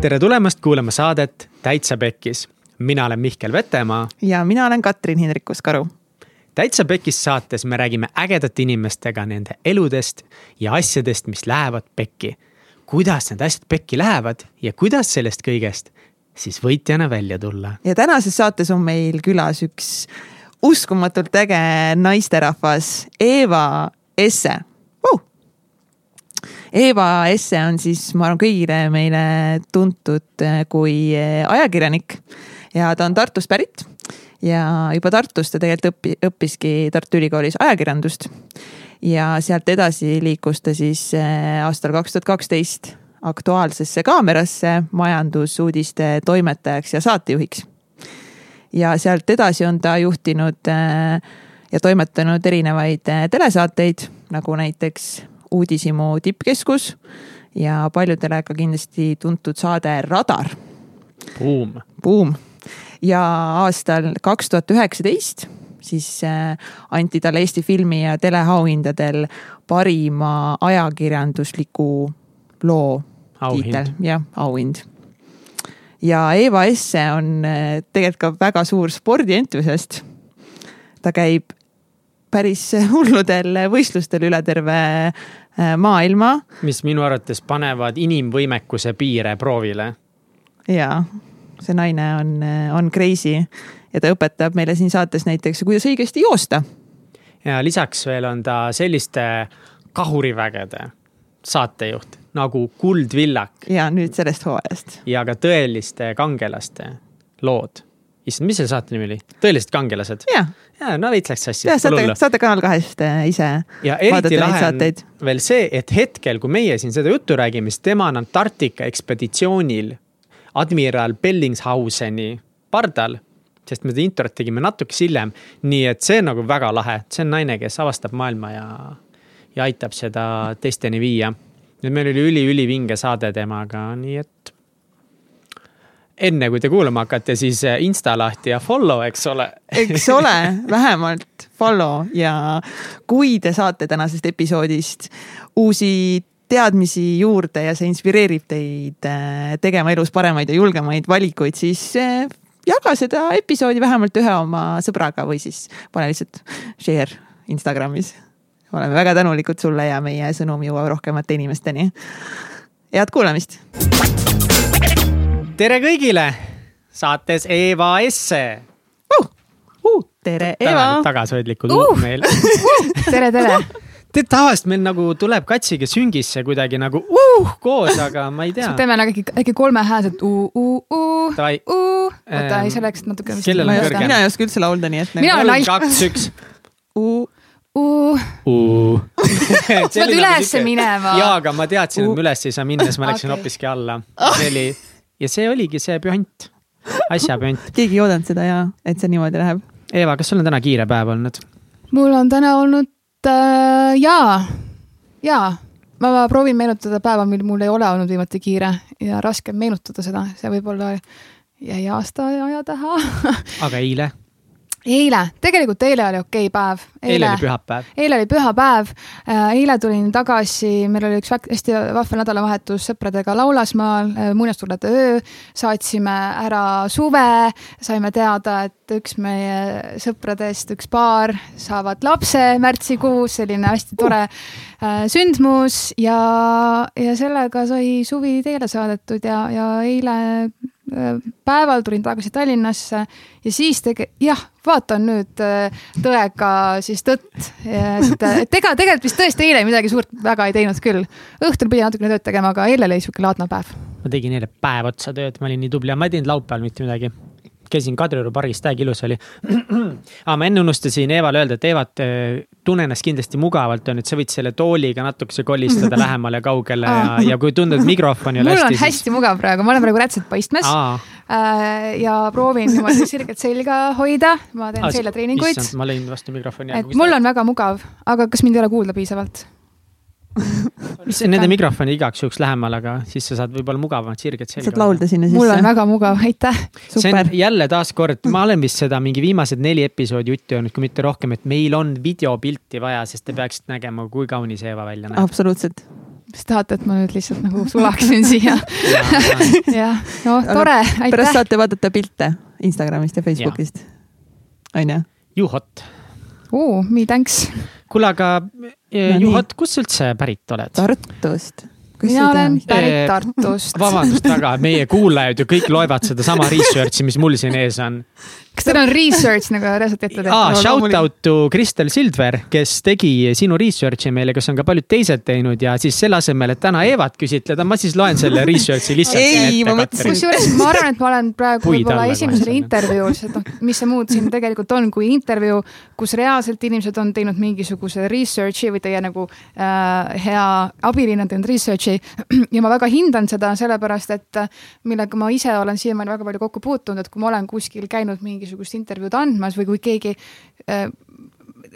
tere tulemast kuulama saadet Täitsa Pekkis. mina olen Mihkel Vetemaa. ja mina olen Katrin Hindrikus-Karu. täitsa Pekkis saates me räägime ägedate inimestega nende eludest ja asjadest, mis lähevad pekki. kuidas need asjad pekki lähevad ja kuidas sellest kõigest siis võitjana välja tulla. ja tänases saates on meil külas üks uskumatult äge naisterahvas, Eeva Esse. Eeva Esse on siis, ma arvan, kõigile meile tuntud eh, kui eh, ajakirjanik ja ta on Tartust pärit ja juba Tartus ta tegelikult õppi, õppiski Tartu Ülikoolis ajakirjandust. ja sealt edasi liikus ta siis eh, aastal kaks tuhat kaksteist Aktuaalsesse Kaamerasse majandusuudiste toimetajaks ja saatejuhiks. ja sealt edasi on ta juhtinud ja toimetanud erinevaid telesaateid, nagu näiteks Uudishimu tippkeskus ja paljudele ka kindlasti tuntud saade Radar. Buum. Buum ja aastal kaks tuhat üheksateist siis äh, anti talle Eesti filmi ja teleauhindadel parima ajakirjandusliku loo tiitel, jah, auhind. ja Eva Esse on äh, tegelikult ka väga suur spordientusiast. ta käib päris hulludel võistlustel üle terve maailma. mis minu arvates panevad inimvõimekuse piire proovile. ja, see naine on, äh, on crazy ja ta õpetab meile siin saates näiteks, kuidas õigesti joosta. ja lisaks veel on ta selliste kahurivägede saatejuht nagu Kuldvillak. ja nüüd sellest hooajast. ja ka tõeliste kangelaste lood. Issand, mis selle saate nimi oli? tõelised kangelased? ja, ja, no veits läks sassi. jah, saate, saate Kanal kahest äh, ise. ja eriti lahe on veel see, et hetkel, kui meie siin seda juttu räägime, siis tema on Antarktika ekspeditsioonil admiral Bellingshauseni pardal sest me seda introt tegime natukese hiljem. nii et see on nagu väga lahe, see on naine, kes avastab maailma ja, ja aitab seda teisteni viia nüüd meil oli üli-ülivinge saade temaga, nii et. Enne kui te kuulama hakkate, siis eh, insta lahti ja follow, eks ole. eks ole, vähemalt follow ja kui te saate tänasest episoodist uusi teadmisi juurde ja see inspireerib teid eh, tegema elus paremaid ja julgemaid valikuid, siis eh, jaga seda episoodi vähemalt ühe oma sõbraga või siis pane lihtsalt share Instagramis oleme väga tänulikud sulle ja meie sõnum jõuab rohkemate inimesteni. head kuulamist. Tere kõigile, saates Eva Esse uh,. Uh, tere, Eva. tagasihoidlikud uh, meil uh, tere, tere tead, tavaliselt meil nagu tuleb katsiga süngisse kuidagi nagu uh, koos, aga ma ei tea. teeme nagu äkki, äkki kolmehäälselt uh, uh, uh, uh. oota, ei, see läks natuke. mina ei oska üldse laulda, nii et. mina olen kaks, üks uh uh. uh. sa pead ülesse minema. jaa, aga ma teadsin, et ma üles ei saa minna, siis ma läksin okay. hoopiski alla. see oli, ja see oligi see püant, asja püant. keegi ei oodanud seda ja, et see niimoodi läheb. Eeva, kas sul on täna kiire päev olnud? mul on täna olnud äh, jaa, jaa ma proovin meenutada päeva, mil mul ei ole olnud viimati kiire ja raske on meenutada seda, see võib-olla jäi aasta aja taha aga eile? Eile, tegelikult eile oli okei päev. eile oli pühapäev. eile oli pühapäev. Äh, eile tulin tagasi, meil oli üks hästi vahva nädalavahetus sõpradega Laulasmaal, äh, muinasjutude öö. saatsime ära suve, saime teada, et üks meie sõpradest, üks paar saavad lapse märtsikuus, selline hästi tore äh, sündmus ja, ja sellega sai suvi teele saadetud ja, ja eile päeval tulin tagasi Tallinnasse ja siis tege-, jah, vaatan nüüd äh, tõega siis tõtt. et, ega tegelikult vist tõesti eile midagi suurt väga ei teinud küll. õhtul pidi natukene tööd tegema, aga eile oli sihuke laadne päev. ma tegin eile päev otsa tööd, ma olin nii tubli, ma ei teinud laupäeval mitte midagi käisin Kadrioru pargis, täiega ilus oli aga ma enne unustasin Eevale öelda, et Eevat äh, tunne ennast kindlasti mugavalt on, et sa võid selle tooliga natukese kolistada lähemale, kaugele ja, ja kui tundub, et mikrofon ei ole hästi. mul on hästi siis... mugav praegu, ma olen praegu rätselt paistmes. Äh, ja proovin niimoodi sirgelt selga hoida, ma teen seljatreeninguid. ma lõin vastu mikrofoni. et mul on väga mugav, aga kas mind ei ole kuulda piisavalt Nende mikrofoni igaks juhuks lähemal, aga siis sa saad võib-olla mugavamad sirged selga. saad laulda sinna sisse. mul on väga mugav, aitäh. see on jälle taaskord, ma olen vist seda mingi viimased neli episoodi juttu öelnud, kui mitte rohkem, et meil on videopilti vaja, sest te peaksite nägema, kui kaunis Eeva välja näeb. absoluutselt kas tahate, et ma nüüd lihtsalt nagu sulaksin siia? jah, no tore, aitäh. pärast saate vaadata pilte Instagramist ja Facebookist, on ju? You hot uh,. Me thanks. kuule, aga no, Juhat, kust sa üldse pärit oled? Tartust mina olen pärit Tartust. vabandust väga, meie kuulajad ju kõik loevad sedasama research'i, mis mul siin ees on kas teil on research nagu reaalselt ette tehtud? aa, shout out to Kristel Sildver, kes tegi sinu research'i meile, kes on ka paljud teised teinud ja siis selle asemel, et täna Evat küsitleda, ma siis loen selle research'i lihtsalt ei, ma mõtlesin. kusjuures ma arvan, et ma olen praegu võib-olla esimesel intervjuul, sest noh, mis see muud siin tegelikult on, kui intervjuu, kus reaalselt inimesed on teinud mingisuguse research'i või teie nagu äh, hea abiline on teinud research'i. ja ma väga hindan seda sellepärast, et millega ma ise olen siiamaani väga palju kokku puutunud, et kui ma olen kuskil käinud mingi mingisugust intervjuud andmas või kui keegi äh,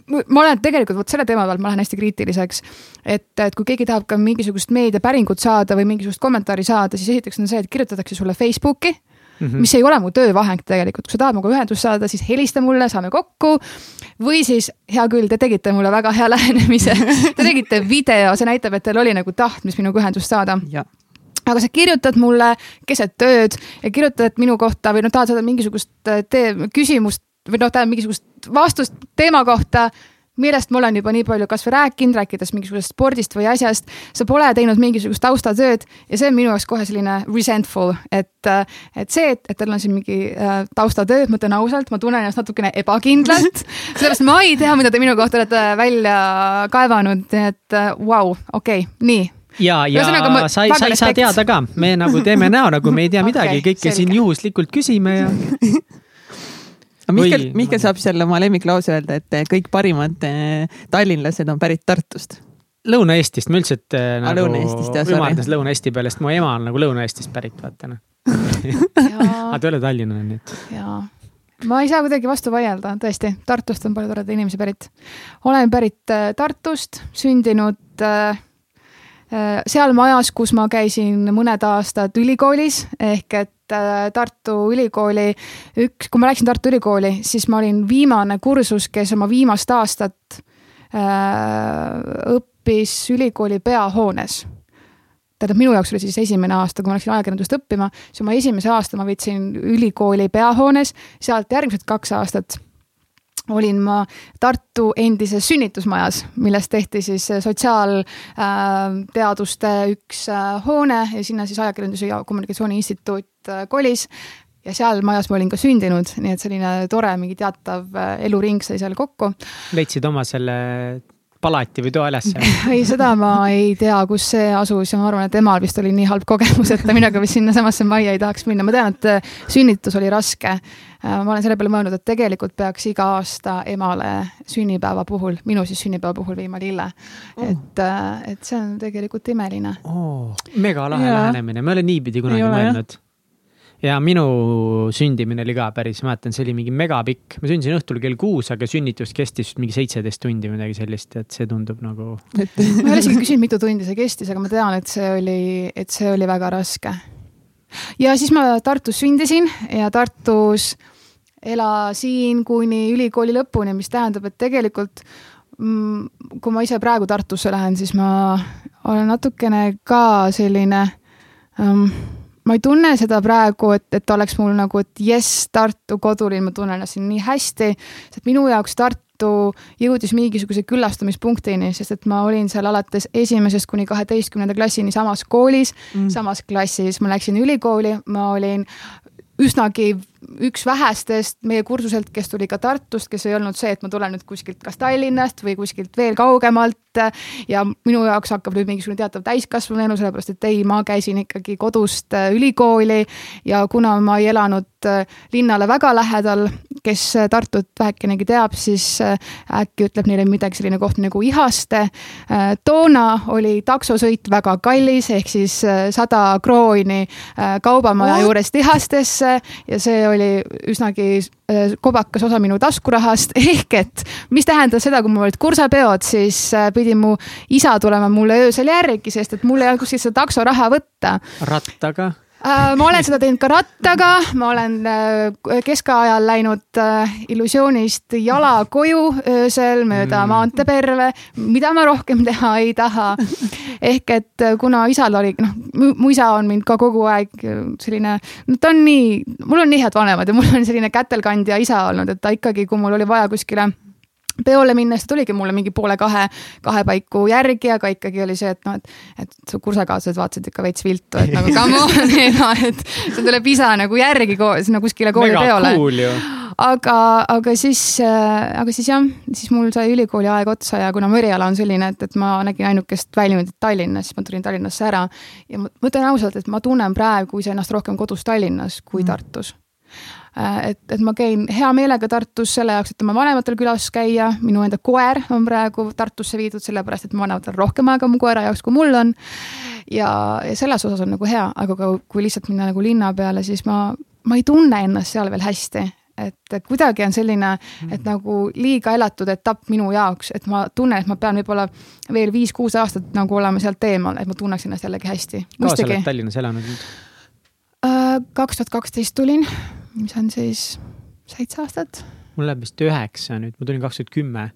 ma olen tegelikult vot selle teema peal, ma lähen hästi kriitiliseks. et, et kui keegi tahab ka mingisugust meediapäringut saada või mingisugust kommentaari saada, siis esiteks on see, et kirjutatakse sulle Facebooki Mm -hmm. mis ei ole mu töövahend tegelikult, kui sa tahad minuga ühendust saada, siis helista mulle, saame kokku. või siis, hea küll, te tegite mulle väga hea lähenemise Te tegite video, see näitab, et teil oli nagu tahtmist minuga ühendust saada aga sa kirjutad mulle keset tööd ja kirjutad minu kohta või noh, tahad saada mingisugust äh, tee, küsimust või noh, tähendab mingisugust vastust teema kohta millest ma olen juba nii palju kasvõi rääkinud, rääkides mingisugusest spordist või asjast, sa pole teinud mingisugust taustatööd ja see on minu jaoks kohe selline resentful, et, äh, et see, et, et teil on siin mingi äh, taustatöö, ma ütlen ausalt, ma tunnen ennast natukene ebakindlalt sellepärast ma ei tea, mida te minu kohta olete välja kaevanud, nii et vau wow,, okei okay,, nii ja, ja ma, sa ei, sa ei saa teada ka, me nagu teeme näo, nagu me ei tea midagi. Okay,, kõike siin juhuslikult küsime ja Mihkel, Mihkel saab jälle oma lemmiklause öelda, et eh, kõik parimad eh, tallinlased on pärit Tartust. Lõuna-Eestist, ma üldse äh, nagu ümardas Lõuna-Eesti peale, sest mu ema on nagu Lõuna-Eestist pärit, vaata noh. aga ta ei ole tallinlane, nii et. jaa. Ma ei saa kuidagi vastu vaielda, tõesti, Tartust on palju toredaid inimesi pärit. olen pärit Tartust, sündinud Äh, seal majas, kus ma käisin mõned aastad ülikoolis ehk et äh, Tartu Ülikooli üks, kui ma läksin Tartu Ülikooli, siis ma olin viimane kursus, kes oma viimast aastat äh, õppis ülikooli peahoones. Tähendab, minu jaoks oli siis esimene aasta, kui ma läksin ajakirjandust õppima, siis oma esimese aasta ma võtsin ülikooli peahoones, sealt järgmised kaks aastat olin ma Tartu endises sünnitusmajas, millest tehti siis sotsiaalteaduste äh, üks äh, hoone ja sinna siis Ajakirjanduse ja Kommunikatsiooni Instituut äh, kolis ja seal majas ma olin ka sündinud, nii et selline tore mingi teatav eluring sai seal kokku. leidsid oma selle palati või toa ülesse? ei, seda ma ei tea, kus see asus ja ma arvan, et emal vist oli nii halb kogemus, et ta minuga vist sinnasamasse majja ei tahaks minna. ma tean, et äh, sünnitus oli raske. Äh, ma olen selle peale mõelnud, et tegelikult peaks iga aasta emale sünnipäeva puhul, minu siis sünnipäeva puhul viima lille oh.. et, äh, et see on tegelikult imeline oh,. mega lahe lähenemine, ma ei ole niipidi kunagi mõelnud ja minu sündimine oli ka päris, mäletan, see oli mingi megapikk, ma sündisin õhtul kell kuus, aga sünnitus kestis mingi seitseteist tundi või midagi sellist, et see tundub nagu. ma ei ole isegi küsinud, mitu tundi see kestis, aga ma tean, et see oli, et see oli väga raske. ja siis ma Tartus sündisin ja Tartus elasin kuni ülikooli lõpuni, mis tähendab, et tegelikult mm, kui ma ise praegu Tartusse lähen, siis ma olen natukene ka selline um, ma ei tunne seda praegu, et, et oleks mul nagu, et jess, Tartu kodulinn, ma tunnen ennast siin nii hästi, sest minu jaoks Tartu jõudis mingisuguse küllastamispunktini, sest et ma olin seal alates esimesest kuni kaheteistkümnenda klassini samas koolis mm., samas klassis, ma läksin ülikooli, ma olin üsnagi üks vähestest meie kursuselt, kes tuli ka Tartust, kes ei olnud see, et ma tulen nüüd kuskilt kas Tallinnast või kuskilt veel kaugemalt ja minu jaoks hakkab nüüd mingisugune teatav täiskasvanu elu, sellepärast et ei, ma käisin ikkagi kodust äh, ülikooli ja kuna ma ei elanud äh, linnale väga lähedal, kes äh, Tartut vähekenegi teab, siis äkki ütleb neile midagi selline koht nagu Ihaste. toona oli taksosõit väga kallis, ehk siis sada krooni kaubamaja juurest Ihastesse ja see oli üsnagi äh, kobakas osa minu taskurahast, ehk et mis tähendas seda, kui mul olid kursapeod, siis äh, pidi mu isa tulema mulle öösel järgi, sest et mul ei olnud kuskilt seda taksoraha võtta. rattaga ma olen seda teinud ka rattaga, ma olen äh, keskajal läinud äh, illusioonist jala koju öösel mööda mm. maanteeperve, mida ma rohkem teha ei taha. ehk et kuna isal oli, noh, mu isa on mind ka kogu aeg selline, no ta on nii, mul on nii head vanemad ja mul on selline kätelkandja isa olnud, et ta ikkagi, kui mul oli vaja kuskile peole minnes ta tuligi mulle mingi poole kahe, kahe paiku järgi, aga ikkagi oli see, et noh, et, et su kursakaaslased vaatasid ikka veits viltu, et nagu come on, et sul tuleb isa nagu järgi sinna kuskile koolipeole. Cool aga, aga siis, aga siis jah, siis mul sai ülikooli aeg otsa ja kuna mu eriala on selline, et, et ma nägin ainukest väljundit Tallinnas, siis ma tulin Tallinnasse ära. ja ma ütlen ausalt, et ma tunnen praegu iseennast rohkem kodus Tallinnas kui mm. Tartus Äh, et, et ma käin hea meelega Tartus selle jaoks, et oma vanematel külas käia, minu enda koer on praegu Tartusse viidud, sellepärast et mu vanematel on rohkem aega mu koera jaoks, kui mul on. ja, ja selles osas on nagu hea, aga ka kui lihtsalt minna nagu linna peale, siis ma, ma ei tunne ennast seal veel hästi et kuidagi on selline, et nagu liiga elatud etapp minu jaoks, et ma tunnen, et ma pean võib-olla veel viis-kuus aastat nagu olema sealt eemal, et ma tunneks ennast jällegi hästi. kaua sa oled Tallinnas elanud nüüd? Äh, kaks tuhat kaksteist tulin mis on siis seitse aastat. mul läheb vist üheksa nüüd, ma tulin kaks tuhat kümme.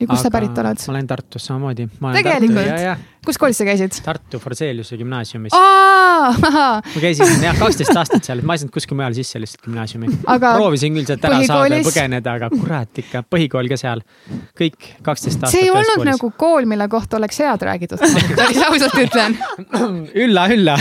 ja kust sa pärit oled? ma olen Tartust samamoodi. tegelikult? Kus koolis sa käisid? Tartu Forseliuse gümnaasiumis. ma käisin jah, kaksteist aastat seal, ma ei saanud kuskil mujal sisse lihtsalt gümnaasiumi aga. proovisin küll sealt ära saada ja põgeneda, aga kurat ikka, põhikool ka seal. kõik kaksteist aastat. see ei olnud koolis. nagu kool, mille kohta oleks head räägitud päris ausalt ütlen ülla, ülla.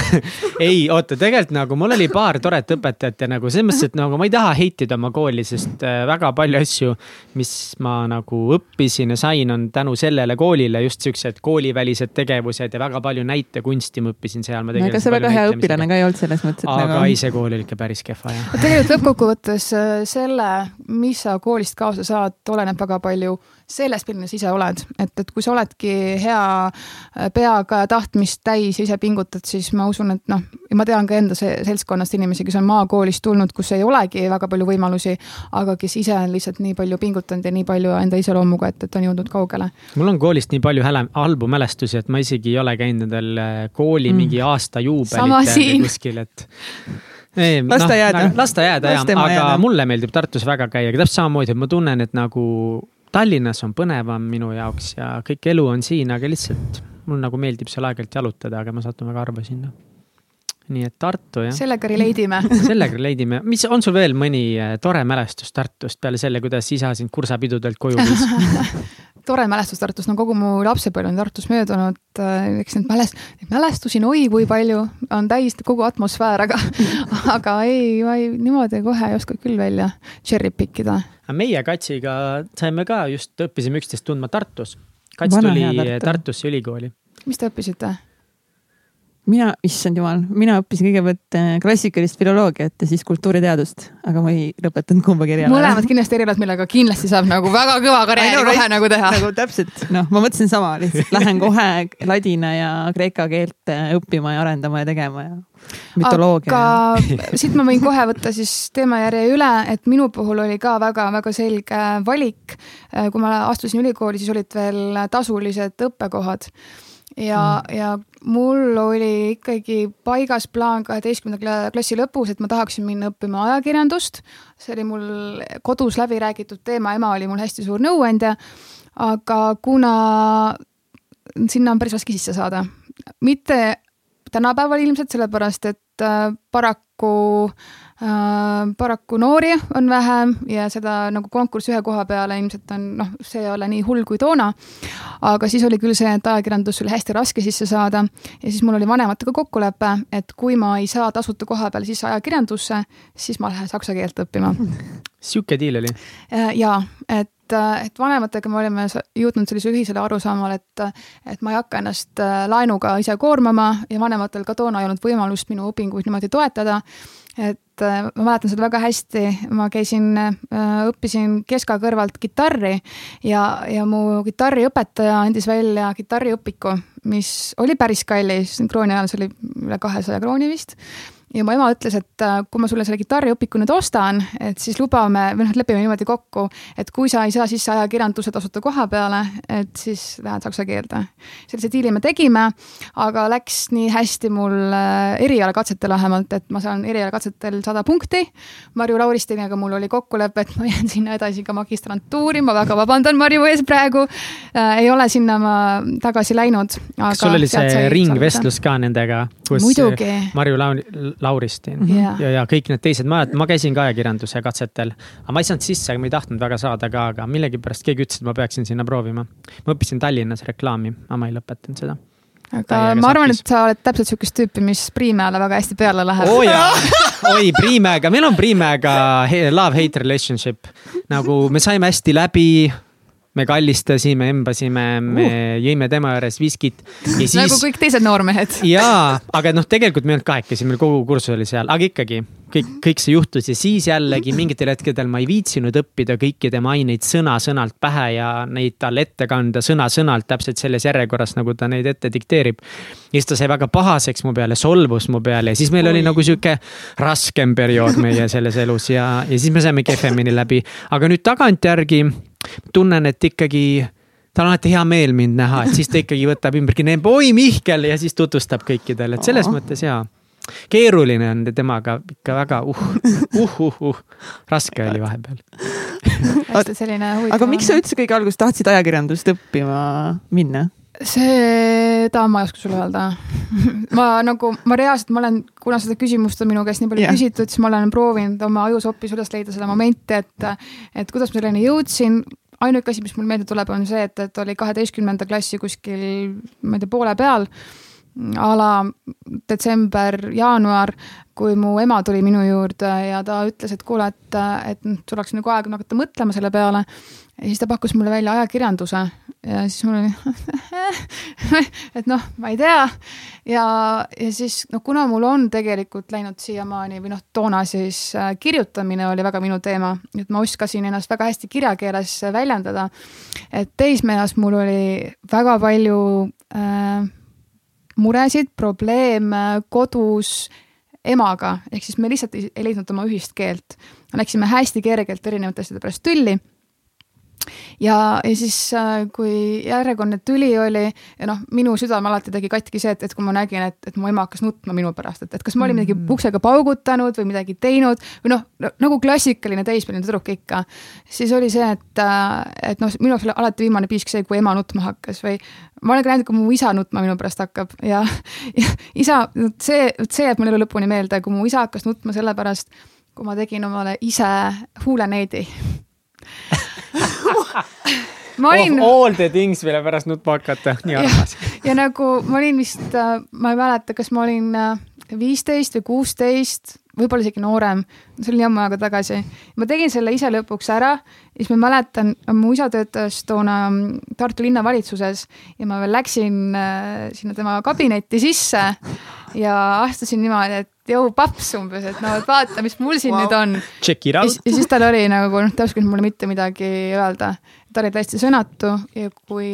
ei, oota, tegelikult nagu mul oli paar toredat õpetajat ja nagu selles mõttes, et nagu ma ei taha heitida oma kooli, sest äh, väga palju asju, mis ma nagu õppisin ja sain, on tänu sellele koolile just siuksed koolivälised tegevused tegevused ja väga palju näitekunsti ma õppisin seal. no ega sa väga hea õpilane ka ei olnud selles mõttes. aga nagu... ise kool oli ikka päris kehva jah. tegelikult lõppkokkuvõttes äh, selle, mis sa koolist kaasa saad, oleneb väga palju sellest, milline sa ise oled, et, et kui sa oledki hea äh, peaga ja tahtmist täis ja ise pingutad, siis ma usun, et noh, ja ma tean ka enda seltskonnast inimesi, kes on maakoolist tulnud, kus ei olegi väga palju võimalusi, aga kes ise on lihtsalt nii palju pingutanud ja nii palju enda iseloomuga, et, et on jõudnud kaugele. mul on koolist nii palju häle, halbu mälestusi, et ma isegi ei ole käinud nendel äh, kooli mm. mingi aasta juubelitel kuskil, et ei, las ta no, jääda. las ta jääda jah, aga jääda. mulle meeldib Tartus väga käia, aga täpselt samamoodi, et ma tunnen, et nagu Tallinnas on põnevam minu jaoks ja kõik elu on siin, aga lihtsalt mul nagu meeldib seal aeg-ajalt jalutada, aga ma satun väga harva sinna. nii et Tartu jah. sellega relate ime sellega relate ime, mis on sul veel mõni eh, tore mälestus Tartust peale selle, kuidas isa sind kursapidudelt koju viis tore mälestus Tartust, no kogu mu lapsepõlv on Tartus möödunud, äh, eks neid mälest-, neid mälestusi on oi kui palju, on täis kogu atmosfäär, aga aga ei, ma ei, niimoodi kohe ei oska küll välja cherry pick ida. meie Katsiga saime ka just, õppisime üksteist tundma Tartus. Kats Vana tuli Tartu. Tartusse ülikooli. mis te õppisite? Mina, issand jumal, mina õppisin kõigepealt äh, klassikalist filoloogiat ja siis kultuuriteadust, aga ma ei lõpetanud kumbagi eriala. mõlemad kindlasti erialad, millega kindlasti saab nagu väga kõva karjääri kohe nagu teha. nagu täpselt, noh, ma mõtlesin sama lihtsalt, lähen kohe ladina ja kreeka keelt äh, õppima ja arendama ja tegema ja mütoloogia. aga siit ma võin kohe võtta siis teemajärje üle, et minu puhul oli ka väga-väga selge valik. Äh, kui ma astusin ülikooli, siis olid veel tasulised õppekohad ja mm., ja mul oli ikkagi paigas plaan kaheteistkümnenda klassi lõpus, et ma tahaksin minna õppima ajakirjandust. see oli mul kodus läbi räägitud teema, ema oli mul hästi suur nõuandja. aga kuna sinna on päris raske sisse saada, mitte tänapäeval ilmselt, sellepärast et äh, paraku äh,, paraku noori on vähem ja seda nagu konkurssi ühe koha peale ilmselt on noh, see ei ole nii hull kui toona. aga siis oli küll see, et ajakirjandusse oli hästi raske sisse saada ja siis mul oli vanematega kokkulepe, et kui ma ei saa tasuta koha peale sisse ajakirjandusse, siis ma lähen saksa keelt õppima. sihuke diil oli? Äh, jaa, et et, et vanematega me olime jõudnud sellisele ühisele arusaamale, et, et ma ei hakka ennast äh, laenuga ise koormama ja vanematel ka toona ei olnud võimalust minu õpinguid niimoodi toetada. Et äh, ma mäletan seda väga hästi, ma käisin, äh, õppisin keska kõrvalt kitarri ja, ja mu kitarriõpetaja andis välja kitarriõpiku, mis oli päris kallis, krooni ajal see oli üle kahesaja krooni vist ja mu ema ütles, et äh, kui ma sulle selle kitarriõpiku nüüd ostan, et siis lubame või noh, lepime niimoodi kokku, et kui sa ei saa sisse ajakirjanduse tasuta koha peale, et siis lähed saksa keelde. sellise diili me tegime, aga läks nii hästi mul äh, erialakatsetel vähemalt, et ma saan erialakatsetel sada punkti. Marju Lauristiniga mul oli kokkulepe, et ma jään sinna edasi ka magistrantuuri, ma väga vabandan Marju ees praegu äh,. ei ole sinna ma tagasi läinud. kas sul oli see ringvestlus ka nendega, Muidugi. Marju Lauri Lauristin mm -hmm. yeah. ja, ja kõik need teised, ma ma käisin ka ajakirjanduse katsetel. aga ma ei saanud sisse, ma ei tahtnud väga saada ka, aga millegipärast keegi ütles, et ma peaksin sinna proovima. ma õppisin Tallinnas reklaami, aga ma ei lõpetanud seda aga ma arvan, et sa oled täpselt sihukest tüüpi, mis Priimäele väga hästi peale läheb. oh, oi Priimäega, meil on Priimäega love-hate relationship. nagu me saime hästi läbi me kallistasime, embasime, me uh. jõime tema juures viskit. Siis... nagu kõik teised noormehed. jaa, aga noh, tegelikult me ei olnud kahekesi, meil kogu kursus oli seal, aga ikkagi kõik, kõik see juhtus ja siis jällegi mingitel hetkedel ma ei viitsinud õppida kõiki tema aineid sõna-sõnalt pähe ja neid talle ette kanda sõna-sõnalt täpselt selles järjekorras, nagu ta neid ette dikteerib. ja siis ta sai väga pahaseks mu peale, solvus mu peale ja siis meil Oi. oli nagu sihuke raskem periood meie selles elus ja, ja siis me saime kehvemini läbi. aga nüüd tagantjärgi tunnen, et ikkagi tal on alati hea meel mind näha, et siis ta ikkagi võtab ümbergi, oi Mihkel! ja siis tutvustab kõikidele, et selles mõttes jaa. Keeruline on temaga ikka väga uh, uh, uh, uh, raske oli vahepeal. Hästi selline huvitav. aga miks sa üldse kõige alguses tahtsid ajakirjandust õppima minna? Seda ma ei oska sulle öelda. ma nagu, ma reaalselt, ma olen, kuna seda küsimust on minu käest nii palju yeah. küsitud, siis ma olen proovinud oma ajus hoopis üles leida seda momenti, et, et kuidas ma selleni jõudsin. ainuke asi, mis mul meelde tuleb, on see, et, et oli kaheteistkümnenda klassi kuskil, ma ei tea, poole peal a la detsember, jaanuar, kui mu ema tuli minu juurde ja ta ütles, et kuule, et, et sul oleks nagu aeg hakata mõtlema selle peale. Ja siis ta pakkus mulle välja ajakirjanduse ja siis mul oli et noh, ma ei tea. ja, ja siis noh, kuna mul on tegelikult läinud siiamaani või noh, toona siis äh, kirjutamine oli väga minu teema, et ma oskasin ennast väga hästi kirjakeeles väljendada. et teismeeas mul oli väga palju äh, muresid, probleeme kodus emaga, ehk siis me lihtsalt ei, ei leidnud oma ühist keelt. Läksime hästi kergelt erinevate asjade pärast tülli ja, ja siis, äh, kui järjekordne tüli oli ja noh, minu südame alati tegi katki see, et, et kui ma nägin, et, et mu ema hakkas nutma minu pärast, et, et kas ma olin midagi mm. uksega paugutanud või midagi teinud või noh, nagu klassikaline teismeline tüdruk ikka. siis oli see, et, äh, et noh, minu jaoks oli alati viimane piisk see, kui ema nutma hakkas või ma olen ka näinud, kui mu isa nutma minu pärast hakkab ja, ja isa, see, see jääb mulle elu lõpuni meelde, kui mu isa hakkas nutma sellepärast, kui ma tegin omale ise huuleneedi ma olin oh,. All the things, mille pärast nutma hakata, nii armas. ja nagu ma olin vist, äh, ma ei mäleta, kas ma olin äh, viisteist või kuusteist, võib-olla isegi noorem, see oli jamma aega tagasi. ma tegin selle ise lõpuks ära, siis ma mäletan, mu isa töötas toona mm, Tartu linnavalitsuses ja ma veel läksin äh, sinna tema kabinetti sisse ja astusin niimoodi, et jõu paps umbes, et no vaata, mis mul siin wow. nüüd on. Ja siis tal oli nagu noh, ta ei osanud mulle mitte midagi öelda. ta oli täiesti sõnatu ja kui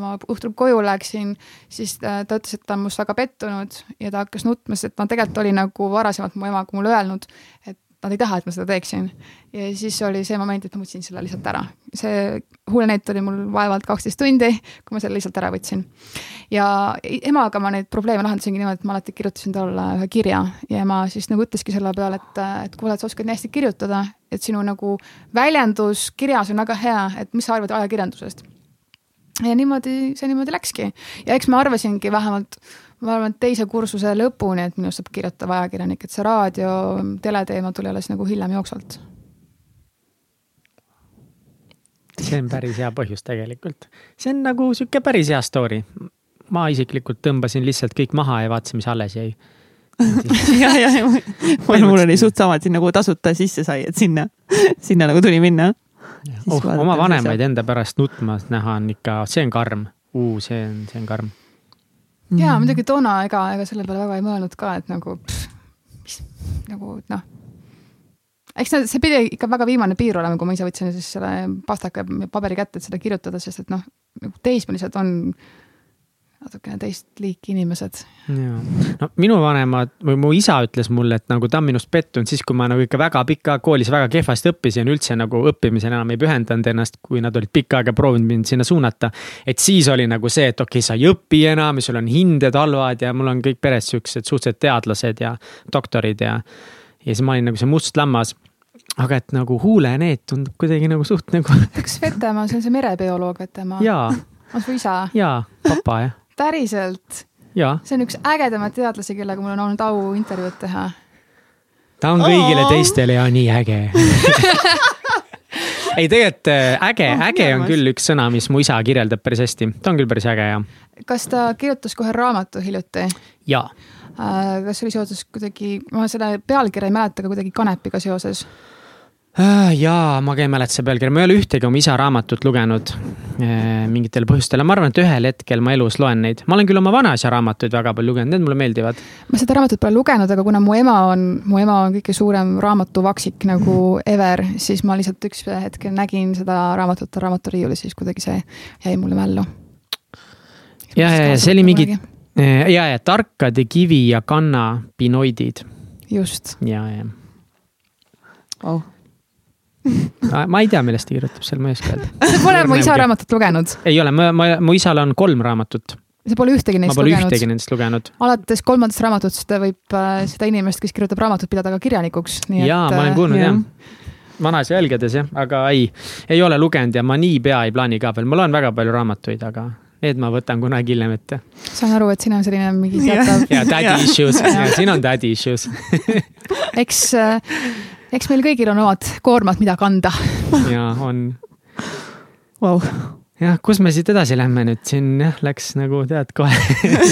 ma õhtul koju läksin, siis ta, ta ütles, et ta on must väga pettunud ja ta hakkas nutma, sest et ta tegelikult oli nagu varasemalt mu emaga mulle öelnud, et nad ei taha, et ma seda teeksin. ja siis oli see moment, et ma võtsin selle lihtsalt ära. see huuleneet oli mul vaevalt kaksteist tundi, kui ma selle lihtsalt ära võtsin. ja emaga ma neid probleeme lahendasingi niimoodi, et ma alati kirjutasin talle ühe kirja ja ema siis nagu ütleski selle peale, et, et kuule, et sa oskad nii hästi kirjutada, et sinu nagu väljendus kirjas on väga hea, et mis sa arvad ajakirjandusest. ja niimoodi, see niimoodi läkski ja eks ma arvasingi vähemalt ma arvan, et teise kursuse lõpuni, et minust saab kirjutav ajakirjanik, et see raadio, teleteema tuli alles nagu hiljem jooksvalt. see on päris hea põhjus tegelikult. see on nagu sihuke päris hea story. ma isiklikult tõmbasin lihtsalt kõik maha ja vaatasin, mis alles jäi ja, ja, ja mul oli suht sama, et siin nagu tasuta sisse sai, et sinna, sinna nagu tuli minna. Oh, oma vanemaid enda pärast nutmas näha on ikka, see on karm. see on, see on karm ja mm. muidugi toona ega, ega selle peale väga ei mõelnud ka, et nagu, mis nagu noh. eks see, see pidi ikka väga viimane piir olema, kui ma ise võtsin siis selle pastaka ja paberi kätte, et seda kirjutada, sest et noh, nagu teismelised on natukene teist liiki inimesed. no minu vanemad või mu isa ütles mulle, et nagu ta on minust pettunud siis, kui ma nagu ikka väga pikka koolis väga kehvasti õppisin, üldse nagu õppimisele enam ei pühendanud ennast, kui nad olid pikka aega proovinud mind sinna suunata. et siis oli nagu see, et okei okay,, sa ei õpi enam ja sul on hinded halvad ja mul on kõik peres siuksed suhteliselt teadlased ja doktorid ja. ja siis ma olin nagu see must lammas aga et nagu huuleneet tundub kuidagi nagu suht nagu. kas Vetemaa, see on see merebioloog Vetemaa? jaa. on su isa? jaa, papa jah päriselt? see on üks ägedamaid teadlasi, kellega mul on olnud au intervjuud teha. ta on kõigile oh. teistele ja nii äge ei, tegelikult äh, äge oh,, äge on küll üks sõna, mis mu isa kirjeldab päris hästi, ta on küll päris äge ja. kas ta kirjutas kohe raamatu hiljuti? jaa. Äh, kas oli seoses kuidagi, ma selle pealkirja ei mäleta, aga kuidagi kanepiga seoses? Äh, jaa, ma ka ei mäleta selle pealkirja, ma ei ole ühtegi oma isa raamatut lugenud äh, mingitel põhjustel ja ma arvan, et ühel hetkel ma elus loen neid. ma olen küll oma vanaisa raamatuid väga palju lugenud, need mulle meeldivad. ma seda raamatut pole lugenud, aga kuna mu ema on, mu ema on kõige suurem raamatuvaksik nagu ever, siis ma lihtsalt üks hetk nägin seda raamatut raamaturiiulis, siis kuidagi see jäi mulle mällu. ja, ja, ja see oli mingi, äh, ja, ja tarkade kivi ja kanna pinoidid. just. ja, ja oh ma ei tea, millest ta kirjutab seal, ma ei oska öelda. sa pole mu isa raamatut lugenud? ei ole, ma, ma, mu isal on kolm raamatut. sa pole ühtegi neist lugenud? ma pole ühtegi nendest lugenud. alates kolmandast raamatust võib äh, seda inimest, kes kirjutab raamatut, pidada ka kirjanikuks. jaa, ma olen kuulnud jah ja. vanaisa jälgedes jah, aga ei, ei ole lugenud ja ma niipea ei plaani ka veel, ma loen väga palju raamatuid, aga need ma võtan kunagi hiljem ette. saan aru, et siin on selline mingi teatav. ja daddy issues, siin on daddy issues eks äh, eks meil kõigil on omad koormad, mida kanda. ja on. Wow.. jah, kus me siit edasi lähme nüüd? Siin jah, läks nagu tead kohe.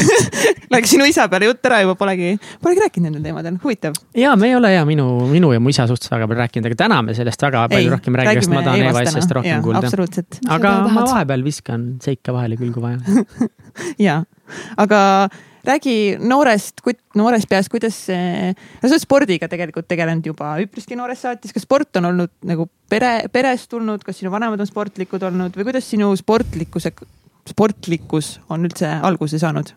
Läks sinu isa peale jutt ära juba, polegi, polegi rääkinud nendel teemadel, huvitav. ja me ei ole ja minu, minu ja mu isa suhtes väga palju rääkinud, aga täna me sellest väga ei, palju rohkem räägime, sest ma tahan Eva asjast rohkem ja, kuulda. aga ma vahepeal viskan seika vahele küll, kui vaja. Ja, aga räägi noorest, noorest peast, kuidas see, no sa oled spordiga tegelikult tegelenud juba üpriski noorest saatis, kas sport on olnud nagu pere, perest tulnud, kas sinu vanemad on sportlikud olnud või kuidas sinu sportlikkuse, sportlikkus on üldse alguse saanud?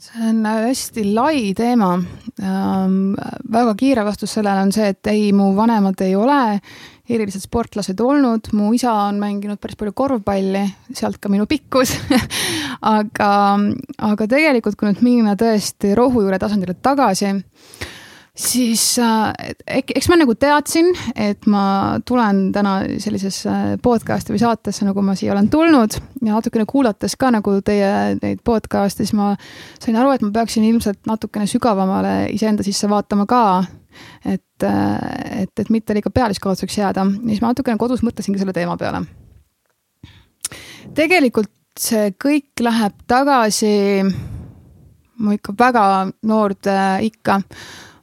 see on hästi lai teema ähm,. väga kiire vastus sellele on see, et ei, mu vanemad ei ole erilised sportlased olnud, mu isa on mänginud päris palju korvpalli, sealt ka minu pikkus. Aga, aga tegelikult, kui nüüd minna tõesti rohujuure tasandile tagasi, siis äh, eks ma nagu teadsin, et ma tulen täna sellisesse podcast'i või saatesse, nagu ma siia olen tulnud. Ja natukene kuulates ka nagu teie neid podcast'e, siis ma sain aru, et ma peaksin ilmselt natukene sügavamale iseenda sisse vaatama ka et, et, et mitte liiga pealiskaudseks jääda, siis ma natukene kodus mõtlesingi selle teema peale. tegelikult see kõik läheb tagasi mu ikka väga noorde ikka.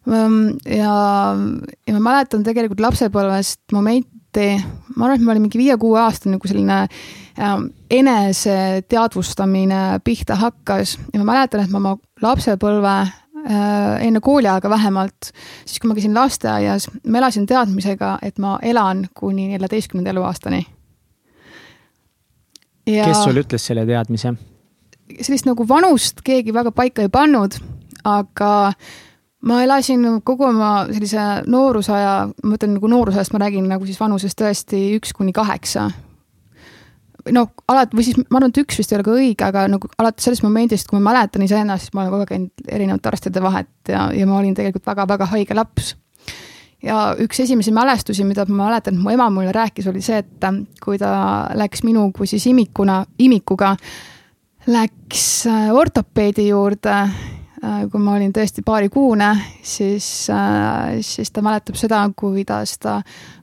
ja, ja ma mäletan tegelikult lapsepõlvest momenti, ma arvan, et ma olin mingi viie-kuue aastane, nagu selline äh, eneseteadvustamine pihta hakkas ja ma mäletan, et ma oma lapsepõlve Äh, enne kooliaega vähemalt, siis kui ma käisin lasteaias, ma elasin teadmisega, et ma elan kuni neljateistkümnenda eluaastani. Ja kes sulle ütles selle teadmise? sellist nagu vanust keegi väga paika ei pannud, aga ma elasin kogu oma sellise noorusaja, ma mõtlen nagu noorusajast, ma räägin nagu siis vanusest tõesti üks kuni kaheksa no alati või siis ma arvan, et üks vist ei ole ka õige, aga nagu alates sellest momendist, kui ma mäletan iseennast, siis ma olen kogu aeg käinud erinevate arstide vahet ja, ja ma olin tegelikult väga-väga haige laps. ja üks esimesi mälestusi, mida ma mäletan, et mu ema mulle rääkis, oli see, et kui ta läks minu kui siis imikuna, imikuga, läks äh, ortopeedi juurde kui ma olin tõesti paarikuune, siis, äh, siis ta mäletab seda, kuidas ta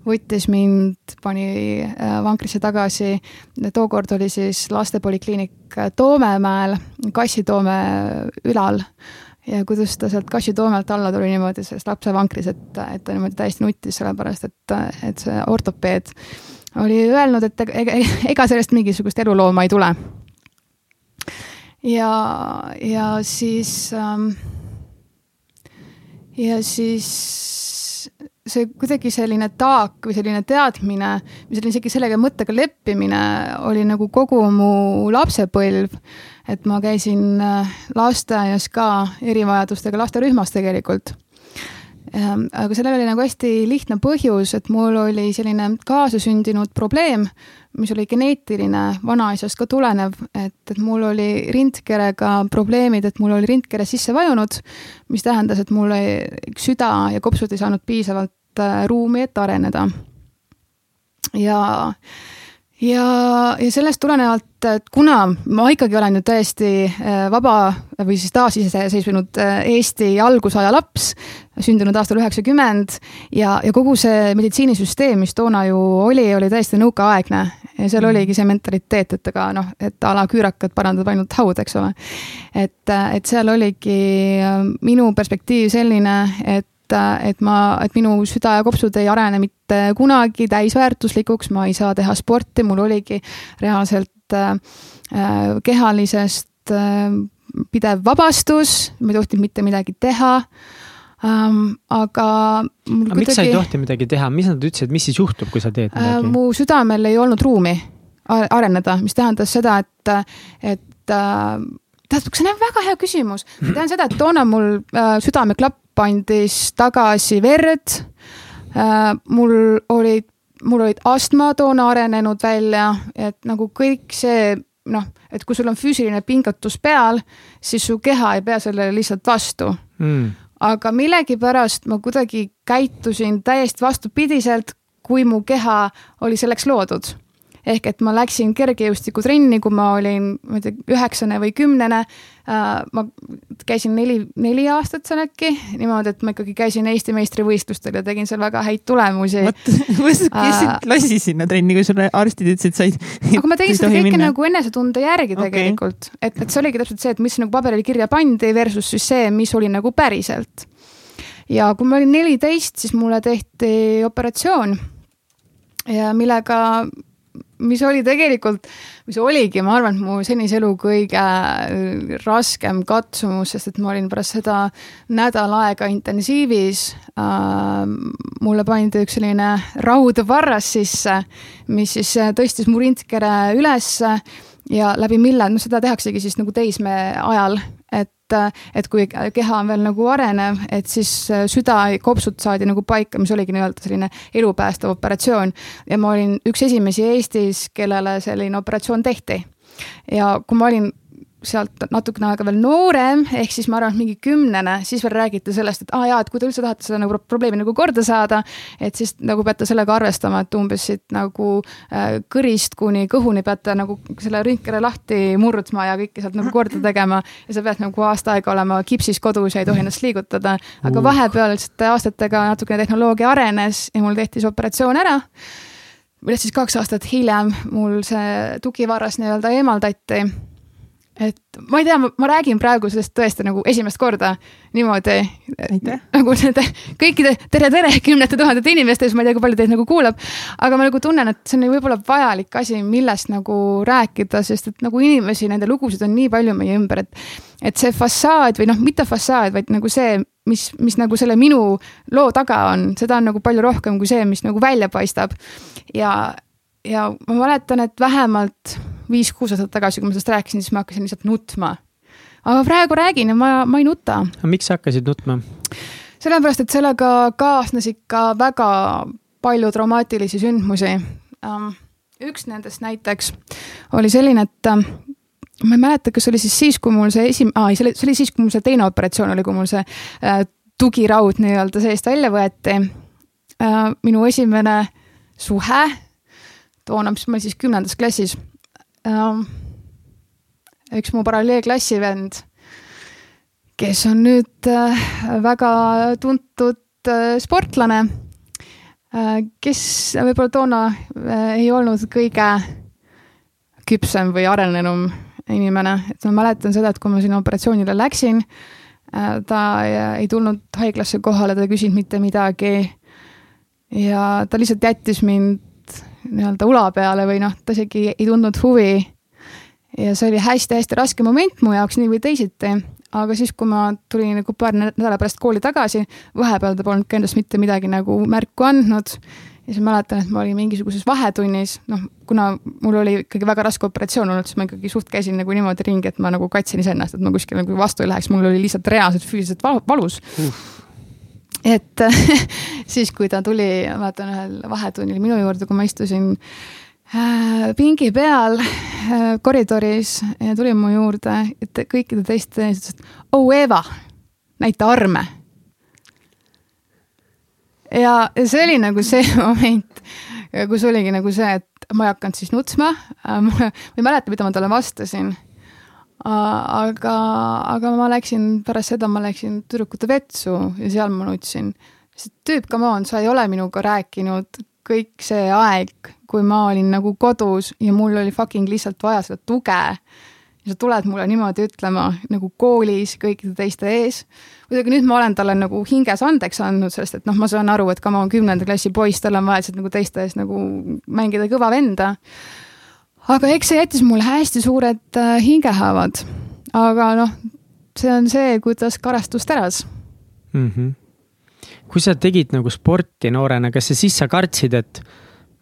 võttis mind, pani äh, vankrisse tagasi. tookord oli siis lastepolikliinik Toomemäel, Kassitoome ülal ja kuidas ta sealt Kassitoomelt alla tuli niimoodi selles lapsevankris, et, et ta niimoodi täiesti nuttis, sellepärast et, et see ortopeed oli öelnud, et ega, ega sellest mingisugust elulooma ei tule ja, ja siis ähm,, ja siis see kuidagi selline taak või selline teadmine või selline isegi sellega mõttega leppimine oli nagu kogu mu lapsepõlv. et ma käisin äh, lasteaias ka erivajadustega lasterühmas tegelikult aga sellel oli nagu hästi lihtne põhjus, et mul oli selline kaasasündinud probleem, mis oli geneetiline, vanaisast ka tulenev, et, et mul oli rindkerega probleemid, et mul oli rindkere sisse vajunud, mis tähendas, et mul süda ja kopsud ei saanud piisavalt äh, ruumi, et areneda. ja ja, ja sellest tulenevalt, et kuna ma ikkagi olen ju täiesti äh, vaba või siis taasiseseisvunud äh, Eesti algusaja laps, sündinud aastal üheksakümmend ja, ja kogu see meditsiinisüsteem, mis toona ju oli, oli täiesti nõukaaegne ja seal mm. oligi see mentaliteet, et aga noh, et a la küürakad parandab ainult haud, eks ole. et, et seal oligi äh, minu perspektiiv selline, et et ma, et minu süda ja kopsud ei arene mitte kunagi täisväärtuslikuks, ma ei saa teha sporti, mul oligi reaalselt äh, äh kehalisest äh, pidev vabastus, ma ei tohtinud mitte midagi teha ähm,. aga. aga kuidagi, miks sa ei tohti midagi teha, mis nad ütlesid, mis siis juhtub, kui sa teed äh, midagi äh,? mu südamel ei olnud ruumi areneda, mis tähendas seda, et, et äh, tähendab, see on väga hea küsimus. ma tean seda, et toona mul äh, südameklapp andis tagasi verd äh,. mul olid, mul olid astma toona arenenud välja, et nagu kõik see noh, et kui sul on füüsiline pingutus peal, siis su keha ei pea sellele lihtsalt vastu mm. Aga millegipärast ma kuidagi käitusin täiesti vastupidiselt, kui mu keha oli selleks loodud ehk et ma läksin kergejõustikutrenni, kui ma olin, ma ei tea, üheksane või kümnene. Äh, ma käisin neli, neli aastat seal äkki niimoodi, et ma ikkagi käisin Eesti meistrivõistlustel ja tegin seal väga häid tulemusi. kes sind lasi sinna trenni, kui sulle arstid ütlesid, sa ei. aga ma tegin seda kõike minna. nagu enesetunde järgi okay. tegelikult, et, et see oligi täpselt see, et mis nagu paberile kirja pandi versus siis see, mis oli nagu päriselt. ja kui ma olin neliteist, siis mulle tehti operatsioon ja millega mis oli tegelikult, mis oligi, ma arvan, et mu senise elu kõige äh, raskem katsumus, sest et ma olin pärast seda nädal aega intensiivis äh,. mulle pandi üks selline raudvarras sisse, mis siis äh, tõstis mu rindkere ülesse ja läbi mille, noh, seda tehaksegi siis nagu teisme ajal, et et kui keha on veel nagu arenev, et siis süda, kopsud saadi nagu paika, mis oligi nii-öelda selline elupäästev operatsioon. ja ma olin üks esimesi Eestis, kellele selline operatsioon tehti. ja kui ma olin sealt natukene aega veel noorem, ehk siis ma arvan, et mingi kümnene, siis veel räägiti sellest, et aa ah, jaa, et kui te üldse tahate seda nagu probleemi nagu korda saada, et siis nagu peate sellega arvestama, et umbes siit nagu äh, kõrist kuni kõhuni peate nagu selle rünkele lahti murdma ja kõike sealt nagu korda tegema. ja sa pead nagu aasta aega olema kipsis kodus ja ei tohi ennast liigutada. aga vahepeal lihtsalt aastatega natukene tehnoloogia arenes ja mul tehti see operatsioon ära millest siis kaks aastat hiljem mul see tugivarras nii-öelda eemaldati et ma ei tea, ma räägin praegu sellest tõesti nagu esimest korda niimoodi. nagu nende kõikide tere, tere kümnete tuhandete inimeste ees, ma ei tea, kui palju teid nagu kuulab. aga ma nagu tunnen, et see on võib-olla vajalik asi, millest nagu rääkida, sest et nagu inimesi, nende lugusid on nii palju meie ümber, et. et see fassaad või noh, mitte fassaad, vaid nagu see, mis, mis nagu selle minu loo taga on, seda on nagu palju rohkem kui see, mis nagu välja paistab. ja, ja ma mäletan, et vähemalt viis-kuus aastat tagasi, kui ma sellest rääkisin, siis ma hakkasin lihtsalt nutma. aga praegu räägin ja ma, ma ei nuta. miks sa hakkasid nutma? sellepärast, et sellega kaasnes ikka väga palju traumaatilisi sündmusi. Ähm, üks nendest näiteks oli selline, et ähm, ma ei mäleta, kas oli siis siis, kui mul see esim-, aa ei, see oli, see oli siis, kui mul see teine operatsioon oli, kui mul see äh, tugiraud nii-öelda seest välja võeti äh,. minu esimene suhe, toona, mis ma siis kümnendas klassis üks mu paralleelklassi vend, kes on nüüd äh, väga tuntud äh, sportlane äh,, kes võib-olla toona ei olnud kõige küpsem või arenenum inimene, et ma mäletan seda, et kui ma sinna operatsioonile läksin ta ei tulnud haiglasse kohale, ta ei küsinud mitte midagi. ja ta lihtsalt jättis mind nii-öelda ula peale või noh, ta isegi ei tundnud huvi. ja see oli hästi-hästi raske moment mu jaoks nii või teisiti, aga siis, kui ma tulin nagu paar nädala pärast kooli tagasi, vahepeal ta polnud ka endast mitte midagi nagu märku andnud. Ja siis mäletan, et ma olin mingisuguses vahetunnis, noh, kuna mul oli ikkagi väga raske operatsioon olnud, siis ma ikkagi suht käisin nagu niimoodi ringi, et ma nagu kaitsen iseennast, et ma kuskile nagu vastu ei läheks, mul oli lihtsalt reaalselt füüsiliselt valus. Uh. Et siis, kui ta tuli, mäletan ühel vahetunnil minu juurde, kui ma istusin äh, pingi peal äh, koridoris ja tuli mu juurde, et kõikide teiste ees ütles, et oh Eva, näita arme ja, see oli nagu see moment, kus oligi nagu see, et ma ei hakanud siis nutsma. ma ei mäleta, mida ma talle vastasin. Aga, aga ma läksin pärast seda, ma läksin tüdrukute vetsu ja seal ma nutsin. tüüp, come on, sa ei ole minuga rääkinud kõik see aeg, kui ma olin nagu kodus ja mul oli fucking lihtsalt vaja seda tuge ja sa tuled mulle niimoodi ütlema nagu koolis kõikide teiste ees. muidugi nüüd ma olen talle nagu hinges andeks andnud, sest et noh, ma saan aru, et ma olen kümnenda klassi poiss, tal on vaja lihtsalt nagu teiste ees nagu mängida kõva venda. Aga eks see jättis mulle hästi suured äh, hingehaavad. aga noh, see on see, kuidas karastus teras mm. -hmm. kui sa tegid nagu sporti noorena, kas sa siis sa kartsid, et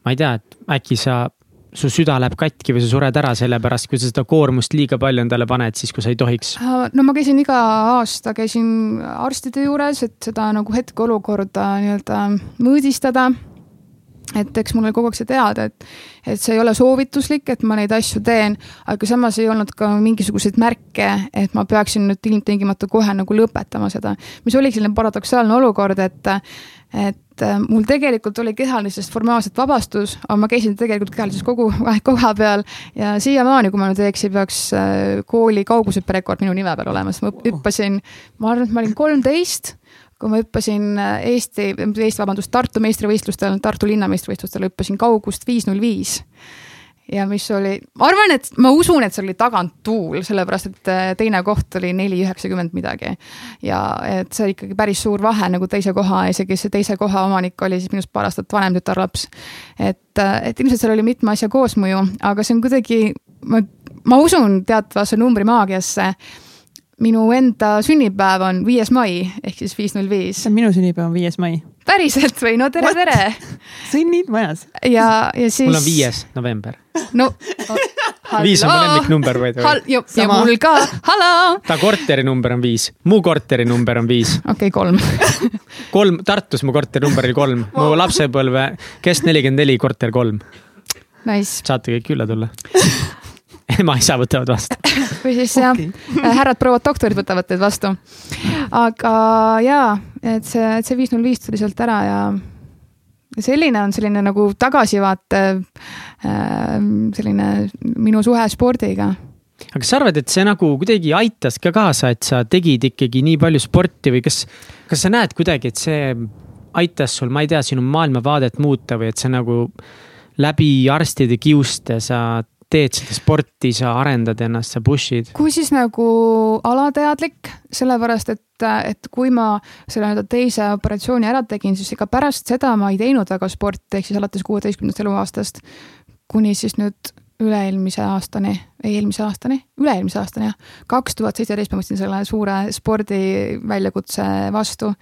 ma ei tea, et äkki sa su süda läheb katki või sa sured ära sellepärast, kui sa seda koormust liiga palju endale paned, siis kui sa ei tohiks? Äh, no ma käisin iga aasta, käisin arstide juures, et seda nagu hetkeolukorda nii-öelda mõõdistada et eks mul oli kogu aeg see teada, et, et see ei ole soovituslik, et ma neid asju teen, aga samas ei olnud ka mingisuguseid märke, et ma peaksin nüüd ilmtingimata kohe nagu lõpetama seda. mis oligi selline paradoksaalne olukord, et, et mul tegelikult oli kehalisest formaalselt vabastus, aga ma käisin tegelikult kehalises kogu aeg koha peal ja siiamaani, kui ma nüüd ei eksi, peaks äh, kooli kaugushüpperekord minu nime peal olema, sest ma hüppasin, ma arvan, et ma olin kolmteist kui ma hüppasin äh, Eesti, Eesti, vabandust, Tartu meistrivõistlustel, Tartu linna meistrivõistlustel hüppasin kaugust viis null viis ja mis oli, ma arvan, et ma usun, et see oli taganttuul, sellepärast et äh, teine koht oli neli üheksakümmend midagi. ja et see oli ikkagi päris suur vahe nagu teise koha, isegi see teise koha omanik oli siis minust paar aastat vanem tütarlaps. et, äh, et ilmselt seal oli mitme asja koosmõju, aga see on kuidagi, ma, ma usun teatavasse numbri maagiasse minu enda sünnipäev on viies mai ehk siis viis null viis. minu sünnipäev on viies mai. päriselt või? no tere, tere. sünnid majas. ja, ja siis. mul on viies november. no viis on mu lemmiknumber by the way. ja, ja mul ka, hallo. ta korteri number on viis, mu korteri number on viis. okei okay,, kolm kolm, Tartus mu korteri number oli kolm, mu lapsepõlve kest nelikümmend neli, korter kolm. Nice. saate kõik külla tulla ema-isa võtavad vastu või siis jah okay., äh, härrad-prouad doktorid võtavad teid vastu. aga jaa, et see, et see viis null viis tuli sealt ära ja selline on selline nagu tagasivaate äh, selline minu suhe spordiga aga kas sa arvad, et see nagu kuidagi aitas ka kaasa, et sa tegid ikkagi nii palju sporti või kas, kas sa näed kuidagi, et see aitas sul, ma ei tea, sinu maailmavaadet muuta või et see nagu läbi arstide kiuste sa teed seda sporti, sa arendad ennast, sa push'id? kui siis nagu alateadlik, sellepärast et, et kui ma selle nii-öelda teise operatsiooni ära tegin, siis ega pärast seda ma ei teinud väga sporti, ehk siis alates kuueteistkümnendast eluaastast kuni siis nüüd üle-eelmise aastani, ei eelmise aastani, üle-eelmise aastani jah, kaks tuhat seitseteist ma võtsin selle suure spordiväljakutse vastu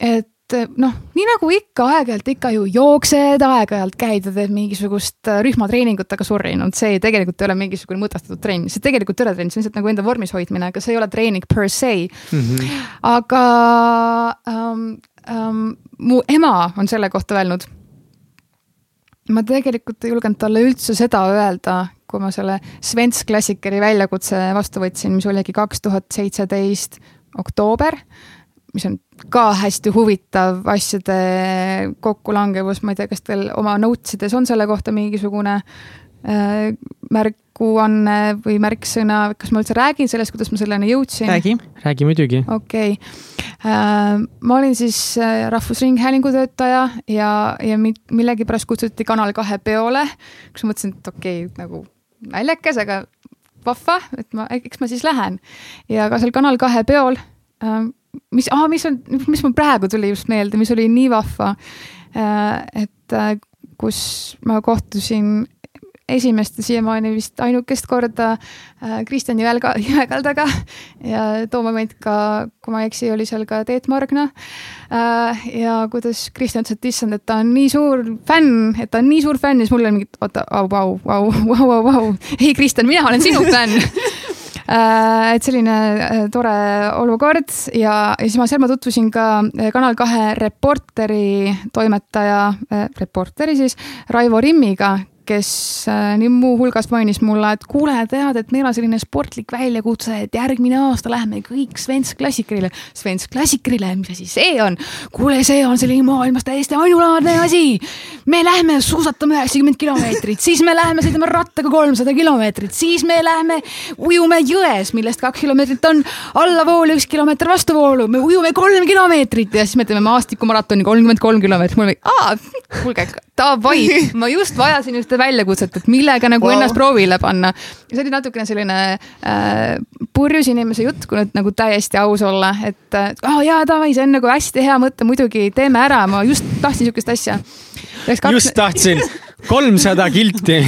et et noh, nii nagu ikka, aeg-ajalt ikka ju jooksed, aeg-ajalt käid ja teed mingisugust äh, rühmatreeningut, aga sorry, no see tegelikult ei ole mingisugune mõtestatud trenn, see tegelikult ei ole trenn, see on lihtsalt nagu enda vormis hoidmine, aga see ei ole treening per se mm. -hmm. aga um, um, mu ema on selle kohta öelnud. ma tegelikult ei julgenud talle üldse seda öelda, kui ma selle Svensk Klassikeri väljakutse vastu võtsin, mis oligi kaks tuhat seitseteist oktoober mis on ka hästi huvitav asjade kokkulangevus, ma ei tea, kas teil oma notes ides on selle kohta mingisugune äh, märguanne või märksõna, kas ma üldse räägin sellest, kuidas ma selleni jõudsin? räägi, räägi muidugi. okei okay. äh,, ma olin siis äh, Rahvusringhäälingu töötaja ja, ja millegipärast kutsuti Kanal kahe peole, kus ma mõtlesin, et okei okay,, nagu naljakas, aga vahva, et ma, eks ma siis lähen. ja ka seal Kanal kahe peol äh, mis ah,, mis on, mis mul praegu tuli just meelde, mis oli nii vahva. Äh, et äh, kus ma kohtusin esimest ja siiamaani vist ainukest korda äh, Kristjan Jõelga, Jõekaldaga ja too moment ka, kui ma ei eksi, oli seal ka Teet Margna ja kuidas Kristjan ütles, et issand, et ta on nii suur fänn, et ta on nii suur fänn ja siis mul oli mingi, oota, vau, vau, vau, vau, vau, vau, ei Kristjan, mina olen sinu fänn et selline äh, tore olukord ja, ja siis ma seal ma tutvusin ka äh, Kanal kahe reporteri toimetaja, reporteri siis Raivo Rimmiga, kes äh, nii muuhulgas mainis mulle, et kuule, tead, et meil on selline sportlik väljakutse, et järgmine aasta läheme kõik Svensk Klassikerile. Svensk Klassikerile, mis asi see on? kuule, see on selline maailmas täiesti ainulaadne asi. me lähme suusatame üheksakümmend kilomeetrit, siis me läheme sõidame rattaga kolmsada kilomeetrit, siis me läheme ujume jões, millest kaks kilomeetrit on allavoolu, üks kilomeeter vastuvoolu, me ujume kolm kilomeetrit ja siis me teeme maastikumaratoni kolmkümmend kolm kilomeetrit. mul oli, aa, kuulge, davai, ma just vajasin ühte väljakutset, et millega nagu wow. ennast proovile panna. see oli natukene selline äh, purjus inimese jutt, kui nüüd nagu täiesti aus olla, et äh, oh, jaa, davai, see on nagu hästi hea mõte, muidugi teeme ära, ma just tahtsin sihukest asja. Just tahtsin kolmsada kilti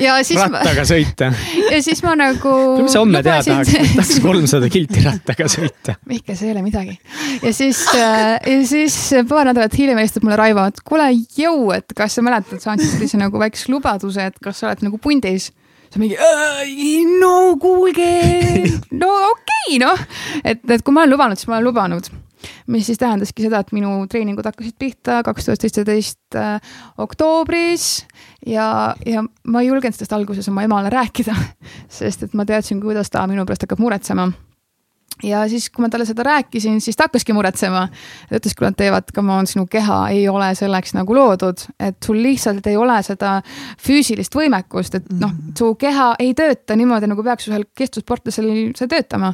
rattaga ma... sõita. ja siis ma nagu. mis sa homme teha tahaks, tahaks kolmsada kilti rattaga sõita. Mihkel, see ei ole midagi. ja siis äh,, ja siis paar nädalat hiljem helistab mulle Raivo, et kuule, jõu, et kas sa mäletad, sa andsid sellise nagu väikse lubaduse, et kas sa oled nagu pundis sa mingi, no kuulge, no okei okay,, noh, et, et kui ma olen lubanud, siis ma olen lubanud mis siis tähendaski seda, et minu treeningud hakkasid pihta kaks tuhat seitseteist äh, oktoobris ja, ja ma ei julgenud sellest alguses oma emale rääkida, sest et ma teadsin, kuidas ta minu pärast hakkab muretsema. Ja siis, kui ma talle seda rääkisin, siis ta hakkaski muretsema. ta ütles, kui nad teevad, come on, sinu keha ei ole selleks nagu loodud, et sul lihtsalt ei ole seda füüsilist võimekust, et noh, su keha ei tööta niimoodi, nagu peaks ühel kestvussportlasel see töötama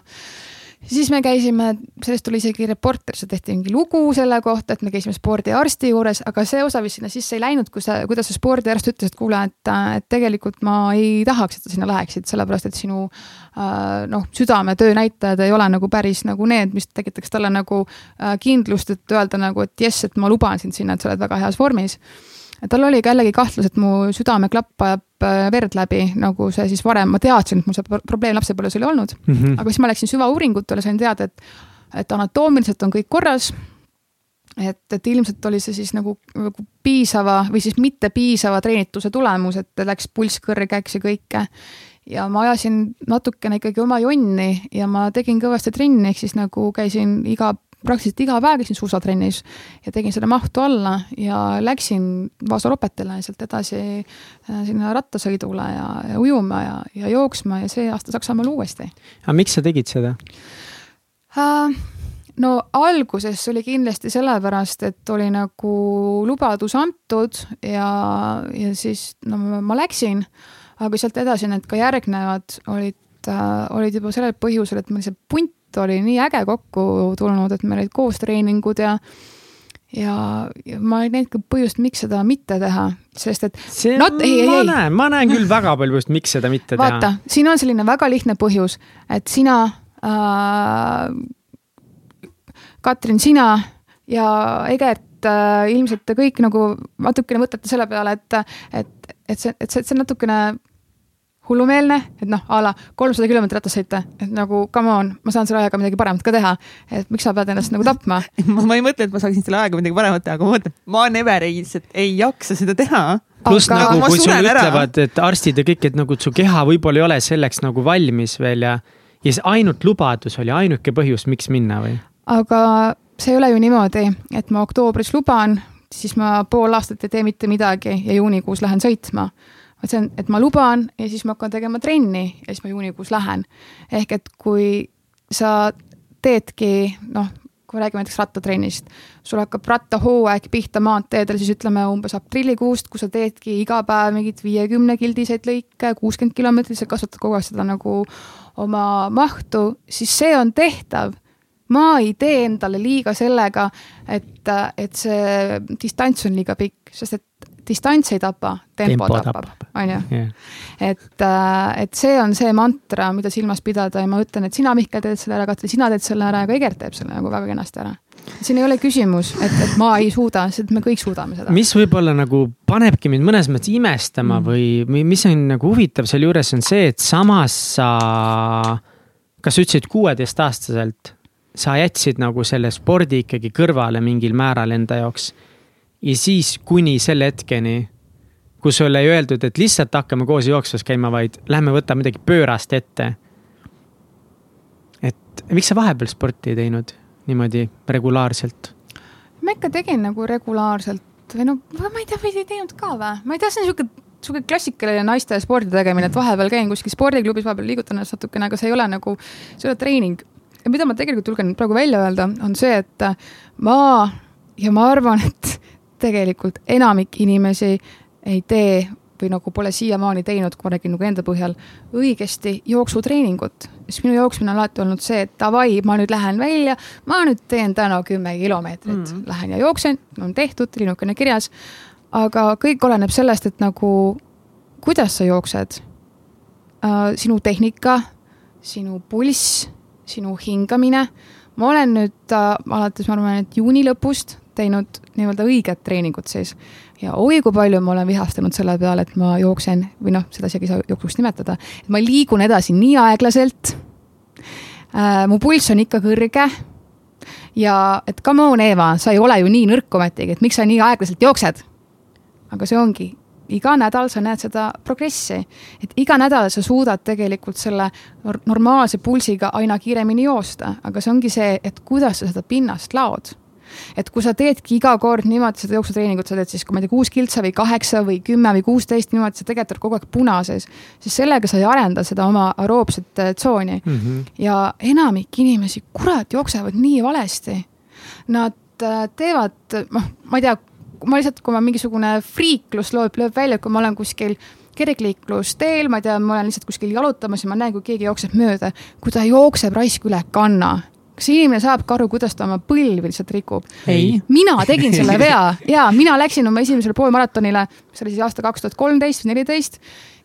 siis me käisime, sellest tuli isegi reporter, seal tehti mingi lugu selle kohta, et me käisime spordiarsti juures, aga see osa vist sinna sisse ei läinud, kui sa, kuidas see spordiarst ütles, et kuule, et, et tegelikult ma ei tahaks, et sa sinna läheksid, sellepärast et sinu äh, noh, südametöö näitajad ei ole nagu päris nagu need, mis tekitaks talle nagu äh, kindlust, et öelda nagu, et jess, et ma luban sind sinna, et sa oled väga heas vormis tal oli ka jällegi kahtlus, et mu südameklapp ajab äh, verd läbi, nagu see siis varem, ma teadsin, et mul see probleem lapsepõlves oli olnud mm. -hmm. aga siis ma läksin süvauuringutele, sain teada, et, et anatoomiliselt on kõik korras. et, et ilmselt oli see siis nagu, nagu piisava või siis mitte piisava treenituse tulemus, et läks pulss kõrgeks ja kõike. ja ma ajasin natukene ikkagi oma jonni ja ma tegin kõvasti trenni, ehk siis nagu käisin iga praktiliselt iga päev käisin suusatrennis ja tegin seda mahtu alla ja läksin Vaasa ropetele sealt edasi äh, sinna rattasõidule ja, ja ujuma ja, ja jooksma ja see aasta Saksamaal uuesti. aga miks sa tegid seda uh,? no alguses oli kindlasti sellepärast, et oli nagu lubadus antud ja, ja siis no ma läksin, aga sealt edasi need ka järgnevad olid äh, olid juba sellel põhjusel, et meil see punt oli nii äge kokku tulnud, et meil olid koos treeningud ja ja, ja ma ei näinud ka põhjust, miks seda mitte teha, sest et. Not, ei, ma ei, näen, ma näen küll väga palju põhjust, miks seda mitte vaata, teha. vaata, siin on selline väga lihtne põhjus, et sina äh,, Katrin, sina ja Egert äh, ilmselt te kõik nagu natukene mõtlete selle peale, et, et, et see, et see, see natukene hullumeelne, et noh, a la kolmsada kilomeetrit ratast sõita, et nagu come on, ma saan selle ajaga midagi paremat ka teha. et miks sa pead ennast nagu tapma ma, ma ei mõtle, et ma saaksin selle ajaga midagi paremat teha, aga ma mõtlen, ma never ei, ei jaksa seda teha. pluss aga nagu, kui sulle ütlevad, et arstid ja kõik, et nagu su keha võib-olla ei ole selleks nagu valmis veel ja, ja siis ainult lubadus oli ainuke põhjus, miks minna või? aga see ei ole ju niimoodi, et ma oktoobris luban, siis ma pool aastat ei tee mitte midagi ja juunikuus lähen sõitma vaid see on, et ma luban ja siis ma hakkan tegema trenni ja siis ma juunikuus lähen. ehk et kui sa teedki, noh, kui me räägime näiteks rattatrennist, sul hakkab rattahooaeg pihta maanteedel, siis ütleme umbes aprillikuust, kui sa teedki iga päev mingeid viiekümne kildiseid lõike, kuuskümmend kilomeetrit, sa kasvatad kogu aeg seda nagu oma mahtu, siis see on tehtav ma ei tee endale liiga sellega, et, et see distants on liiga pikk, sest et distants ei tapa, tempo, tapab, on ju. et, äh, et see on see mantra, mida silmas pidada ja ma ütlen, et sina, Mihkel, teed selle ära, Katri, sina teed selle ära ja ka Egert teeb selle nagu väga kenasti ära siin ei ole küsimus, et, et ma ei suuda, sest me kõik suudame seda. mis võib-olla nagu panebki mind mõnes mõttes imestama mm. või mis on nagu huvitav sealjuures on see, et samas sa, kas sa ütlesid kuueteistaastaselt, sa jätsid nagu selle spordi ikkagi kõrvale mingil määral enda jaoks. Ja siis kuni selle hetkeni, kus sulle ei öeldud, et lihtsalt hakkame koos jooksvas käima, vaid lähme võtame midagi pöörast ette. et miks sa vahepeal sporti ei teinud? niimoodi regulaarselt? ma ikka tegin nagu regulaarselt või no ma ei tea, või ei teinud ka või, ma ei tea, see on sihuke sihuke klassikaline naiste spordi tegemine, et vahepeal käin kuskil spordiklubis, vahepeal liigutan ennast natukene, aga see ei ole nagu, see ei ole treening. ja mida ma tegelikult julgen praegu välja öelda, on see, et ma ja ma arvan, et tegelikult enamik inimesi ei tee või nagu pole siiamaani teinud, kui ma räägin nagu enda põhjal, õigesti jooksutreeningut. siis minu jooksmine on alati olnud see, et davai, ma nüüd lähen välja, ma nüüd teen täna kümme kilomeetrit mm, lähen ja jooksen, on tehtud, linnukene kirjas. aga kõik oleneb sellest, et nagu kuidas sa jooksed äh,, sinu tehnika, sinu pulss, sinu hingamine. ma olen nüüd äh, alates, ma arvan, et juuni lõpust teinud nii-öelda õiget treeningut siis ja oi kui palju ma olen vihastanud selle peale, et ma jooksen või noh, seda isegi ei saa jooksuks nimetada, et ma liigun edasi nii aeglaselt äh,. mu pulss on ikka kõrge. ja et come on, Eeva, sa ei ole ju nii nõrk ometigi, et miks sa nii aeglaselt jooksed? aga see ongi, iga nädal sa näed seda progressi, et iga nädal sa suudad tegelikult selle normaalse pulsiga aina kiiremini joosta, aga see ongi see, et kuidas sa seda pinnast laod et kui sa teedki iga kord niimoodi seda jooksutreeningut, sa teed siis, kui ma ei tea, kuus kiltsa või kaheksa või kümme või kuusteist niimoodi, sa tegelikult oled kogu aeg punases, siis sellega sa ei arenda seda oma aeroobset äh, tsooni mm. -hmm. ja enamik inimesi, kurat, jooksevad nii valesti. Nad äh, teevad, noh, ma ei tea, ma lihtsalt, kui ma mingisugune friiklus lööb, lööb välja, kui ma olen kuskil kergliiklusteel, ma ei tea, ma olen lihtsalt kuskil jalutamas ja ma näen, kui keegi jookseb mööda, kui ta jookseb raisk üle kanna kas inimene saab ka aru, kuidas ta oma põlvi lihtsalt rikub? mina tegin selle vea ja mina läksin oma esimesele poolmaratonile, mis oli siis aasta kaks tuhat kolmteist või neliteist.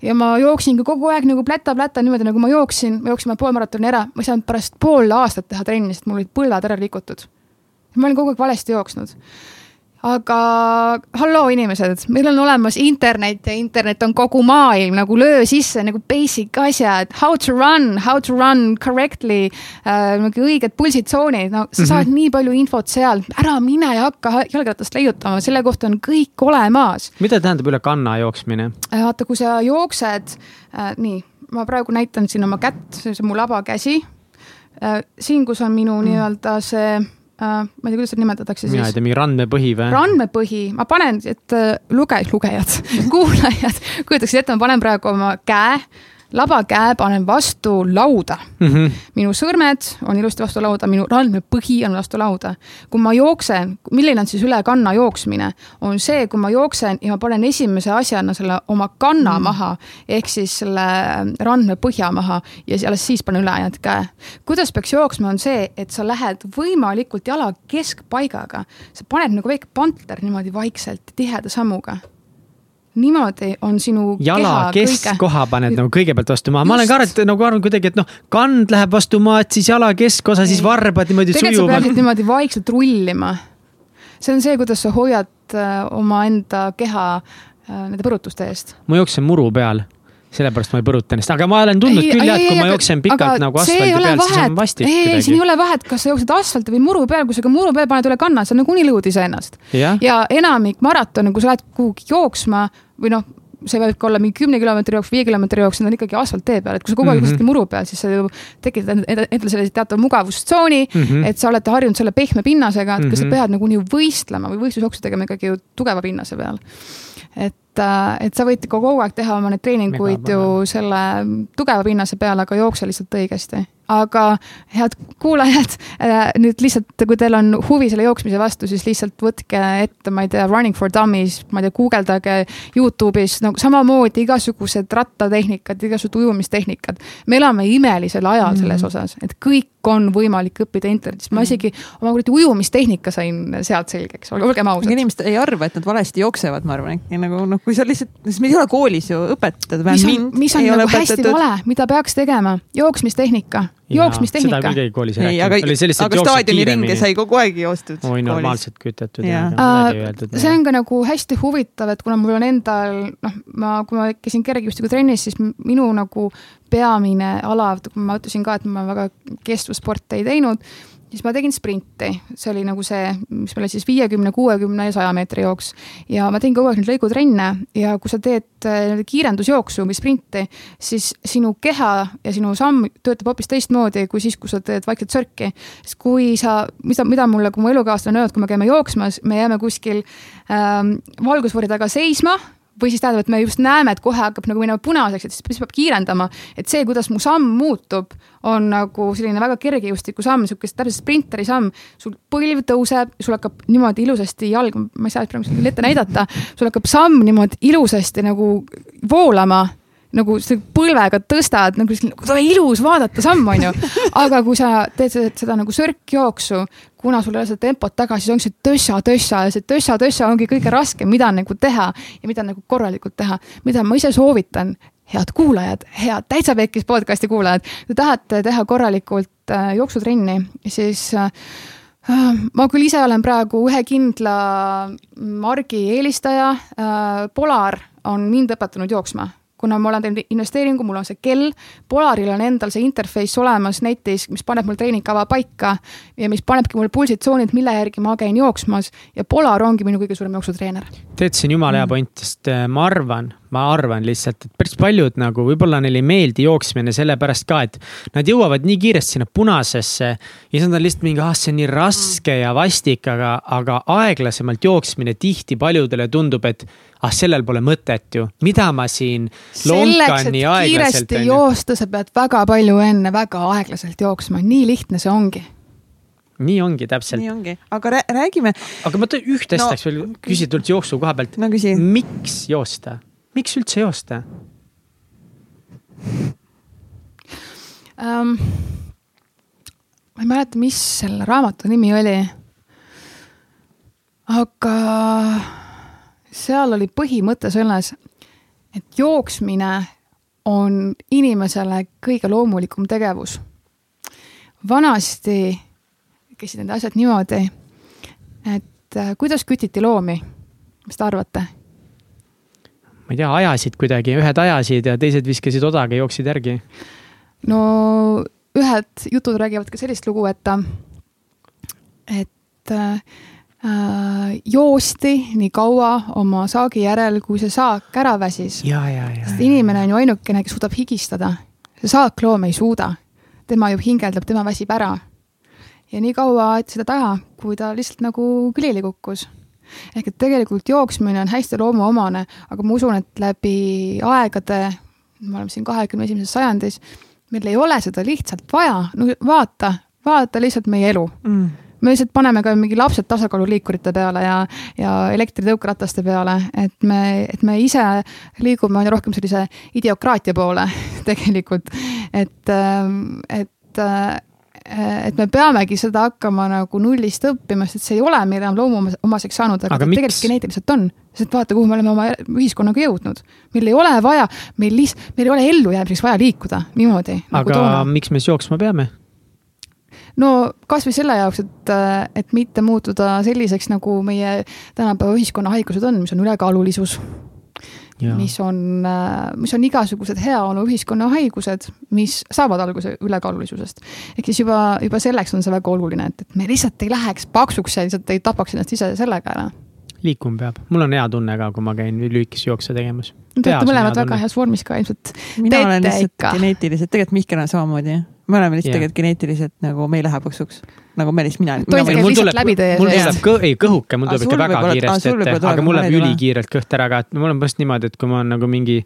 ja ma jooksingi kogu aeg nagu pläta-pläta niimoodi, nagu ma jooksin, ma jooksin oma poolmaratoni ära, ma ei saanud pärast pool aastat teha trenni, sest mul olid põlved ära rikutud. ma olin kogu aeg valesti jooksnud aga halloo, inimesed, meil on olemas internet ja internet on kogu maailm, nagu löö sisse nagu basic asjad, how to run, how to run correctly äh,, nagu õiged pulsitsoonid, no sa mm -hmm. saad nii palju infot seal, ära mine ja hakka jalgratast leiutama, selle kohta on kõik olemas. mida tähendab üle kanna jooksmine äh,? vaata, kui sa jooksed äh,, nii, ma praegu näitan siin oma kätt, see on mu labakäsi äh,. siin, kus on minu mm. nii-öelda see ma ei tea, kuidas seda nimetatakse siis. mina ei tea, mingi randmepõhi või? randmepõhi, ma panen, et uh, luge-, lugejad kuulajad kujutaksid ette, ma panen praegu oma käe labakäe panen vastu lauda mm. -hmm. minu sõrmed on ilusti vastu lauda, minu randmepõhi on vastu lauda. kui ma jooksen, milline on siis üle kanna jooksmine, on see, kui ma jooksen ja ma panen esimese asjana selle oma kanna mm -hmm. maha ehk siis selle randmepõhja maha ja alles siis panen ülejäänud käe. kuidas peaks jooksma, on see, et sa lähed võimalikult jala keskpaigaga, sa paned nagu väike panter niimoodi vaikselt, tiheda sammuga niimoodi on sinu jala keskkoha kõige... paned nagu kõigepealt vastu maa, ma olen ka arvanud, nagu arvanud kuidagi, et noh, kand läheb vastu maad, siis jala keskosa, siis varbad niimoodi tegelikult sujuvalt. sa peaksid niimoodi vaikselt rullima. see on see, kuidas sa hoiad äh, omaenda keha äh, nende põrutuste eest. ma jooksen muru peal sellepärast ma ei põruta ennast, aga ma olen tundnud ei, küll jah, et kui ma jooksen pikalt nagu asfaldi peal, siis on vastik. ei, siin ei ole vahet, kas sa jooksed asfalti või muru peal, kui sa ka muru peal paned üle kanna, sa nagunii lõhud iseennast. ja enamik maratone, kui sa lähed kuhugi jooksma või noh, see võib ka olla mingi kümne kilomeetri jooks, viie kilomeetri jooks, need on ikkagi asfalttee peal, et kui sa kogu aeg mm -hmm. kuskil muru peal, siis sa ju tekitad endale sellise teatava mugavustsooni mm, -hmm. et sa oled harjunud selle pehme pinnasega, et mm -hmm. kas sa mhm. pead nagunii võistlema või võistlusjooksu tegema ikkagi ju tugeva pinnase peal. et Äh, et sa võid kogu aeg teha oma neid treeninguid ju selle tugeva pinnase peal, aga jookse lihtsalt õigesti aga head kuulajad, äh, nüüd lihtsalt, kui teil on huvi selle jooksmise vastu, siis lihtsalt võtke ette, ma ei tea, Running for Dummies, ma ei tea, guugeldage Youtube'is, no samamoodi igasugused rattatehnikad, igasugused ujumistehnikad. me elame imelisel ajal mm -hmm. selles osas, et kõik on võimalik õppida internetist, ma mhm. isegi oma kuradi ujumistehnika sain sealt selgeks, olgem ausad. inimesed ei arva, et nad valesti jooksevad, ma arvan, äkki nagu noh, kui sa lihtsalt, sest meil ei ole koolis ju õpetatud. mis on, mis on nagu õpetatud. hästi vale, mida peaks tegema, jooksmistehnika jooksmistehnika. seda keegi koolis ei rääkinud. aga, aga staadioniringe sai kogu aeg joostud. oi, normaalselt kütetud ja, ja midagi ei öeldud. see on ka nagu hästi huvitav, et kuna mul on endal, noh, ma, kui ma käisin kergejõustiku trennis, siis minu nagu peamine ala, ma ütlesin ka, et ma väga kestvussporte ei teinud siis ma tegin sprinti, see oli nagu see, mis meil oli siis viiekümne, kuuekümne ja saja meetri jooks. ja ma tegin kogu aeg neid lõigutrenne ja kui sa teed äh, kiirendusjooksu või sprinti, siis sinu keha ja sinu samm töötab hoopis teistmoodi kui siis, kui sa teed vaikselt sörki. sest kui sa, mida, mida mulle, kui mu elukaaslane on öelnud, kui me käime jooksmas, me jääme kuskil ähm, valgusfoori taga seisma või siis tähendab, et me just näeme, et kohe hakkab nagu minema punaseks, et siis peab kiirendama. et see, kuidas mu samm muutub, on nagu selline väga kergejõustiku samm, niisugune täpselt sprinteri samm. sul põlv tõuseb, sul hakkab niimoodi ilusasti jalg, ma ei saa praegu seda ette näidata, sul hakkab samm niimoodi ilusasti nagu voolama nagu põlvega tõstad, nagu ilus vaadata samm, on ju. aga kui sa teed seda, seda nagu sörkjooksu, kuna sul ei ole seda tempot taga, siis ongi see tössa-tössa ja see tössa-tössa ongi kõige raskem, mida nagu teha ja mida nagu korralikult teha. mida ma ise soovitan, head kuulajad, head Täitsa Pekkis podcast'i kuulajad, kui tahate teha korralikult äh, jooksutrenni, siis äh, ma küll ise olen praegu ühe kindla margi eelistaja äh,. Polar on mind õpetanud jooksma kuna ma olen teinud investeeringu, mul on see kell, Polaril on endal see interface olemas netis, mis paneb mul treeningkava paika ja mis panebki mulle pulsitsoonid, mille järgi ma käin jooksmas ja Polar ongi minu kõige suurem jooksutreener. tead, see on jumala hea mm. point, sest äh, ma arvan, ma arvan lihtsalt, et päris paljud nagu võib-olla neile ei meeldi jooksmine sellepärast ka, et nad jõuavad nii kiiresti sinna punasesse ja siis nad on lihtsalt mingi, ah, see on nii raske ja vastik, aga, aga aeglasemalt jooksmine tihti paljudele tundub, et ah, sellel pole mõtet ju, mida ma siin nii aeglaselt. kiiresti joosta, sa pead väga palju enne väga aeglaselt jooksma, nii lihtne see ongi nii ongi täpselt. nii ongi, aga räägime. aga ma üht asja no, tahaks veel küsida üldse jooksu koha pealt no,. miks joosta, miks üldse joosta um,? ma ei mäleta, mis selle raamatu nimi oli. aga seal oli põhimõte selles, et jooksmine on inimesele kõige loomulikum tegevus. vanasti käisid need asjad niimoodi, et äh, kuidas kütiti loomi, mis te arvate? Ma ei tea, ajasid kuidagi, ühed ajasid ja teised viskasid odaga, jooksid järgi. no ühed jutud räägivad ka sellist lugu, et, et äh, joosti nii kaua oma saagi järel, kui see saak ära väsis. sest inimene on ju ainukene, kes suudab higistada. see saakloom ei suuda. tema ju hingeldab, tema väsib ära. ja nii kaua aeti seda taha, kui ta lihtsalt nagu külili kukkus. Ehk et tegelikult jooksmine on hästi loomuomane, aga ma usun, et läbi aegade, me oleme siin kahekümne esimeses sajandis, meil ei ole seda lihtsalt vaja, no vaata, vaata lihtsalt meie elu. Mm. Me lihtsalt paneme ka mingi lapsed tasakaaluliikurite peale ja, ja elektritõukerataste peale, et me, et me ise liigume aina rohkem sellise idiokraatia poole tegelikult. et, et, et me peamegi seda hakkama nagu nullist õppima, sest see ei ole meil enam loomuomaseks saanud, aga, aga tegelikult geneetiliselt on. sest vaata, kuhu me oleme oma ühiskonnaga jõudnud. meil ei ole vaja, meil lihtsalt, meil ei ole ellujäämiseks vaja liikuda niimoodi. Nagu aga toona. miks me siis jooksma peame? no kasvõi selle jaoks, et, et mitte muutuda selliseks, nagu meie tänapäeva ühiskonna haigused on, mis on ülekaalulisus. Mis on, mis on igasugused heaolu ühiskonna haigused, mis saavad alguse ülekaalulisusest. ehk siis juba, juba selleks on see väga oluline, et, et me lihtsalt ei läheks paksuks ja lihtsalt ei tapaks ennast ise sellega ära. Liikuma peab, mul on hea tunne ka, kui ma käin lühikesi jookse tegemas. Te olete mõlemad väga heas vormis ka ilmselt. mina olen lihtsalt geneetiliselt, tegelikult Mihkel on samamoodi me oleme lihtsalt tegelikult geneetiliselt nagu me ei lähe paksuks nagu Meelis, mina. läbi teie seest. mul tuleb kõ, ei kõhuke, mul tuleb ikka väga kiiresti ette, aga mul läheb ülikiirelt kõht ära ka, et mul on põhimõtteliselt niimoodi, et kui ma olen nagu mingi,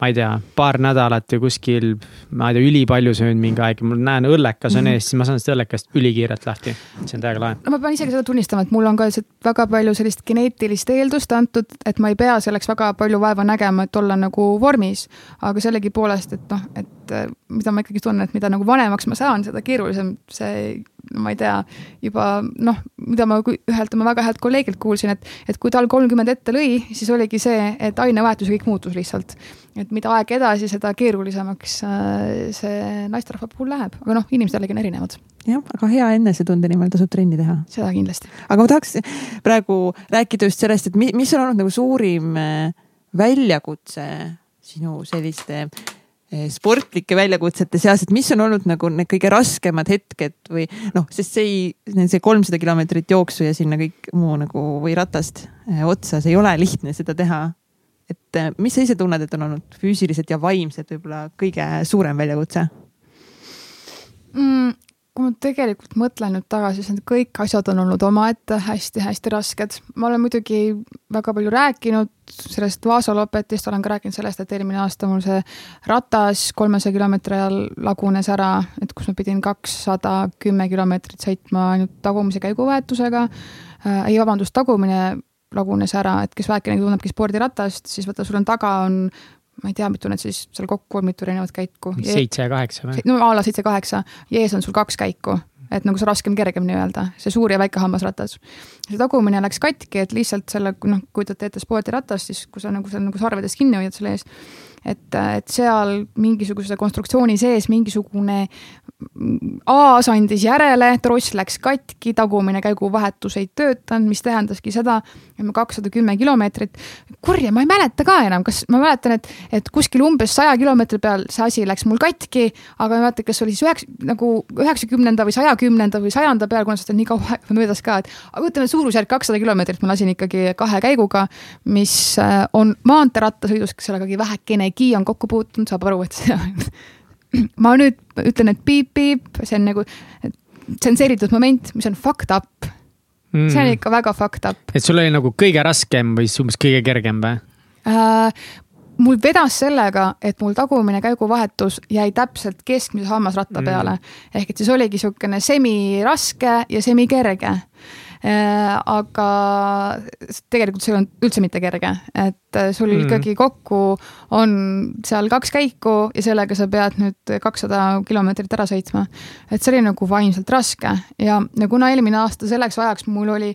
ma ei tea, paar nädalat või kuskil, ma ei tea, ülipalju söönud mingi aeg, ma näen õllekas on mm -hmm. ees, siis ma saan sellest õllekast ülikiirelt lahti. see on täiega lahe. no ma pean isegi seda tunnistama, et mul on ka lihtsalt väga palju sellist geneetilist eeldust antud, et ma ei pea selleks väga palju vaeva nägema, et olla nagu vormis. aga sellegipoolest, et noh, et et mida ma ikkagi tunnen, et mida nagu vanemaks ma saan, seda keerulisem see ma ei tea, juba noh, mida ma ühelt oma väga head kolleegilt kuulsin, et, et kui tal kolmkümmend ette lõi, siis oligi see, et ainevahetus kõik muutus lihtsalt. et mida aeg edasi, seda keerulisemaks äh, see naisterahva puhul läheb, aga noh, inimesed jällegi on erinevad. jah, aga hea enesetunde nimel tasub trenni teha. seda kindlasti. aga ma tahaks praegu rääkida just sellest, et mis on olnud nagu suurim äh, väljakutse sinu selliste sportlike väljakutsete seas, et mis on olnud nagu need kõige raskemad hetked või noh, sest see ei, see kolmsada kilomeetrit jooksu ja sinna kõik muu nagu või ratast eh, otsas ei ole lihtne seda teha. et eh, mis sa ise tunned, et on olnud füüsiliselt ja vaimselt võib-olla kõige suurem väljakutse mm,? Kui ma tegelikult mõtlen nüüd tagasi, siis need kõik asjad on olnud omaette hästi-hästi rasked. ma olen muidugi väga palju rääkinud sellest Vaasa-Lopetist, olen ka rääkinud sellest, et eelmine aasta mul see ratas kolmesaja kilomeetri ajal lagunes ära, et kus ma pidin kakssada kümme kilomeetrit sõitma ainult tagumise käiguvahetusega äh,. ei, vabandust, tagumine lagunes ära, et kes vähekene tunnebki spordiratast, siis vaata, sul on taga on ma ei tea, mitu need siis seal kokku on, mitu erinevat käiku. seitse ja kaheksa või? no a la seitse-kaheksa ja ees on sul kaks käiku, et nagu see raskem, kergem nii-öelda, see suur ja väike hammasratas. see tagumine läks katki, et lihtsalt selle, noh, kui te teete spordiratast, siis kui sa nagu seal nagu sarvedest kinni hoiad selle ees, et, et seal mingisuguse konstruktsiooni sees mingisugune A-s andis järele, tross läks katki, tagumine käiguvahetus ei töötanud, mis tähendaski seda, et ma kakssada kümme kilomeetrit, kurja, ma ei mäleta ka enam, kas ma mäletan, et, et kuskil umbes saja kilomeetri peal see asi läks mul katki, aga ma ei mäleta, kas oli siis üheksa, nagu üheksakümnenda või sajakümnenda või sajanda peal, kuna sellest on nii kaua möödas ka, et aga ütleme, suurusjärk kakssada kilomeetrit ma lasin ikkagi kahe käiguga, mis äh, on maanteerattasõidus, kes sellegagi vähekenegi on kokku puutunud, saab aru, et see on ma nüüd ütlen, et piip-piip, see on nagu tsenseeritud moment, mis on fucked up mm.. see on ikka väga fucked up. et sul oli nagu kõige raskem või siis umbes kõige kergem või uh,? mul vedas sellega, et mul tagumine käiguvahetus jäi täpselt keskmise hammasratta mm. peale ehk et siis oligi niisugune semiraske ja semikerge Äh, aga tegelikult see ei olnud üldse mitte kerge, et äh, sul mm. ikkagi kokku on seal kaks käiku ja sellega sa pead nüüd kakssada kilomeetrit ära sõitma. et see oli nagu vaimselt raske ja, ja kuna eelmine aasta selleks ajaks mul oli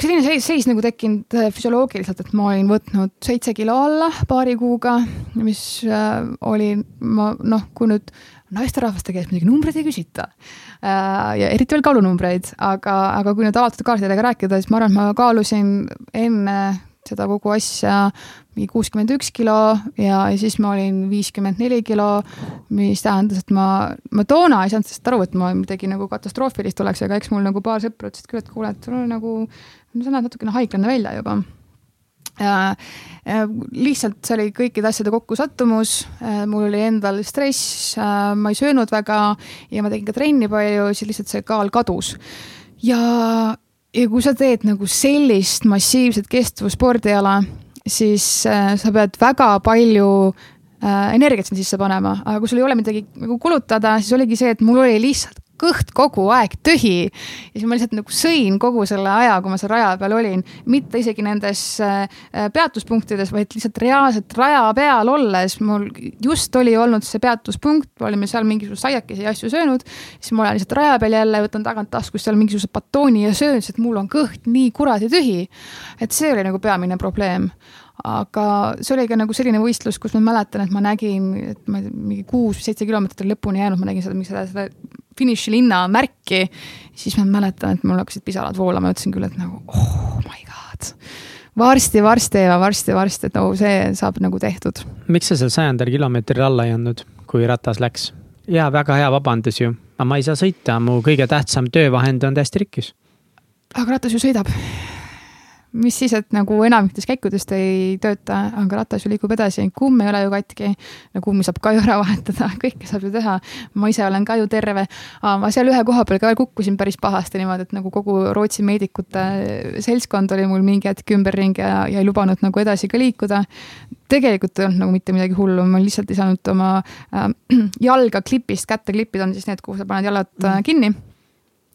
selline seis, seis nagu tekkinud äh, füsioloogiliselt, et ma olin võtnud seitse kilo alla paari kuuga, mis äh, oli, ma noh, kui nüüd naisterahvaste käest muidugi numbreid ei küsita äh,. ja eriti veel kaalunumbreid, aga, aga kui nüüd avatud kaartidega rääkida, siis ma arvan, et ma kaalusin enne seda kogu asja mingi kuuskümmend üks kilo ja, ja siis ma olin viiskümmend neli kilo, mis tähendas, et ma, ma toona ei saanud sellest aru, et ma midagi nagu katastroofilist oleks, aga eks mul nagu paar sõpra ütlesid küll, et kuule, et sul on nagu, sa näed natukene haiglane välja juba lihtsalt see oli kõikide asjade kokkusattumus, äh, mul oli endal stress, äh, ma ei söönud väga ja ma tegin ka trenni palju, siis lihtsalt see kaal kadus. ja, ja kui sa teed nagu sellist massiivset kestvusspordiala, siis äh, sa pead väga palju energiat sinna sisse panema, aga kui sul ei ole midagi nagu kulutada, siis oligi see, et mul oli lihtsalt kõht kogu aeg tühi. ja siis ma lihtsalt nagu sõin kogu selle aja, kui ma seal raja peal olin, mitte isegi nendes äh, peatuspunktides, vaid lihtsalt reaalselt raja peal olles, mul just oli olnud see peatuspunkt, olime seal mingisuguseid saiakesi ja asju söönud. siis ma olen lihtsalt raja peal jälle, võtan tagant taskust seal mingisuguse batooni ja söön, sest mul on kõht nii kuradi tühi. et see oli nagu peamine probleem aga see oli ka nagu selline võistlus, kus ma mäletan, et ma nägin, et ma ei tea, mingi kuus-seitse kilomeetrit lõpuni jäänud, ma nägin seda, seda, seda finišilinna märki. siis ma mäletan, et mul hakkasid pisarad voolama, ütlesin küll, et nagu oh my god. varsti, varsti ja varsti, varsti, et nagu see saab nagu tehtud. miks sa seal sajandal kilomeetril alla ei andnud, kui ratas läks? ja väga hea vabandus ju, aga ma ei saa sõita, mu kõige tähtsam töövahend on täiesti rikkis. aga ratas ju sõidab mis siis, et nagu enamiktes käikudest ei tööta, aga ratas ju liigub edasi, kumm ei ole ju katki. no kummi saab ka ju ära vahetada, kõike saab ju teha. ma ise olen ka ju terve. ma seal ühe koha peal ka kukkusin päris pahasti niimoodi, et nagu kogu Rootsi meedikute seltskond oli mul mingi hetk ümberringi ja, ja ei lubanud nagu edasi ka liikuda. tegelikult ei olnud nagu mitte midagi hullu, ma lihtsalt ei saanud oma äh, jalga klipist kätte klippida, on siis need, kuhu sa paned jalad äh, kinni ja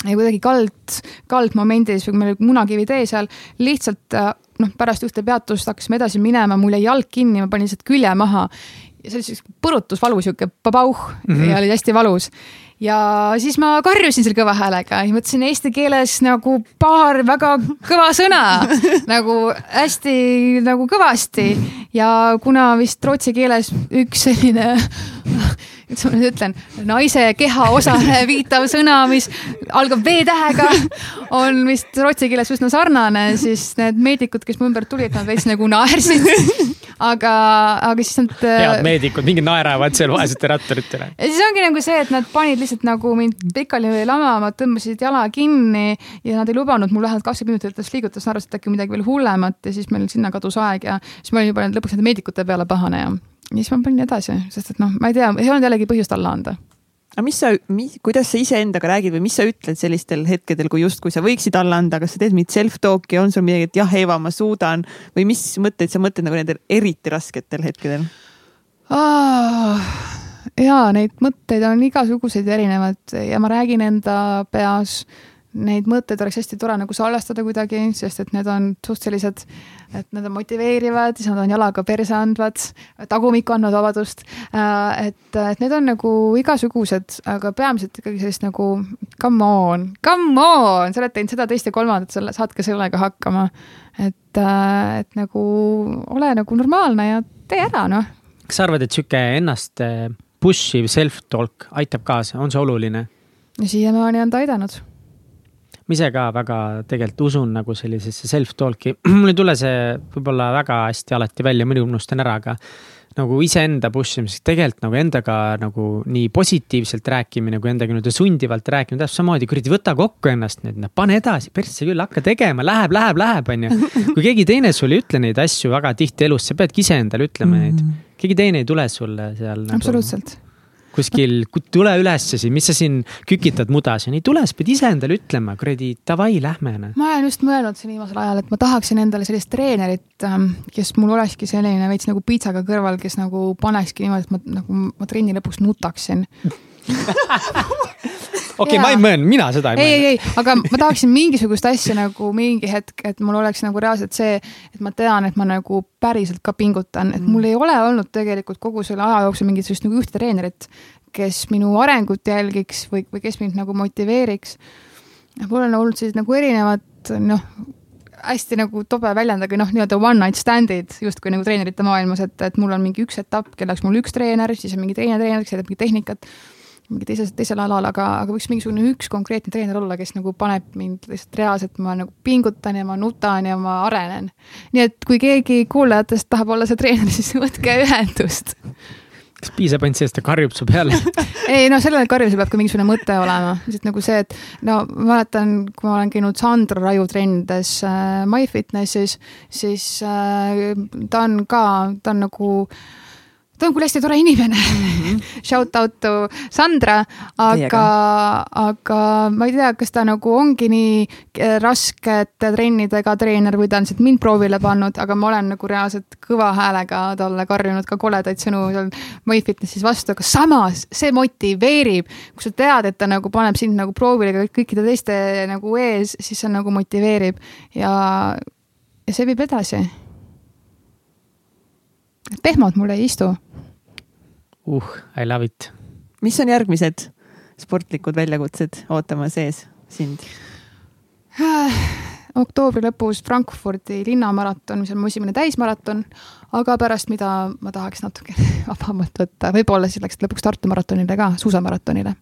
kuidagi kald, kaldmomendis või kui meil oli munakivi tee seal, lihtsalt äh, noh, pärast ühte peatust hakkasime edasi minema, mul jäi jalg kinni, ma panin lihtsalt külje maha. ja see oli siis põrutusvalu, sihuke babauh mm -hmm. ja oli hästi valus ja siis ma karjusin seal kõva häälega. Ja mõtlesin eesti keeles nagu paar väga kõva sõna. Nagu hästi nagu kõvasti. Ja kuna vist rootsi keeles üks selline kuidas ma nüüd ütlen, naise kehaosale viitav sõna, mis algab V-tähega, on vist rootsi keeles üsna sarnane, siis need meedikud, kes mu ümber tulid, nad veits nagu naersid. aga, aga siis nad. head meedikud, mingi naeravad seal vaesete ratturitele. ja siis ongi nagu see, et nad panid lihtsalt nagu mind pikali lamama, tõmbasid jala kinni ja nad ei lubanud mul vähemalt kakskümmend minutit alles liigutada, siis arvasid, et äkki midagi veel hullemat ja siis meil sinna kadus aeg ja siis ma olin juba lõpuks nende meedikute peale pahane ja ja siis ma panin edasi, sest et noh, ma ei tea, ei olnud jällegi põhjust alla anda aga mis sa, kuidas sa iseendaga räägid või mis sa ütled sellistel hetkedel, kui justkui sa võiksid alla anda, kas sa teed mingit self-talk'i, on sul midagi, et jah, Eva, ma suudan või mis mõtteid sa mõtled nagu nendel eriti rasketel hetkedel ah,? ja neid mõtteid on igasuguseid erinevaid ja ma räägin enda peas neid mõtteid oleks hästi tore nagu salvestada kuidagi, sest et need on suht sellised, et need on motiveerivad, siis nad on jalaga perse andvad, tagumikku andvad vabadust. Äh, et, et need on nagu igasugused, aga peamiselt ikkagi sellist nagu come on, come on, sa oled teinud seda, teist ja kolmandat, sa saad ka sellega hakkama. et, äh, et nagu ole nagu normaalne ja tee ära, noh. kas sa arvad, et sihuke ennast äh, push iv self-talk aitab kaasa, on see oluline? siiamaani on ta aidanud ma ise ka väga tegelikult usun nagu sellisesse self-talk'i, mul ei tule see võib-olla väga hästi alati välja, mõni unustan ära, aga nagu iseenda push imiseks, tegelikult nagu endaga nagu nii positiivselt rääkimine kui endaga nii-öelda sundivalt rääkimine, täpselt samamoodi, kuradi, võta kokku ennast nüüd, noh, pane edasi, persse küll, hakka tegema, läheb, läheb, läheb, on ju. kui keegi teine sulle ei ütle neid asju väga tihti elus, sa peadki iseendale ütlema neid. Mm. keegi teine ei tule sulle seal. absoluutselt nagu kuskil, tule ülesse siin, mis sa siin kükitad muda siin, ei tule, sa pead ise endale ütlema, kuradi davai, lähme. Noh. ma olen just mõelnud siin viimasel ajal, et ma tahaksin endale sellist treenerit, ähm, kes mul olekski selline veits nagu piitsaga kõrval, kes nagu panekski niimoodi, et ma nagu ma trenni lõpuks nutaksin okei ma ei mõelnud, mina seda ei, ei mõelnud. ei, ei, aga ma tahaksin mingisugust asja nagu mingi hetk, et mul oleks nagu reaalselt see, et ma tean, et ma nagu päriselt ka pingutan, et mul mm. ei ole olnud tegelikult kogu selle aja jooksul mingit sellist nagu ühte treenerit, kes minu arengut jälgiks või, või kes mind nagu motiveeriks. mul on olnud sellised nagu erinevad noh, hästi nagu tobe väljend, aga noh, nii-öelda one night stand'id justkui nagu treenerite maailmas, et, et mul on mingi üks etapp, kelleks mul üks treener, siis on mingi teine treener, kes teeb mingit tehnikat mingi teises, teisel alal, aga, aga võiks mingisugune üks konkreetne treener olla, kes nagu paneb mind lihtsalt reaalselt, ma nagu pingutan ja ma nutan ja ma arenen. nii et kui keegi kuulajatest tahab olla see treener, siis võtke ühendust. kas piisab ainult sellest, et ta karjub su peale ei no sellele karjumisel peab ka mingisugune mõte olema, lihtsalt nagu see, et no ma mäletan, kui ma olen käinud Sandra Raju trennides äh, MyFitnessis, siis äh, ta on ka, ta on nagu äh, ta on küll hästi tore inimene mm. -hmm. Shout out to Sandra, aga, aga ma ei tea, kas ta nagu ongi nii eh, raskete trennidega treener või ta on lihtsalt mind proovile pannud, aga ma olen nagu reaalselt kõva häälega talle karjunud ka koledaid sõnu seal MyFitnessis vastu, aga samas see motiveerib. kui sa tead, et ta nagu paneb sind nagu proovile ka kõikide teiste nagu ees, siis see nagu motiveerib ja, ja see viib edasi pehmod mul ei istu uh, I love it. mis on järgmised sportlikud väljakutsed ootamas ees sind? oktoobri lõpus Frankfurdi linnamaraton, mis on mu esimene täismaraton, aga pärast, mida ma tahaks natuke vabamalt võtta, võib-olla siis läks lõpuks Tartu maratonile ka, suusamaratonile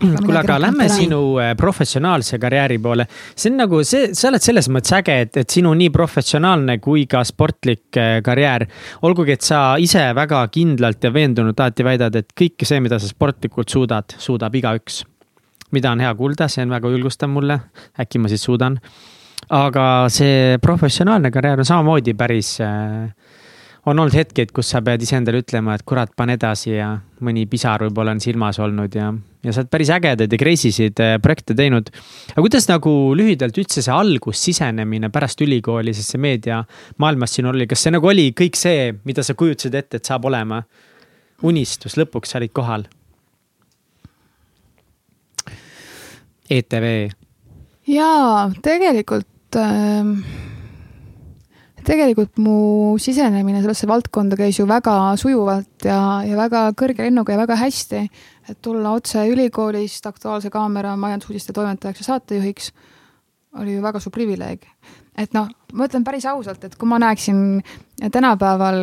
kuule, aga lähme sinu äh, professionaalse karjääri poole. see on nagu see, sa oled selles mõttes äge, et, et sinu nii professionaalne kui ka sportlik äh, karjäär. olgugi, et sa ise väga kindlalt ja veendunult alati väidad, et kõike see, mida sa sportlikult suudad, suudab igaüks. mida on hea kuulda, see on väga julgustav mulle. äkki ma siis suudan. aga see professionaalne karjäär on samamoodi päris äh, on olnud hetkeid, kus sa pead iseendale ütlema, et kurat, pane edasi ja mõni pisar võib-olla on silmas olnud ja, ja sa oled päris ägedaid ja crazy sid äh, projekte teinud. aga kuidas nagu lühidalt üldse see algus, sisenemine pärast ülikooli, sest see meediamaailmas siin oli, kas see nagu oli kõik see, mida sa kujutasid ette, et saab olema? unistus, lõpuks sa olid kohal ETV. jaa, tegelikult äh, tegelikult mu sisenemine sellesse valdkonda käis ju väga sujuvalt ja, ja väga kõrge lennuga ja väga hästi. et tulla otse ülikoolist Aktuaalse Kaamera majandusuudiste toimetajaks ja saatejuhiks oli ju väga suur privileeg. et noh, ma ütlen päris ausalt, et kui ma näeksin tänapäeval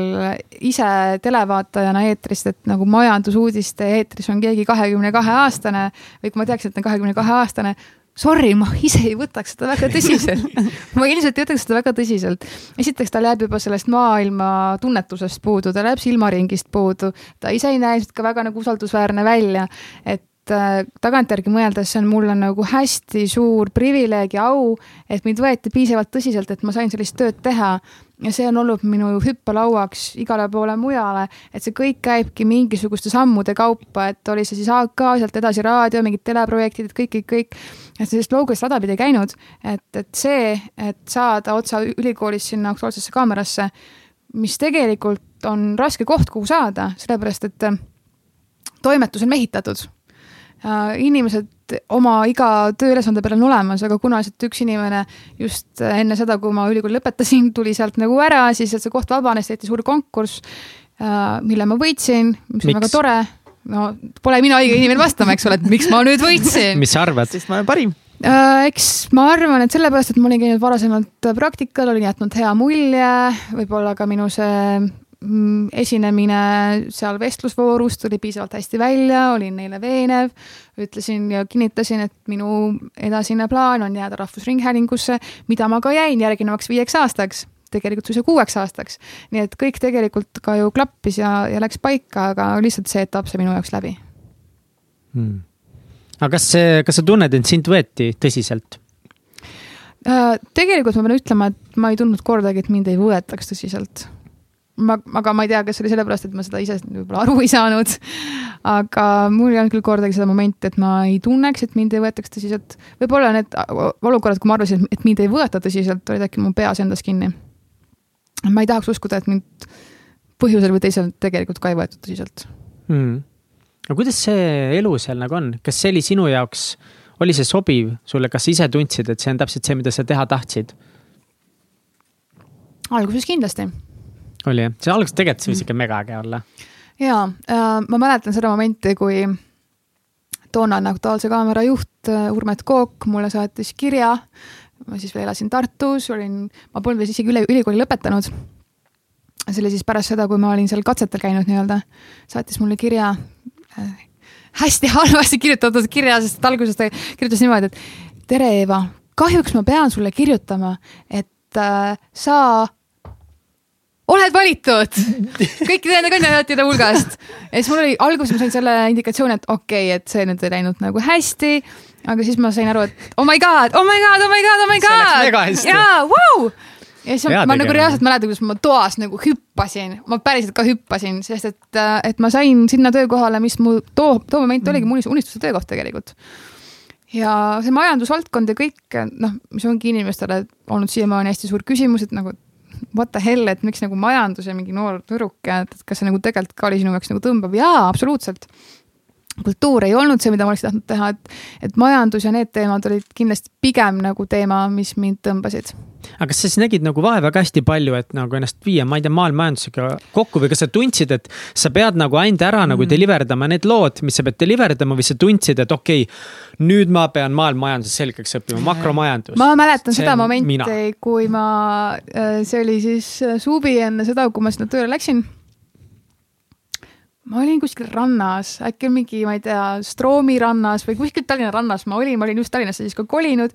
ise televaatajana eetrist, et nagu majandusuudiste eetris on keegi kahekümne kahe aastane või kui ma teaks, et ta on kahekümne kahe aastane, sorry, ma ise ei võtaks seda väga tõsiselt. Ma ilmselt ei võtaks seda väga tõsiselt. esiteks tal jääb juba sellest maailma tunnetusest puudu, tal jääb silmaringist puudu, ta ise ei näe ka väga nagu usaldusväärne välja, et äh, tagantjärgi mõeldes see on mulle nagu hästi suur privileeg ja au, et mind võeti piisavalt tõsiselt, et ma sain sellist tööd teha ja see on olnud minu hüppelauaks igale poole mujale, et see kõik käibki mingisuguste sammude kaupa, et oli see siis AK, sealt edasi raadio, mingid teleprojektid, kõik, kõik, kõik. et sellist loogilist rada pidi käinud, et, et see, et saada otsa ülikoolist sinna Aktuaalsesse kaamerasse, mis tegelikult on raske koht, kuhu saada, sellepärast et toimetus on mehitatud inimesed oma iga tööülesande peal on olemas, aga kuna lihtsalt üks inimene just enne seda, kui ma ülikooli lõpetasin, tuli sealt nagu ära, siis see koht vabanes, tehti suur konkurss, äh, mille ma võitsin, mis on väga tore. no pole mina õige inimene vastama, eks ole, et miks ma nüüd võitsin. mis sa arvad? sest ma olen parim äh, eks ma arvan, et sellepärast, et ma olin käinud varasemalt praktikal, olin jätnud hea mulje, võib-olla ka minu see esinemine seal vestlusvoorus tuli piisavalt hästi välja, olin neile veenev, ütlesin ja kinnitasin, et minu edasine plaan on jääda Rahvusringhäälingusse, mida ma ka jäin järgnevaks viieks aastaks tegelikult suisa kuueks aastaks. nii et kõik tegelikult ka ju klappis ja, ja läks paika, aga lihtsalt see etapp sai minu jaoks läbi hmm.. aga kas see, kas sa tunned, et sind võeti tõsiselt? Äh, tegelikult ma pean ütlema, et ma ei tundnud kordagi, et mind ei võetaks tõsiselt ma, aga ma ei tea, kas see oli sellepärast, et ma seda ise võib-olla aru ei saanud. aga mul ei olnud küll kordagi seda momenti, et ma ei tunneks, et mind ei võetaks tõsiselt. võib-olla need olukorrad, kui ma arvasin, et mind ei võeta tõsiselt, olid äkki mu peas endas kinni. ma ei tahaks uskuda, et mind põhjusel või teisel tegelikult ka ei võetud tõsiselt hmm.. aga kuidas see elu seal nagu on, kas see oli sinu jaoks, oli see sobiv sulle, kas sa ise tundsid, et see on täpselt see, mida sa teha tahtsid? alguses kindlasti oli jah, see alguses tegelikult see võis ikka megaäge olla. ja äh, ma mäletan seda momenti, kui toonane Aktuaalse Kaamera juht äh, Urmet Kook mulle saatis kirja. ma siis veel elasin Tartus, olin, ma polnud veel isegi üle, ülikooli lõpetanud. see oli siis pärast seda, kui ma olin seal katsetel käinud nii-öelda, saatis mulle kirja äh, hästi halvasti kirjutatud kirja, sest alguses ta kirjutas niimoodi, et tere, Eeva, kahjuks ma pean sulle kirjutama, et äh, sa oled valitud kõikide nende kandidaatide hulgast. ja siis mul oli, alguses ma sain selle indikatsiooni, et okei okay,, et see nüüd ei läinud nagu hästi. aga siis ma sain aru, et oh my god, oh my god, oh my god, oh my god. jaa, vau. ja siis ma, ma nagu reaalselt mäletan, kuidas ma toas nagu hüppasin, ma päriselt ka hüppasin, sest et, et ma sain sinna töökohale, mis mu too, too moment oligi mu unistuse töökoht tegelikult ja see majandusvaldkond ja kõik noh, mis ongi inimestele olnud siiamaani hästi suur küsimus, et nagu what the hell, et miks nagu majandus ja mingi noor tüdruk, et kas see nagu tegelikult ka oli sinu jaoks nagu tõmbav, jaa, absoluutselt kultuur ei olnud see, mida ma oleks tahtnud teha, et, et majandus ja need teemad olid kindlasti pigem nagu teema, mis mind tõmbasid aga kas sa siis nägid nagu vaeva ka hästi palju, et nagu ennast viia, ma ei tea, maailmamajandusega kokku või kas sa tundsid, et sa pead nagu ainult ära mm. nagu deliver dama need lood, mis sa pead deliver dama või sa tundsid, et okei okay,, nüüd ma pean maailmamajanduse selgeks õppima, makromajandus. ma mäletan seda momenti, kui ma, äh, see oli siis äh, suvi enne seda, kui ma sinna tööle läksin ma olin kuskil rannas, äkki mingi, ma ei tea, Stroomi rannas või kuskil Tallinna rannas ma olin, ma olin just Tallinnasse siis ka kolinud.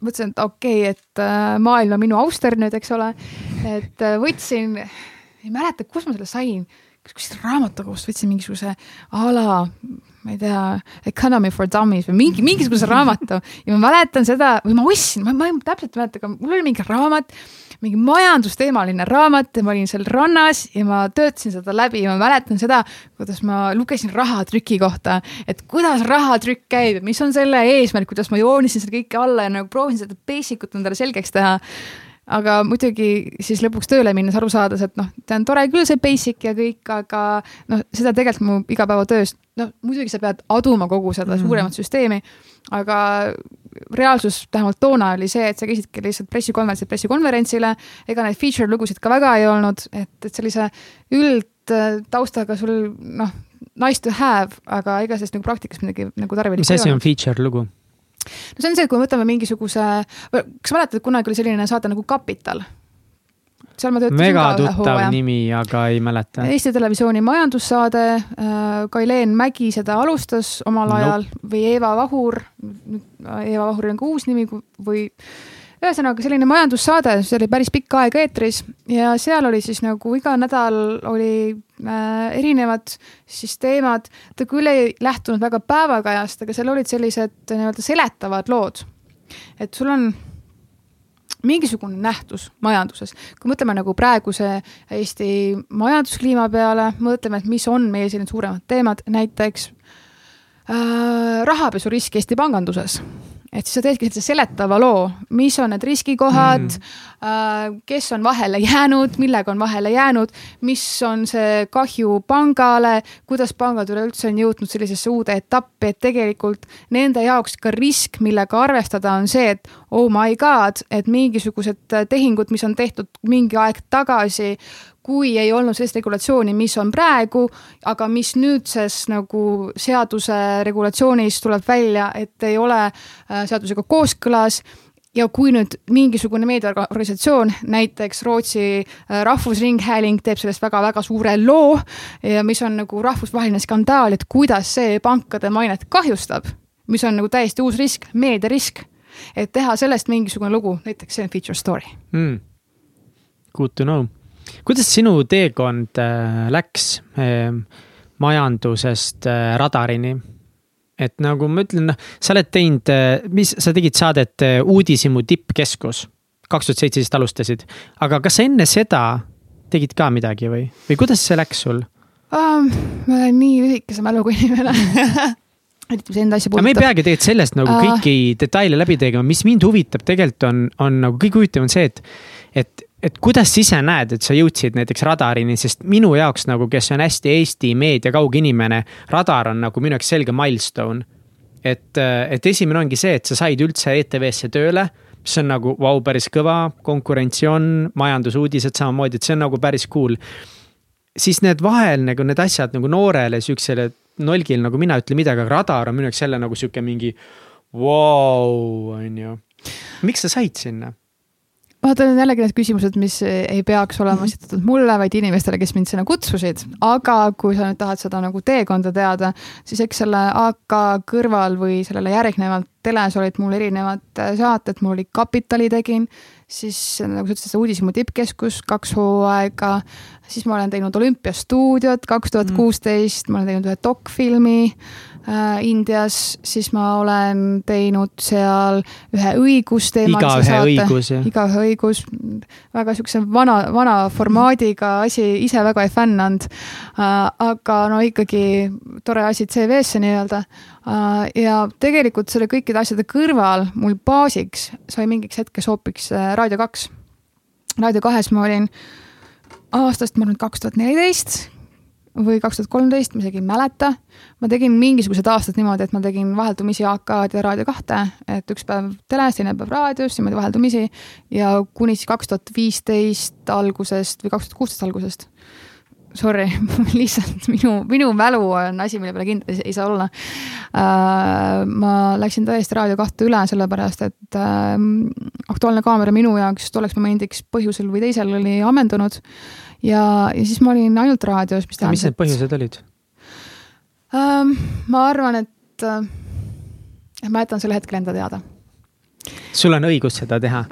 mõtlesin, et okei okay,, et äh, maailm on minu auster nüüd, eks ole. et äh, võtsin, ei mäleta, kus ma selle sain, kuskilt raamatukogust võtsin mingisuguse a la ma ei tea, Economy for Dummies või mingi, mingisuguse raamatu ja ma mäletan seda või ma ostsin, ma, ma täpselt ei mäleta, aga mul oli mingi raamat mingi majandusteemaline raamat ja ma olin seal rannas ja ma töötasin seda läbi ja ma mäletan seda, kuidas ma lugesin rahatrüki kohta, et kuidas rahatrükk käib, mis on selle eesmärk, kuidas ma joonisin seda kõike alla ja nagu proovisin seda basic ut endale selgeks teha aga muidugi siis lõpuks tööle minnes aru saades, et noh, see on tore küll, see basic ja kõik, aga noh, seda tegelikult mu igapäevatöös, noh muidugi sa pead aduma kogu seda mm -hmm. suuremat süsteemi, aga reaalsus vähemalt toona oli see, et sa käisidki lihtsalt pressikonverentsilt pressikonverentsile, ega neid feature lugusid ka väga ei olnud, et, et sellise üldtaustaga sul noh, nice to have, aga ega sellest nagu praktikas midagi nagu tarvilikku mis asi on feature lugu? No see on see, et kui me võtame mingisuguse, kas mäletad, kunagi oli selline saade nagu Kapital? seal ma töötasin väga tuttav nimi, aga ei mäleta. Eesti Televisiooni majandussaade, äh, Kaileen Mägi seda alustas omal ajal nope. või Eeva Vahur, Eeva Vahuril on ka uus nimi või ühesõnaga selline majandussaade, see oli päris pikka aega eetris ja seal oli siis nagu iga nädal oli äh, erinevad siis teemad. ta küll ei lähtunud väga päevakajast, aga seal olid sellised nii-öelda seletavad lood. et sul on mingisugune nähtus majanduses, kui mõtleme nagu praeguse Eesti majanduskliima peale, mõtleme, et mis on meie sellised suuremad teemad, näiteks äh, rahapesurisk Eesti panganduses et siis sa teedki sellise seletava loo, mis on need riskikohad? Mm., kes on vahele jäänud, millega on vahele jäänud, mis on see kahju pangale, kuidas pangad üleüldse on jõudnud sellisesse uude etappi, et tegelikult nende jaoks ka risk, millega arvestada, on see, et oh my god, et mingisugused tehingud, mis on tehtud mingi aeg tagasi kui ei olnud sellist regulatsiooni, mis on praegu, aga mis nüüdses nagu seaduse regulatsioonis tuleb välja, et ei ole äh, seadusega kooskõlas. Ja kui nüüd mingisugune meediaorganisatsioon, näiteks Rootsi äh, Rahvusringhääling teeb sellest väga-väga suure loo ja mis on nagu rahvusvaheline skandaal, et kuidas see pankade mainet kahjustab, mis on nagu täiesti uus risk, meediarisk, et teha sellest mingisugune lugu, näiteks see on feature story. Mm.. Good to know kuidas sinu teekond äh, läks ähm, majandusest äh, radarini? et nagu ma ütlen, noh, sa oled teinud, äh, mis, sa tegid saadet Uudishimu tippkeskus, kaks tuhat seitseteist alustasid, aga kas sa enne seda tegid ka midagi või, või kuidas see läks sul um,? ma olen nii lühikese mäluga inimene eriti mis enda asja puudutab. me ei peagi tegelikult sellest nagu kõiki detaile läbi tegema, mis mind huvitab tegelikult on, on nagu kõige huvitavam see, et, et et kuidas sa ise näed, et sa jõudsid näiteks radarini, sest minu jaoks nagu, kes on hästi Eesti meedia kauge inimene, radar on nagu minu jaoks selge milstone. et, et esimene ongi see, et sa said üldse ETV-sse tööle, mis on nagu vau wow,, päris kõva, konkurentsi on, majandusuudised samamoodi, et see on nagu päris cool. siis need vahel nagu need asjad nagu noorele siuksele nolgil nagu mina ütlen midagi, aga radar on minu jaoks jälle nagu sihuke mingi vau wow,, on ju. miks sa said sinna? Vaata, need on jällegi need küsimused, mis ei peaks olema mhm. esitatud mulle, vaid inimestele, kes mind sinna kutsusid. aga kui sa nüüd tahad seda nagu teekonda teada, siis eks selle AK kõrval või sellele järgnevalt teles olid mul erinevad äh, saated, mul oli Kapitali tegin, siis nagu sa ütlesid, see Uudishimu tippkeskus kaks hooaega, siis ma olen teinud Olümpiastuudiot kaks tuhat kuusteist, ma olen teinud ühe dokfilmi Indias, siis ma olen teinud seal ühe õigusteemalise saate. õigus, igaühe õigus, väga siukse vana, vana formaadiga asi, ise väga ei fännanud äh,. aga no ikkagi tore asi CV-sse nii-öelda äh,. ja tegelikult selle kõikide asjade kõrval mul baasiks sai mingiks hetkeks hoopiks äh, Raadio kaks. Raadio kahes ma olin aastast, ma arvan, kaks tuhat neliteist või kaks tuhat kolmteist, ma isegi ei mäleta. ma tegin mingisugused aastad niimoodi, et ma tegin vaheldumisi AK-d ja Raadio kahte, et üks päev teles, teine päev raadios, niimoodi vaheldumisi. ja kuni siis kaks tuhat viisteist algusest või kaks tuhat kuusteist algusest. Sorry lihtsalt minu, minu mälu on asi, mille peale kindlasti ei, saa olla uh,. ma läksin tõesti Raadio kahte üle, sellepärast et uh, Aktuaalne kaamera minu jaoks tolleks momendiks põhjusel või teisel oli ammendunud ja, ja siis ma olin ainult raadios, mis tähendas. mis need põhjused olid ähm,? ma arvan, et äh, ma jätan selle hetkel enda teada sul on õigus seda teha.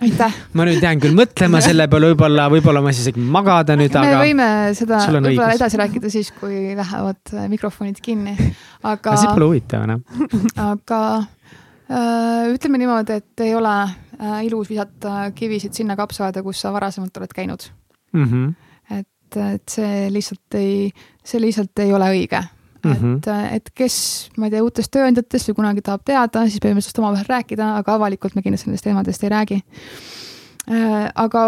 ma nüüd jään küll mõtlema selle peale, võib-olla, võib-olla ma siis isegi magada nüüd, aga. me võime seda võib-olla edasi rääkida siis, kui lähevad äh, mikrofonid kinni, aga. see pole huvitav enam aga äh, ütleme niimoodi, et ei ole äh, ilus visata kivisid sinna kapsaaeda, kus sa varasemalt oled käinud mm. -hmm et, et see lihtsalt ei, see lihtsalt ei ole õige mm. -hmm. et, et kes, ma ei tea, uutest tööandjatest või kunagi tahab teada, siis põhimõtteliselt omavahel rääkida, aga avalikult me kindlasti nendest teemadest ei räägi. aga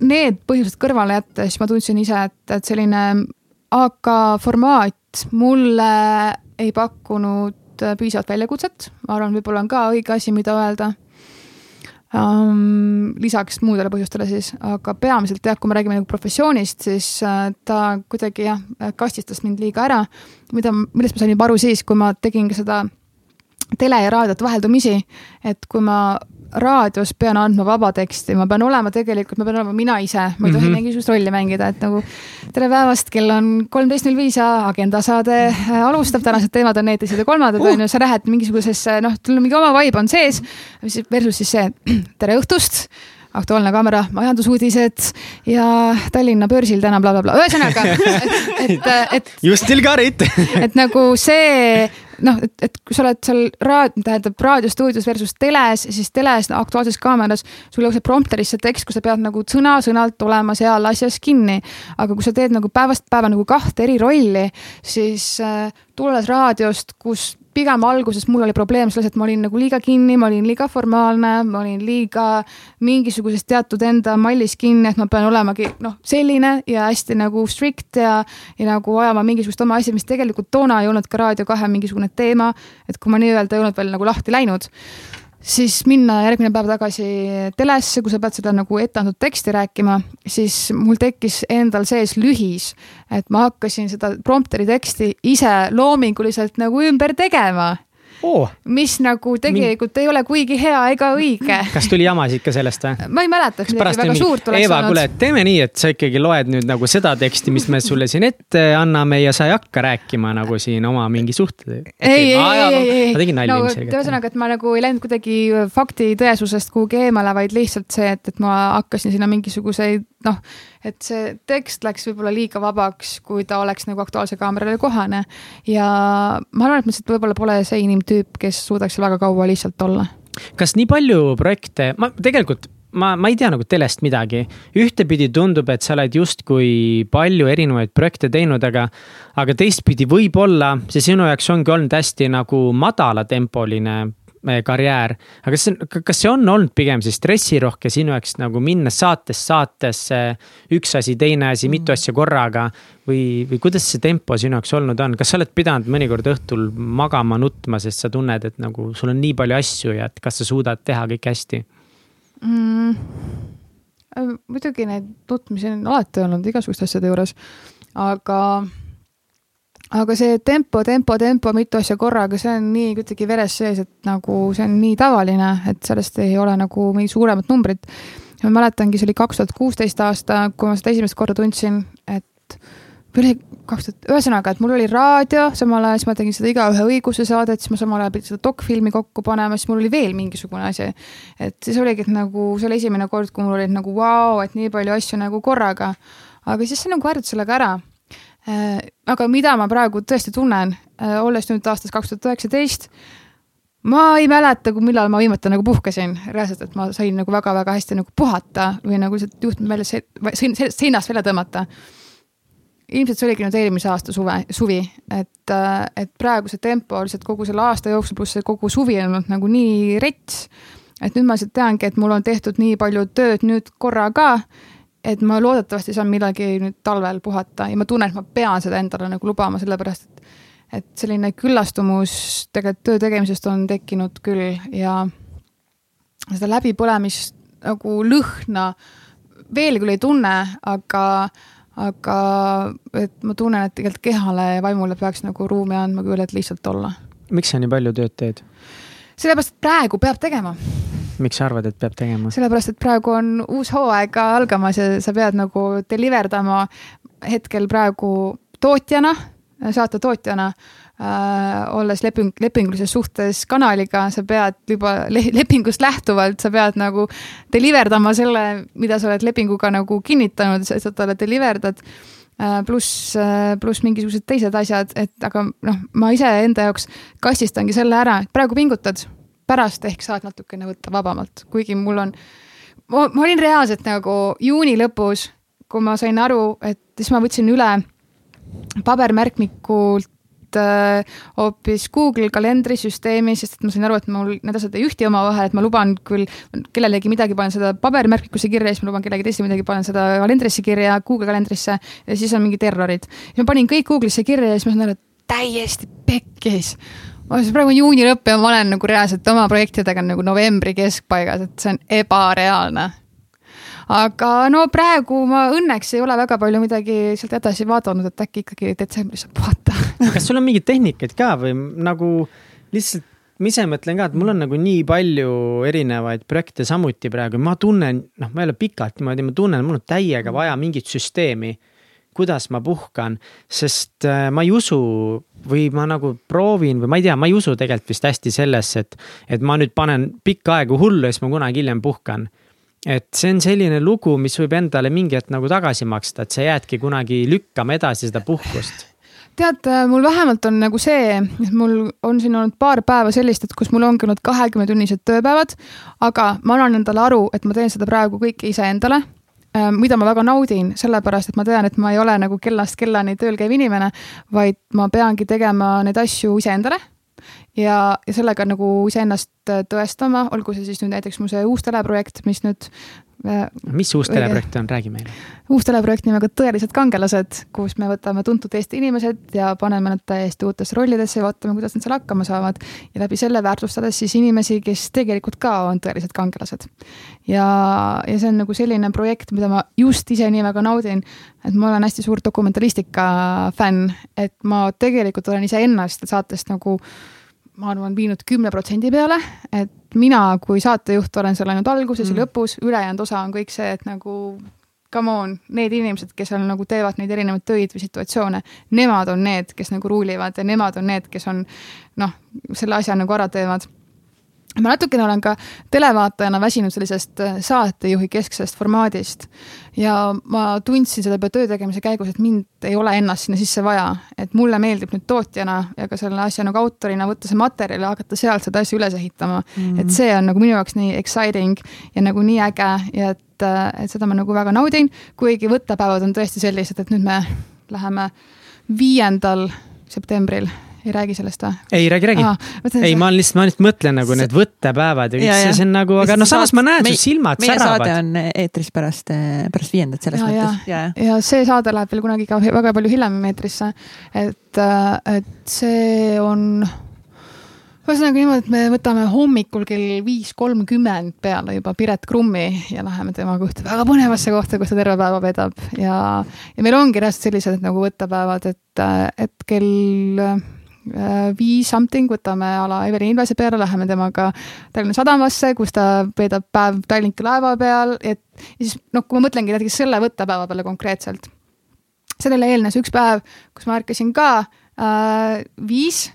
need põhjused kõrvale jättes ma tundsin ise, et, et selline AK formaat mulle ei pakkunud piisavat väljakutset, ma arvan, võib-olla on ka õige asi, mida öelda um,. lisaks muudele põhjustele siis, aga peamiselt jah, kui me räägime nagu professioonist, siis uh, ta kuidagi jah, kastistas mind liiga ära. mida, millest ma sain juba aru siis, kui ma tegin ka seda tele ja raadiot vaheldumisi, et kui ma raadios pean andma vaba teksti, ma pean olema tegelikult, ma pean olema mina ise, ma ei tohi mm -hmm. mingisugust rolli mängida, et nagu tere päevast, kell on kolmteist null viis ja Agenda saade äh, alustab, tänased teemad on need, teised ja kolmandad uh. on ju, sa lähed mingisugusesse noh, tul mingi oma vibe on sees, versus siis see tere õhtust Aktuaalne kaamera, majandusuudised ja Tallinna börsil täna blablabla bla, bla. ühesõnaga, et, et, et. You still got it et nagu see noh, et, et kui sa oled seal raad-, tähendab raadiostuudios versus teles, siis teles no, Aktuaalses Kaameras sul jookseb prompterisse tekst, kus sa pead nagu sõna-sõnalt olema seal asjas kinni. aga kui sa teed nagu päevast päeva nagu kahte eri rolli, siis äh, tulles raadiost, kus pigem alguses mul oli probleem selles, et ma olin nagu liiga kinni, ma olin liiga formaalne, ma olin liiga mingisuguses teatud enda mallis kinni, et ma pean olemagi noh, selline ja hästi nagu strict ja, ja nagu ajama mingisugust oma asja, mis tegelikult toona ei olnud ka Raadio kahe mingisugune teema. et kui ma nii-öelda ei olnud veel nagu lahti läinud siis minna järgmine päev tagasi telesse, kui sa pead seda nagu etteantud teksti rääkima, siis mul tekkis endal sees lühis, et ma hakkasin seda prompteri teksti ise loominguliselt nagu ümber tegema oh.. mis nagu tegelikult Min... ei ole kuigi hea ega õige. kas tuli jama ikka sellest või? ma ei mäleta, kas midagi väga mingi... suurt oleks Eeva, kuule, teeme nii, et sa ikkagi loed nüüd nagu seda teksti, mis me sulle siin ette anname ja sa ei hakka rääkima nagu siin oma mingi suhte. ei, ei, ei, ei, ei. ma tegin nalja no, ilmselgelt. ühesõnaga, et ma nagu ei läinud kuidagi fakti tõesusest kuhugi eemale, vaid lihtsalt see, et, et ma hakkasin sinna mingisuguseid noh, et see tekst läks võib-olla liiga vabaks, kui ta oleks nagu Aktuaalse Kaamerale kohane. ja ma arvan, et ma lihtsalt võib-olla pole see inimtüüp, kes suudaks väga kaua lihtsalt olla. kas nii palju projekte, ma tegelikult ma, ma ei tea nagu telest midagi. ühtepidi tundub, et sa oled justkui palju erinevaid projekte teinud, aga, aga teistpidi võib-olla see sinu jaoks ongi olnud hästi nagu madalatempoline karjäär. aga kas see, kas see on olnud pigem siis stressirohke sinu jaoks nagu minna saatest saatesse, üks asi, teine asi, mitu asja korraga. või, või kuidas see tempo sinu jaoks olnud on, kas sa oled pidanud mõnikord õhtul magama, nutma, sest sa tunned, et nagu sul on nii palju asju ja et kas sa suudad teha kõike hästi mm.? muidugi neid nutmisi on alati olnud igasuguste asjade juures, aga aga see tempo, tempo, tempo, mitu asja korraga, see on nii kuidagi veres sees, et nagu see on nii tavaline, et sellest ei ole nagu mingit suuremat numbrit. ma mäletangi, see oli kaks tuhat kuusteist aasta, kui ma seda esimest korda tundsin, et või oli kaks tuhat, ühesõnaga, et mul oli raadio, samal ajal siis ma tegin seda Igaühe õiguse saadet, siis ma samal ajal pidin seda dokfilmi kokku panema, siis mul oli veel mingisugune asi. et siis oligi, et nagu see oli esimene kord, kui mul oli nagu vau wow,, et nii palju asju nagu korraga. aga siis see nagu harjutas sellega ära aga mida ma praegu tõesti tunnen, äh, olles nüüd aastast kaks tuhat üheksateist, ma ei mäleta, millal ma viimati nagu puhkasin, reaalselt, et ma sain nagu väga-väga hästi nagu puhata või nagu lihtsalt juhtmed välja sein, seinast välja tõmmata. ilmselt see oligi nüüd eelmise aasta suve, suvi, et, äh, et praegu see tempo lihtsalt kogu selle aasta jooksul, pluss see kogu suvi on olnud nagu nii rets. et nüüd ma lihtsalt teangi, et mul on tehtud nii palju tööd nüüd korraga et ma loodetavasti saan millalgi nüüd talvel puhata ja ma tunnen, et ma pean seda endale nagu lubama, sellepärast et et selline küllastumus tegelikult töö tegemisest on tekkinud küll ja seda läbipõlemist nagu lõhna veel küll ei tunne, aga, aga et ma tunnen, et tegelikult kehale ja vaimule peaks nagu ruumi andma küll, et lihtsalt olla. miks sa nii palju tööd teed? sellepärast, et praegu peab tegema miks sa arvad, et peab tegema? sellepärast, et praegu on uus hooaeg ka algamas ja sa pead nagu deliver dama hetkel praegu tootjana, saate tootjana äh,. olles leping, lepingulises suhtes kanaliga, sa pead juba le lepingust lähtuvalt, sa pead nagu deliver dama selle, mida sa oled lepinguga nagu kinnitanud, sa talle deliver dad äh, pluss, äh, pluss mingisugused teised asjad, et aga noh, ma iseenda jaoks kastistangi selle ära, praegu pingutad pärast ehk saad natukene võtta vabamalt, kuigi mul on, ma olin reaalselt nagu juuni lõpus, kui ma sain aru, et siis ma võtsin üle pabermärkmikult äh, hoopis Google kalendrisüsteemi, sest et ma sain aru, et mul need asjad ei ühti omavahel, et ma luban küll kellelegi midagi, panen seda paberimärkmikusse kirja, siis ma luban kellelegi teisele midagi, panen seda kalendrisse kirja, Google kalendrisse ja siis on mingid errorid. siis ma panin kõik Google'isse kirja ja siis ma sain aru, et täiesti pekkis siis praegu juuni lõpp ja ma olen nagu reaalselt oma projektidega nagu novembri keskpaigas, et see on ebareaalne aga no praegu ma õnneks ei ole väga palju midagi sealt edasi vaadanud, et äkki ikkagi detsembris saab puhata. kas sul on mingeid tehnikaid ka või nagu lihtsalt, ma ise mõtlen ka, et mul on nagu nii palju erinevaid projekte samuti praegu, ma tunnen, noh, ma ei ole pikalt niimoodi, ma tunnen, mul on täiega vaja mingit süsteemi kuidas ma puhkan, sest äh, ma ei usu või ma nagu proovin või ma ei tea, ma ei usu tegelikult vist hästi sellesse, et, et ma nüüd panen pikka aega hullu ja siis ma kunagi hiljem puhkan. Et see on selline lugu, mis võib endale mingi hetk nagu tagasi maksta, et sa jäädki kunagi lükkama edasi seda puhkust. Tead, mul vähemalt on nagu see, et mul on siin olnud paar päeva sellist, et kus mul ongi olnud kahekümnetunnised tööpäevad, aga ma annan endale aru, et ma teen seda praegu kõike iseendale. äh, mida ma väga naudin, sellepärast et ma tean, et ma ei ole nagu kellast kellani tööl käiv inimene, vaid ma peangi tegema neid asju iseendale ja, ja sellega nagu iseennast äh, tõestama, olgu see siis nüüd näiteks mu see uus teleprojekt, mis nüüd äh, mis uus teleprojekt on, räägi meile. uus teleprojekt nimega Tõelised kangelased, kus me võtame tuntud Eesti inimesed ja paneme nad täiesti uutesse rollidesse ja vaatame, kuidas nad seal hakkama saavad. ja läbi selle väärtustades siis inimesi, kes tegelikult ka on tõelised kangelased. ja, ja see on nagu selline projekt, mida ma just ise nii väga naudin, et ma olen hästi suur dokumentalistika fänn, et ma tegelikult olen iseennast saatest nagu ma arvan, viinud kümne protsendi peale, et mina kui saatejuht olen seal ainult alguses mm. ja lõpus, ülejäänud osa on kõik see, et nagu come on, need inimesed, kes seal nagu teevad neid erinevaid töid või situatsioone, nemad on need, kes nagu ruulivad ja nemad on need, kes on noh, selle asja nagu ära teevad ma natukene olen ka televaatajana väsinud sellisest äh, saatejuhi kesksest formaadist ja ma tundsin seda juba töö tegemise käigus, et mind ei ole ennast sinna sisse vaja, et mulle meeldib nüüd tootjana ja ka selle asja nagu autorina võtta see materjal ja hakata sealt seda asja üles ehitama mm. -hmm. et see on nagu minu jaoks nii exciting ja nagu nii äge ja et, äh, et seda ma nagu väga naudin, kuigi võttepäevad on tõesti sellised, et nüüd me läheme viiendal septembril ei räägi sellest või? ei räägi, räägi. ei, ma lihtsalt, ma lihtsalt mõtlen nagu need võttepäevad ja kõik see, see on nagu, aga noh, samas ma näen, su silmad meie säravad. meie saade on eetris pärast, pärast viiendat selles ja, mõttes. Ja. ja see saade läheb veel kunagi ka väga palju hiljem eetrisse. et, et see on ühesõnaga niimoodi, et me võtame hommikul kell viis kolmkümmend peale juba Piret Krummi ja läheme temaga ühte väga põnevasse kohta, kus ta terve päeva veedab ja, ja meil ongi reaalselt sellised nagu võttepäevad, et, et kell Äh, viis something, võtame a la Evelin Ilvese peale, läheme temaga Tallinna sadamasse, kus ta veedab päev Tallinki laeva peal, et ja siis noh, kui ma mõtlengi näiteks selle võttepäeva peale konkreetselt, sellele eelnes üks päev, kus ma ärkasin ka äh, viis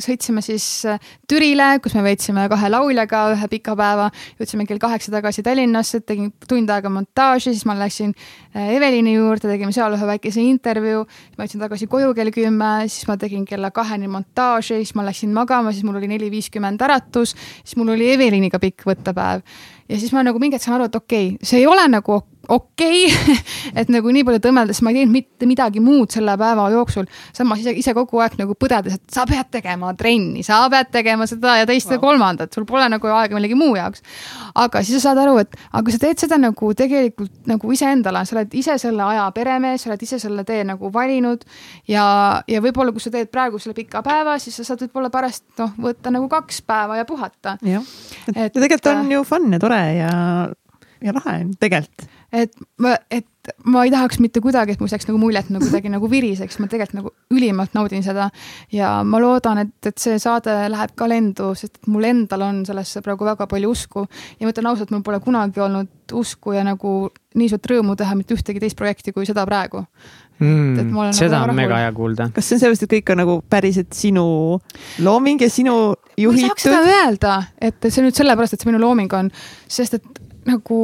sõitsime siis äh, Türile, kus me veetsime kahe lauljaga ühe pika päeva, jõudsime kell kaheksa tagasi Tallinnasse, tegin tund aega montaaži, siis ma läksin äh, Evelini juurde, tegime seal ühe väikese intervjuu, ma jõudsin tagasi koju kell kümme, siis ma tegin kella kaheni montaaži, siis ma läksin magama, siis mul oli neli viiskümmend äratus, siis mul oli Eveliniga pikk võttepäev. Ja siis ma nagu mingi hetk saan aru, et okei okay,, see ei ole nagu okei okay. et nagu nii palju tõmmeldes ma ei teinud mitte midagi muud selle päeva jooksul. samas ise, ise kogu aeg nagu põdedes, et sa pead tegema trenni, sa pead tegema seda ja teist wow. ja kolmandat, sul pole nagu aega millegi muu jaoks. aga siis sa saad aru, et aga sa teed seda nagu tegelikult nagu iseendale, sa oled ise selle aja peremees, sa oled ise selle tee nagu valinud. ja, ja võib-olla, kui sa teed praegu selle pika päeva, siis sa saad võib-olla pärast noh, võtta nagu kaks päeva ja puhata. jah, et tegelikult on ju fun ja tore ja ja lahe on tegelikult. Et ma, et ma ei tahaks mitte kuidagi, et mul jääks nagu mulje, et ma kuidagi nagu viriseks, ma tegelikult nagu ülimalt naudin seda. ja ma loodan, et, et see saade läheb ka lendu, sest mul endal on sellesse praegu väga palju usku. ja ma ütlen ausalt, mul pole kunagi olnud usku ja nagu nii suurt rõõmu teha mitte ühtegi teist projekti kui seda praegu mm,. Nagu seda nagu on mega hea kuulda. kas see on sellepärast, et kõik on nagu päriselt sinu looming ja sinu juhitud? ma ei saaks seda öelda, et see nüüd sellepärast, et see minu looming on, sest et nagu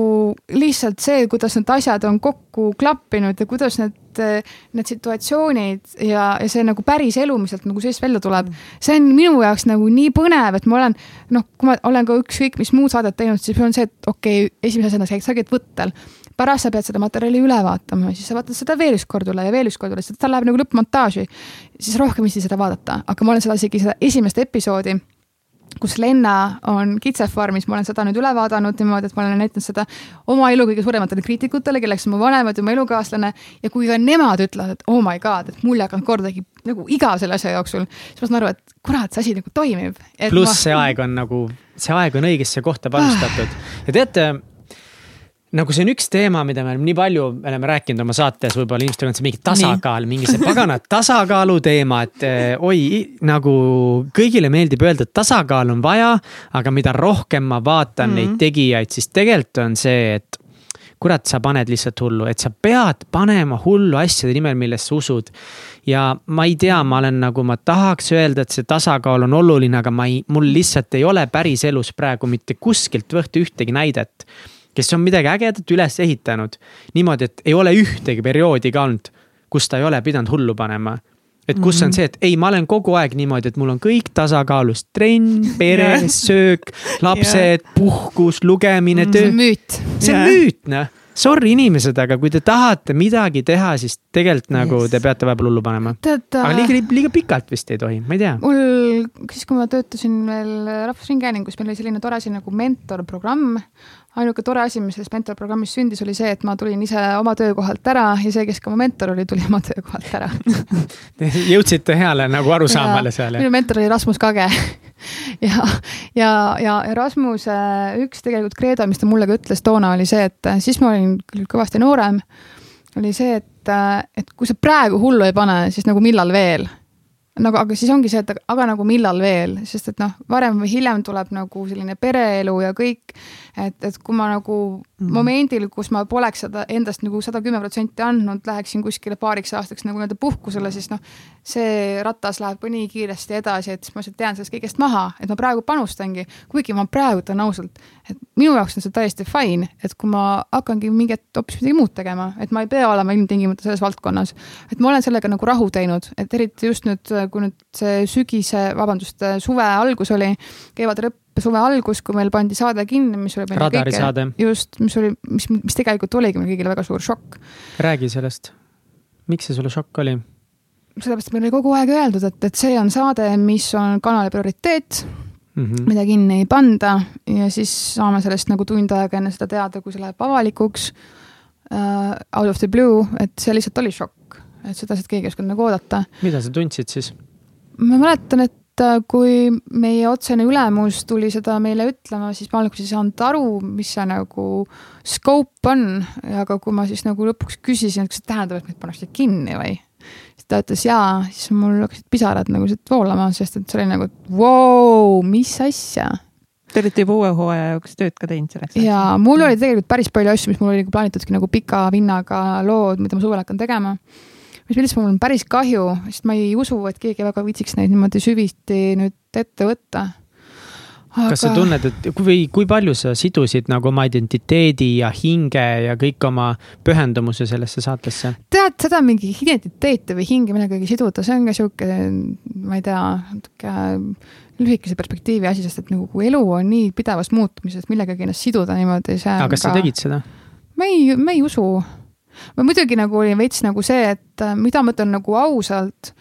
lihtsalt see, kuidas need asjad on kokku klappinud ja kuidas need need, situatsioonid ja, ja see nagu päris elu, mis sealt nagu seest välja tuleb, see on minu jaoks nagu nii põnev, et ma olen noh, kui ma olen ka ükskõik mis muud saadet teinud, siis on see, et okei okay,, esimese asjana sa käid võttel pärast sa pead seda materjali üle vaatama, siis sa vaatad seda veel üks kord üle ja veel üks kord üle, siis ta läheb nagu lõppmontaaži. siis rohkem ei viitsi seda vaadata, aga ma olen seda isegi seda esimest episoodi kus Lenna on kitsefarmis, ma olen seda nüüd üle vaadanud niimoodi, et ma olen näidanud seda oma elu kõige suurematele kriitikutele, kelleks on mu vanemad ja mu elukaaslane. ja kui ka nemad ütlevad, et oh my god, et mul ei hakanud kordagi nagu igav selle asja jooksul, siis ma saan aru, et kurat, see asi nagu toimib. pluss ma... see aeg on nagu, see aeg on õigesse kohta panustatud ja teate nagu see on üks teema, mida me oleme nii palju, me oleme rääkinud oma saates, võib-olla inimestel on see mingi tasakaal, mingi see pagana tasakaalu teema, et eh, oi, nagu kõigile meeldib öelda, et tasakaal on vaja. aga mida rohkem ma vaatan mm -hmm. neid mhm. tegijaid, siis tegelikult on see, et kurat, sa paned lihtsalt hullu, et sa pead panema hullu asjade nimel, millesse usud. ja ma ei tea, ma olen nagu, ma tahaks öelda, et see tasakaal on oluline, aga ma ei, mul lihtsalt ei ole päriselus praegu mitte kuskilt võtta ühtegi näidet kes on midagi ägedat üles ehitanud. niimoodi, et ei ole ühtegi perioodi ka olnud, kus ta ei ole pidanud hullu panema. et kus on mhm. see, et ei, ma olen kogu aeg niimoodi, et mul on kõik tasakaalus, trenn, pere söök, lapsed, puhkus, lugemine, töö. see on müüt. see on müüt, noh sorry inimesed, aga kui te tahate midagi teha, siis tegelikult nagu yes. te peate vahepeal hullu panema. aga liiga, liiga pikalt vist ei tohi, ma ei tea. mul, siis kui ma töötasin veel Rahvusringhäälingus, meil oli selline tore asi nagu mentorprogramm ainuke tore asi, mis sellest mentorprogrammist sündis, oli see, et ma tulin ise oma töökohalt ära ja see, kes ka mu mentor oli, tuli oma töökohalt ära. Jõudsite heale nagu arusaamale seal? minu mentor oli Rasmus Kage. Ja, ja, ja Rasmuse üks tegelikult kreedo, mis ta mulle ka ütles toona, oli see, et siis ma olin küll kõvasti noorem, oli see, et, et kui sa praegu hullu ei pane, siis nagu millal veel? Nagu, aga siis ongi see, et aga nagu millal veel, sest et noh, varem või hiljem tuleb nagu selline pereelu ja kõik. Et, et kui ma nagu mm momendil, kus ma poleks seda endast nagu sada kümme protsenti andnud, läheksin kuskile paariks aastaks nagu nii-öelda puhkusele, siis noh. see ratas läheb ka nii kiiresti edasi, et siis ma lihtsalt jään sellest kõigest maha, et ma praegu panustangi, kuigi ma praegu ütlen ausalt, et minu jaoks on see täiesti fine, et kui ma hakkangi mingit hoopis midagi muud tegema, et ma ei pea olema ilmtingimata selles valdkonnas. et ma olen sellega nagu rahu teinud, et eriti just nüüd kui nüüd see sügise, vabandust, suve algus oli, kevade lõpp, suve algus, kui meil pandi saade kinni, mis oli. radari kõige, saade. just, mis oli, mis, mis tegelikult oligi meil kõigile väga suur šokk. räägi sellest. miks see sulle šokk oli? sellepärast, et meil oli kogu aeg öeldud, et, et see on saade, mis on kanali prioriteet mm, -hmm. mida kinni ei panda ja siis saame sellest nagu tund aega enne seda teada, kui see läheb avalikuks uh,. Out of the blue, et see lihtsalt oli šokk et seda lihtsalt keegi ei osanud nagu oodata. mida sa tundsid siis? ma mäletan, et äh, kui meie otsene ülemus tuli seda meile ütlema, siis ma alguses ei saanud aru, mis see nagu scope on, aga kui ma siis nagu lõpuks küsisin, et kas see tähendab, et meid pannakse kinni või siis ta ütles jaa, siis mul hakkasid pisarad nagu siit voolama, sest et see oli nagu, et vau, mis asja. Te olite juba uue hooaja jaoks tööd ka teinud selleks? ja mul oli tegelikult päris palju asju, mis mul oli plaanitudki nagu pika vinnaga lood, mida ma suvel hakkan tegema mis millest mul on päris kahju, sest ma ei usu, et keegi väga viitsiks neid niimoodi süviti nüüd ette võtta Aga... kas sa tunned, et kui, kui palju sa sidusid nagu oma identiteedi ja hinge ja kõik oma pühendumuse sellesse saatesse? tead, seda mingi identiteeti või hinge millegagi siduda, see on ka sihuke, ma ei tea, natuke lühikese perspektiivi asi, sest et nagu kui elu on nii pidevas muutumises, millegagi ennast siduda niimoodi, see aga kas ka... sa tegid seda? ma ei, ma ei usu ma muidugi nagu oli veits nagu see, et äh, mida ma ütlen nagu ausalt,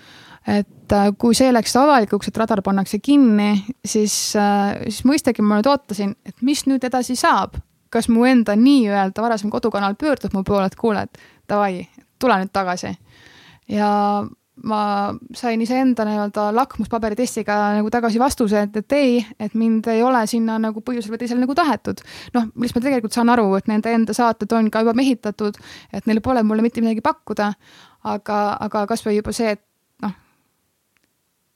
et äh, kui see läks avalikuks, et radar pannakse kinni, siis, äh, siis mõistagi ma nüüd ootasin, et mis nüüd edasi saab. kas mu enda nii-öelda varasem kodukanal pöördub mu poole, et kuule, et davai, tule nüüd tagasi. ja ma sain iseenda nii-öelda lakmuspaberi testiga nagu tagasi vastuse, et, et ei, et mind ei ole sinna nagu põhjusel või teisel nagu tahetud. noh, millest ma tegelikult saan aru, et nende enda saated on ka juba mehitatud, et neil pole mulle mitte midagi pakkuda. aga, aga kasvõi juba see, et noh,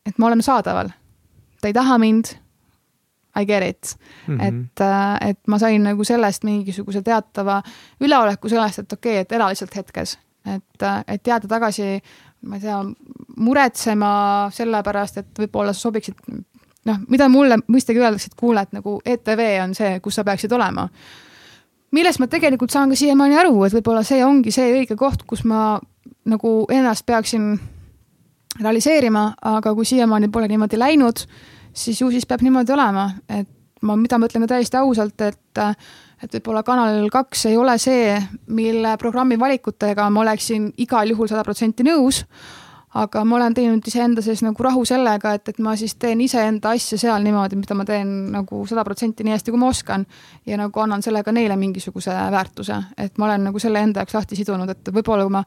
et ma olen saadaval. ta ei taha mind. I get it mm, -hmm. et, äh, et ma sain nagu sellest mingisuguse teatava üleoleku sellest, et okei okay,, et ela lihtsalt hetkes, et, äh, et jääda tagasi ma ei tea, muretsema selle pärast, et võib-olla sa sobiksid, noh, mida mulle mõistagi öeldakse, et kuule, et nagu ETV on see, kus sa peaksid olema. millest ma tegelikult saan ka siiamaani aru, et võib-olla see ongi see õige koht, kus ma nagu ennast peaksin realiseerima, aga kui siiamaani pole niimoodi läinud, siis ju siis peab niimoodi olema, et ma, mida ma ütlen ka täiesti ausalt, et et võib-olla Kanal kaks ei ole see, mille programmi valikutega ma oleksin igal juhul sada protsenti nõus, aga ma olen teinud iseenda sees nagu rahu sellega, et, et ma siis teen iseenda asja seal niimoodi, mida ma teen nagu sada protsenti nii hästi, kui ma oskan. ja nagu annan sellega neile mingisuguse väärtuse, et ma olen nagu selle enda jaoks lahti sidunud, et võib-olla kui ma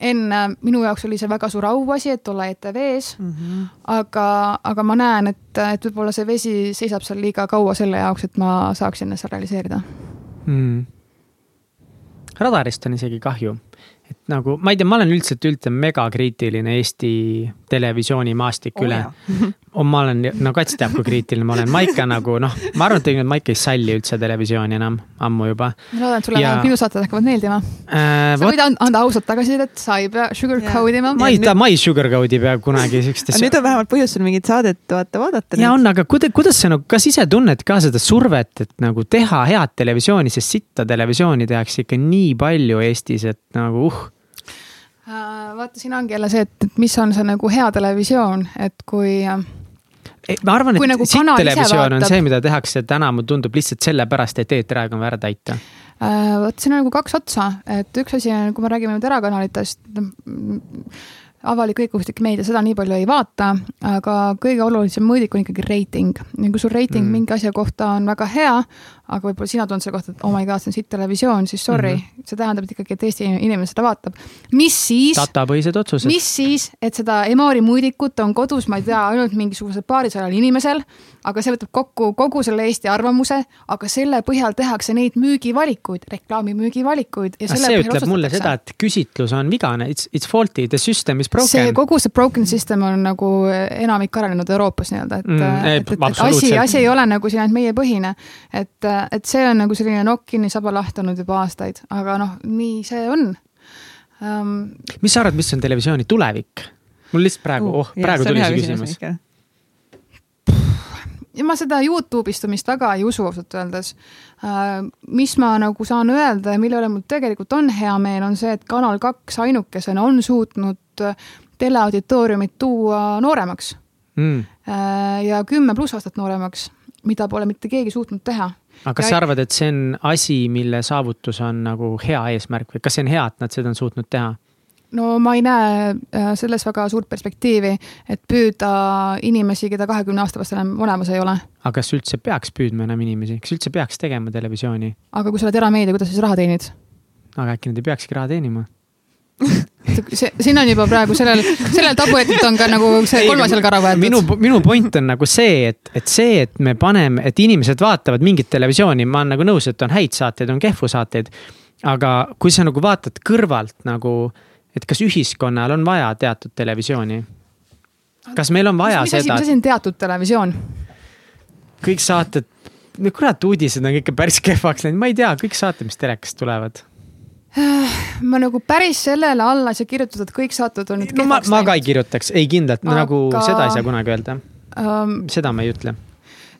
enne minu jaoks oli see väga suur auasi, et olla ETV-s mm. -hmm. aga, aga ma näen, et, et võib-olla see vesi seisab seal liiga kaua selle jaoks, et ma saaksin ennast realiseerida mm.. radarist on isegi kahju et nagu ma ei tea, ma olen üldiselt üldse megakriitiline Eesti televisioonimaastik oh, üle. ma olen, no Kats teab, kui kriitiline ma olen, ma ikka nagu noh, ma arvan, et tegelikult ma ikka ei salli üldse televisiooni enam, ammu juba. ma loodan, et sulle ja... minu saated hakkavad meeldima äh,. sa võid anda ausat tagasisidet, sa ei pea sugarcoat ima. ma ei, ma ei sugarcoat'i pea kunagi siukest asja. nüüd on vähemalt põhjust sul mingit saadet vaata, vaadata. ja on, aga kuidas, kuidas sa nagu, kas ise tunned ka seda survet, et nagu teha head televisiooni, sest sitta televisiooni tehakse ikka nii palju Eestis, et nagu uh Äh, vaata, siin ongi jälle see, et, et mis on see nagu hea televisioon, et kui ei, ma arvan, et nagu sitt televisioon vaatab... on see, mida tehakse täna, mulle tundub lihtsalt sellepärast, et eetriaeg on vaja ära täita äh,. vot siin on nagu kaks otsa, et üks asi on, kui me räägime nüüd erakanalitest avalik-õiguslik meedia seda nii palju ei vaata, aga kõige olulisem mõõdik on ikkagi reiting. ja kui sul reiting mm. mingi asja kohta on väga hea, aga võib-olla sina tunned selle kohta, et oh my god, see on sitt televisioon, siis sorry mm, -hmm. see tähendab et ikkagi, et Eesti inimene seda vaatab. mis siis. mis siis, et seda Emori mõõdikut on kodus, ma ei tea, ainult mingisugusel paarisajal inimesel, aga see võtab kokku kogu selle Eesti arvamuse, aga selle põhjal tehakse neid müügivalikuid, reklaami müügivalikuid. see ütleb mulle seda, et küsitlus on vigane, it's, it's faulty, the system is. See kogu see broken system on nagu enamik arenenud Euroopas nii-öelda, et mm,, et, et, et asi, asi ei ole nagu siin ainult meiepõhine, et et see on nagu selline nokk kinni, saba lahti olnud juba aastaid, aga noh, nii see on um,. mis sa arvad, mis on televisiooni tulevik? mul lihtsalt praegu uh,, oh, praegu tuli see küsimus. ja ma seda Youtube istumist väga ei usu ausalt öeldes uh,. mis ma nagu saan öelda ja mille üle mul tegelikult on hea meel, on see, et Kanal kaks ainukesena on suutnud teleauditooriumit tuua nooremaks mm. uh,. ja kümme pluss aastat nooremaks, mida pole mitte keegi suutnud teha aga kas ja... sa arvad, et see on asi, mille saavutus on nagu hea eesmärk või kas see on hea, et nad seda on suutnud teha? no ma ei näe äh, selles väga suurt perspektiivi, et püüda inimesi, keda kahekümne aasta pärast enam olemas ei ole. aga kas üldse peaks püüdma enam inimesi, kas üldse peaks tegema televisiooni? aga kui sa oled erameedia, kuidas sa siis raha teenid? aga äkki nad ei peakski raha teenima see, siin on juba praegu sellel, sellel tabuetilt on ka nagu see kolmas jalg ära võetud. minu, minu point on nagu see, et, et see, et me paneme, et inimesed vaatavad mingit televisiooni, ma olen nagu nõus, et on häid saateid, on kehvu saateid. aga kui sa nagu vaatad kõrvalt nagu, et kas ühiskonnal on vaja teatud televisiooni? kas meil on vaja mis, mis seda? mis asi on teatud televisioon? kõik saated, no kurat, uudised on ikka päris kehvaks läinud, ma ei tea, kõik saated, mis telekast tulevad ma nagu päris sellele alla ei saa kirjutada, et kõik saated on nüüd no, ma, ma ka ei kirjutaks, ei kindlalt Aga... nagu seda ei saa kunagi öelda um,. seda ma ei ütle.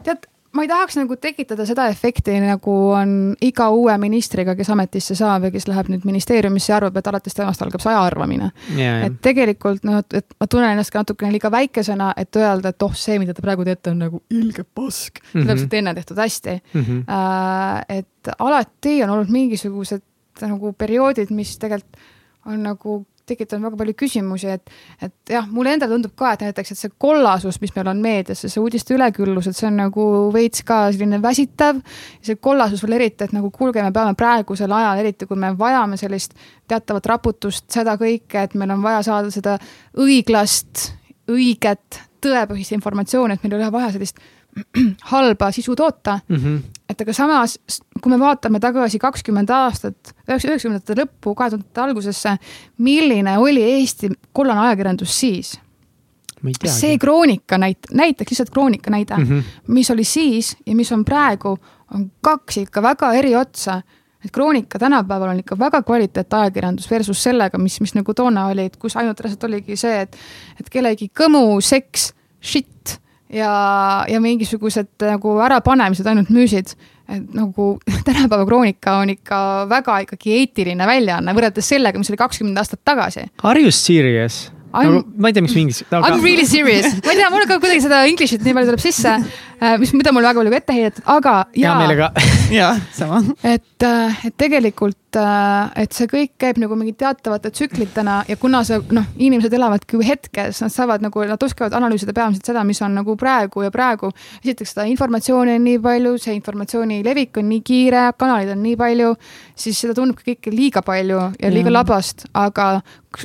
tead, ma ei tahaks nagu tekitada seda efekti, nagu on iga uue ministriga, kes ametisse saab ja kes läheb nüüd ministeeriumisse ja arvab, et alates temast algab see aja arvamine yeah.. et tegelikult noh, et ma tunnen ennast ka natukene liiga väikesena, et öelda, et oh, see, mida te praegu teete, on nagu ilge pask mm. -hmm. täpselt enne tehtud hästi mm. -hmm. Uh, et alati on olnud mingisugused nagu perioodid, mis tegelikult on nagu tekitanud väga palju küsimusi, et, et jah, mulle endale tundub ka, et näiteks, et see kollasus, mis meil on meedias, see uudiste üleküllus, et see on nagu veits ka selline väsitav. see kollasus veel eriti, et nagu kuulge, me peame praegusel ajal, eriti kui me vajame sellist teatavat raputust, seda kõike, et meil on vaja saada seda õiglast, õiget, tõepõhist informatsiooni, et meil ei ole vaja sellist halba sisu toota mm. -hmm. Et aga samas, kui me vaatame tagasi kakskümmend aastat, üheksakümnendate lõppu, kahe tuhandete algusesse, milline oli Eesti kollane ajakirjandus siis? see kroonika näit-, näiteks lihtsalt kroonika näide mm, -hmm. mis oli siis ja mis on praegu, on kaks ikka väga eri otsa et kroonika tänapäeval on ikka väga kvaliteetajakirjandus versus sellega, mis, mis nagu toona oli, et kus ainult reaalselt oligi see, et, et kellegi kõmu, seks, shit ja, ja mingisugused nagu ärapanemised ainult müüsid. et nagu tänapäeva Kroonika on ikka väga ikkagi eetiline väljaanne võrreldes sellega, mis oli kakskümmend aastat tagasi. Are you serious? nagu ma ei tea, miks mingi aga.... I m really serious, ma ei tea, mul ka kuidagi seda English'it nii palju tuleb sisse, mis, mida mul väga palju ette heidetud, aga. hea meelega jaa, sama. et, äh, et tegelikult Äh, et see kõik käib nagu mingi teatavate tsüklitena ja kuna see noh, inimesed elavadki ju hetkes, nad saavad nagu, nad oskavad analüüsida peamiselt seda, mis on nagu praegu ja praegu. esiteks seda informatsiooni on nii palju, see informatsiooni levik on nii kiire, kanaleid on nii palju, siis seda tundubki kõike liiga palju ja liiga ja. labast, aga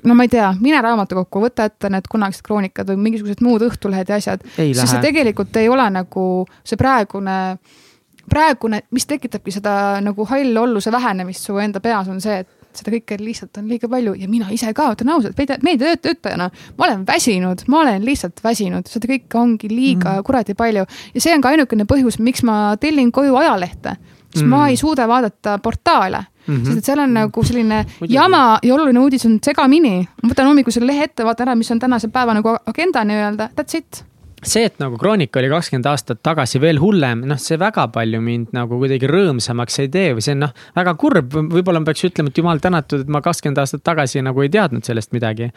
no ma ei tea, mine raamatukokku, võta ette need kunagised kroonikad või mingisugused muud Õhtulehed ja asjad. siis see tegelikult ei ole nagu see praegune praegune, mis tekitabki seda nagu hallolluse vähenemist su enda peas, on see, et seda kõike lihtsalt on liiga palju ja mina ise ka ütlen ausalt, meediatöötajana ma olen väsinud, ma olen lihtsalt väsinud, seda kõike ongi liiga mm. kuradi palju ja see on ka ainukene põhjus, miks ma tellin koju ajalehte, sest mm. ma ei suuda vaadata portaale Mm -hmm. sest et seal on nagu selline Muidugi. jama ja oluline uudis on segamini. ma võtan hommikul selle lehe ette, vaatan ära, mis on tänase päeva nagu agenda nii-öelda, that's it see, et nagu Kroonika oli kakskümmend aastat tagasi veel hullem, noh, see väga palju mind nagu kuidagi rõõmsamaks ei tee või see on noh, väga kurb, võib-olla ma peaks ütlema, et jumal tänatud, et ma kakskümmend aastat tagasi nagu ei teadnud sellest midagi.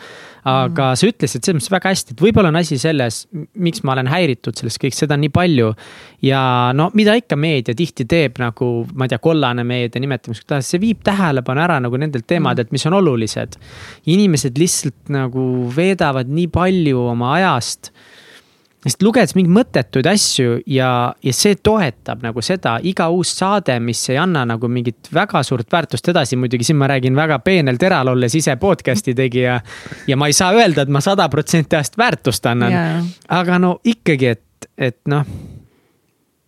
aga mm. sa ütlesid selles mõttes väga hästi, et võib-olla on asi selles, miks ma olen häiritud sellest kõik, seda on nii palju. ja no mida ikka meedia tihti teeb nagu, ma ei tea, kollane meedia, nimetame kuidas, see viib tähelepanu ära nagu nendelt teemadelt, mis on olulised. inimesed lihtsalt nagu veedavad nii palju oma ajast sest lugedes mingeid mõttetuid asju ja, ja see toetab nagu seda, iga uus saade, mis ei anna nagu mingit väga suurt väärtust edasi, muidugi siin ma räägin väga peenel teral, olles ise podcast'i tegija. ja ma ei saa öelda, et ma sada protsenti ajast väärtust annan yeah., aga no ikkagi, et, et noh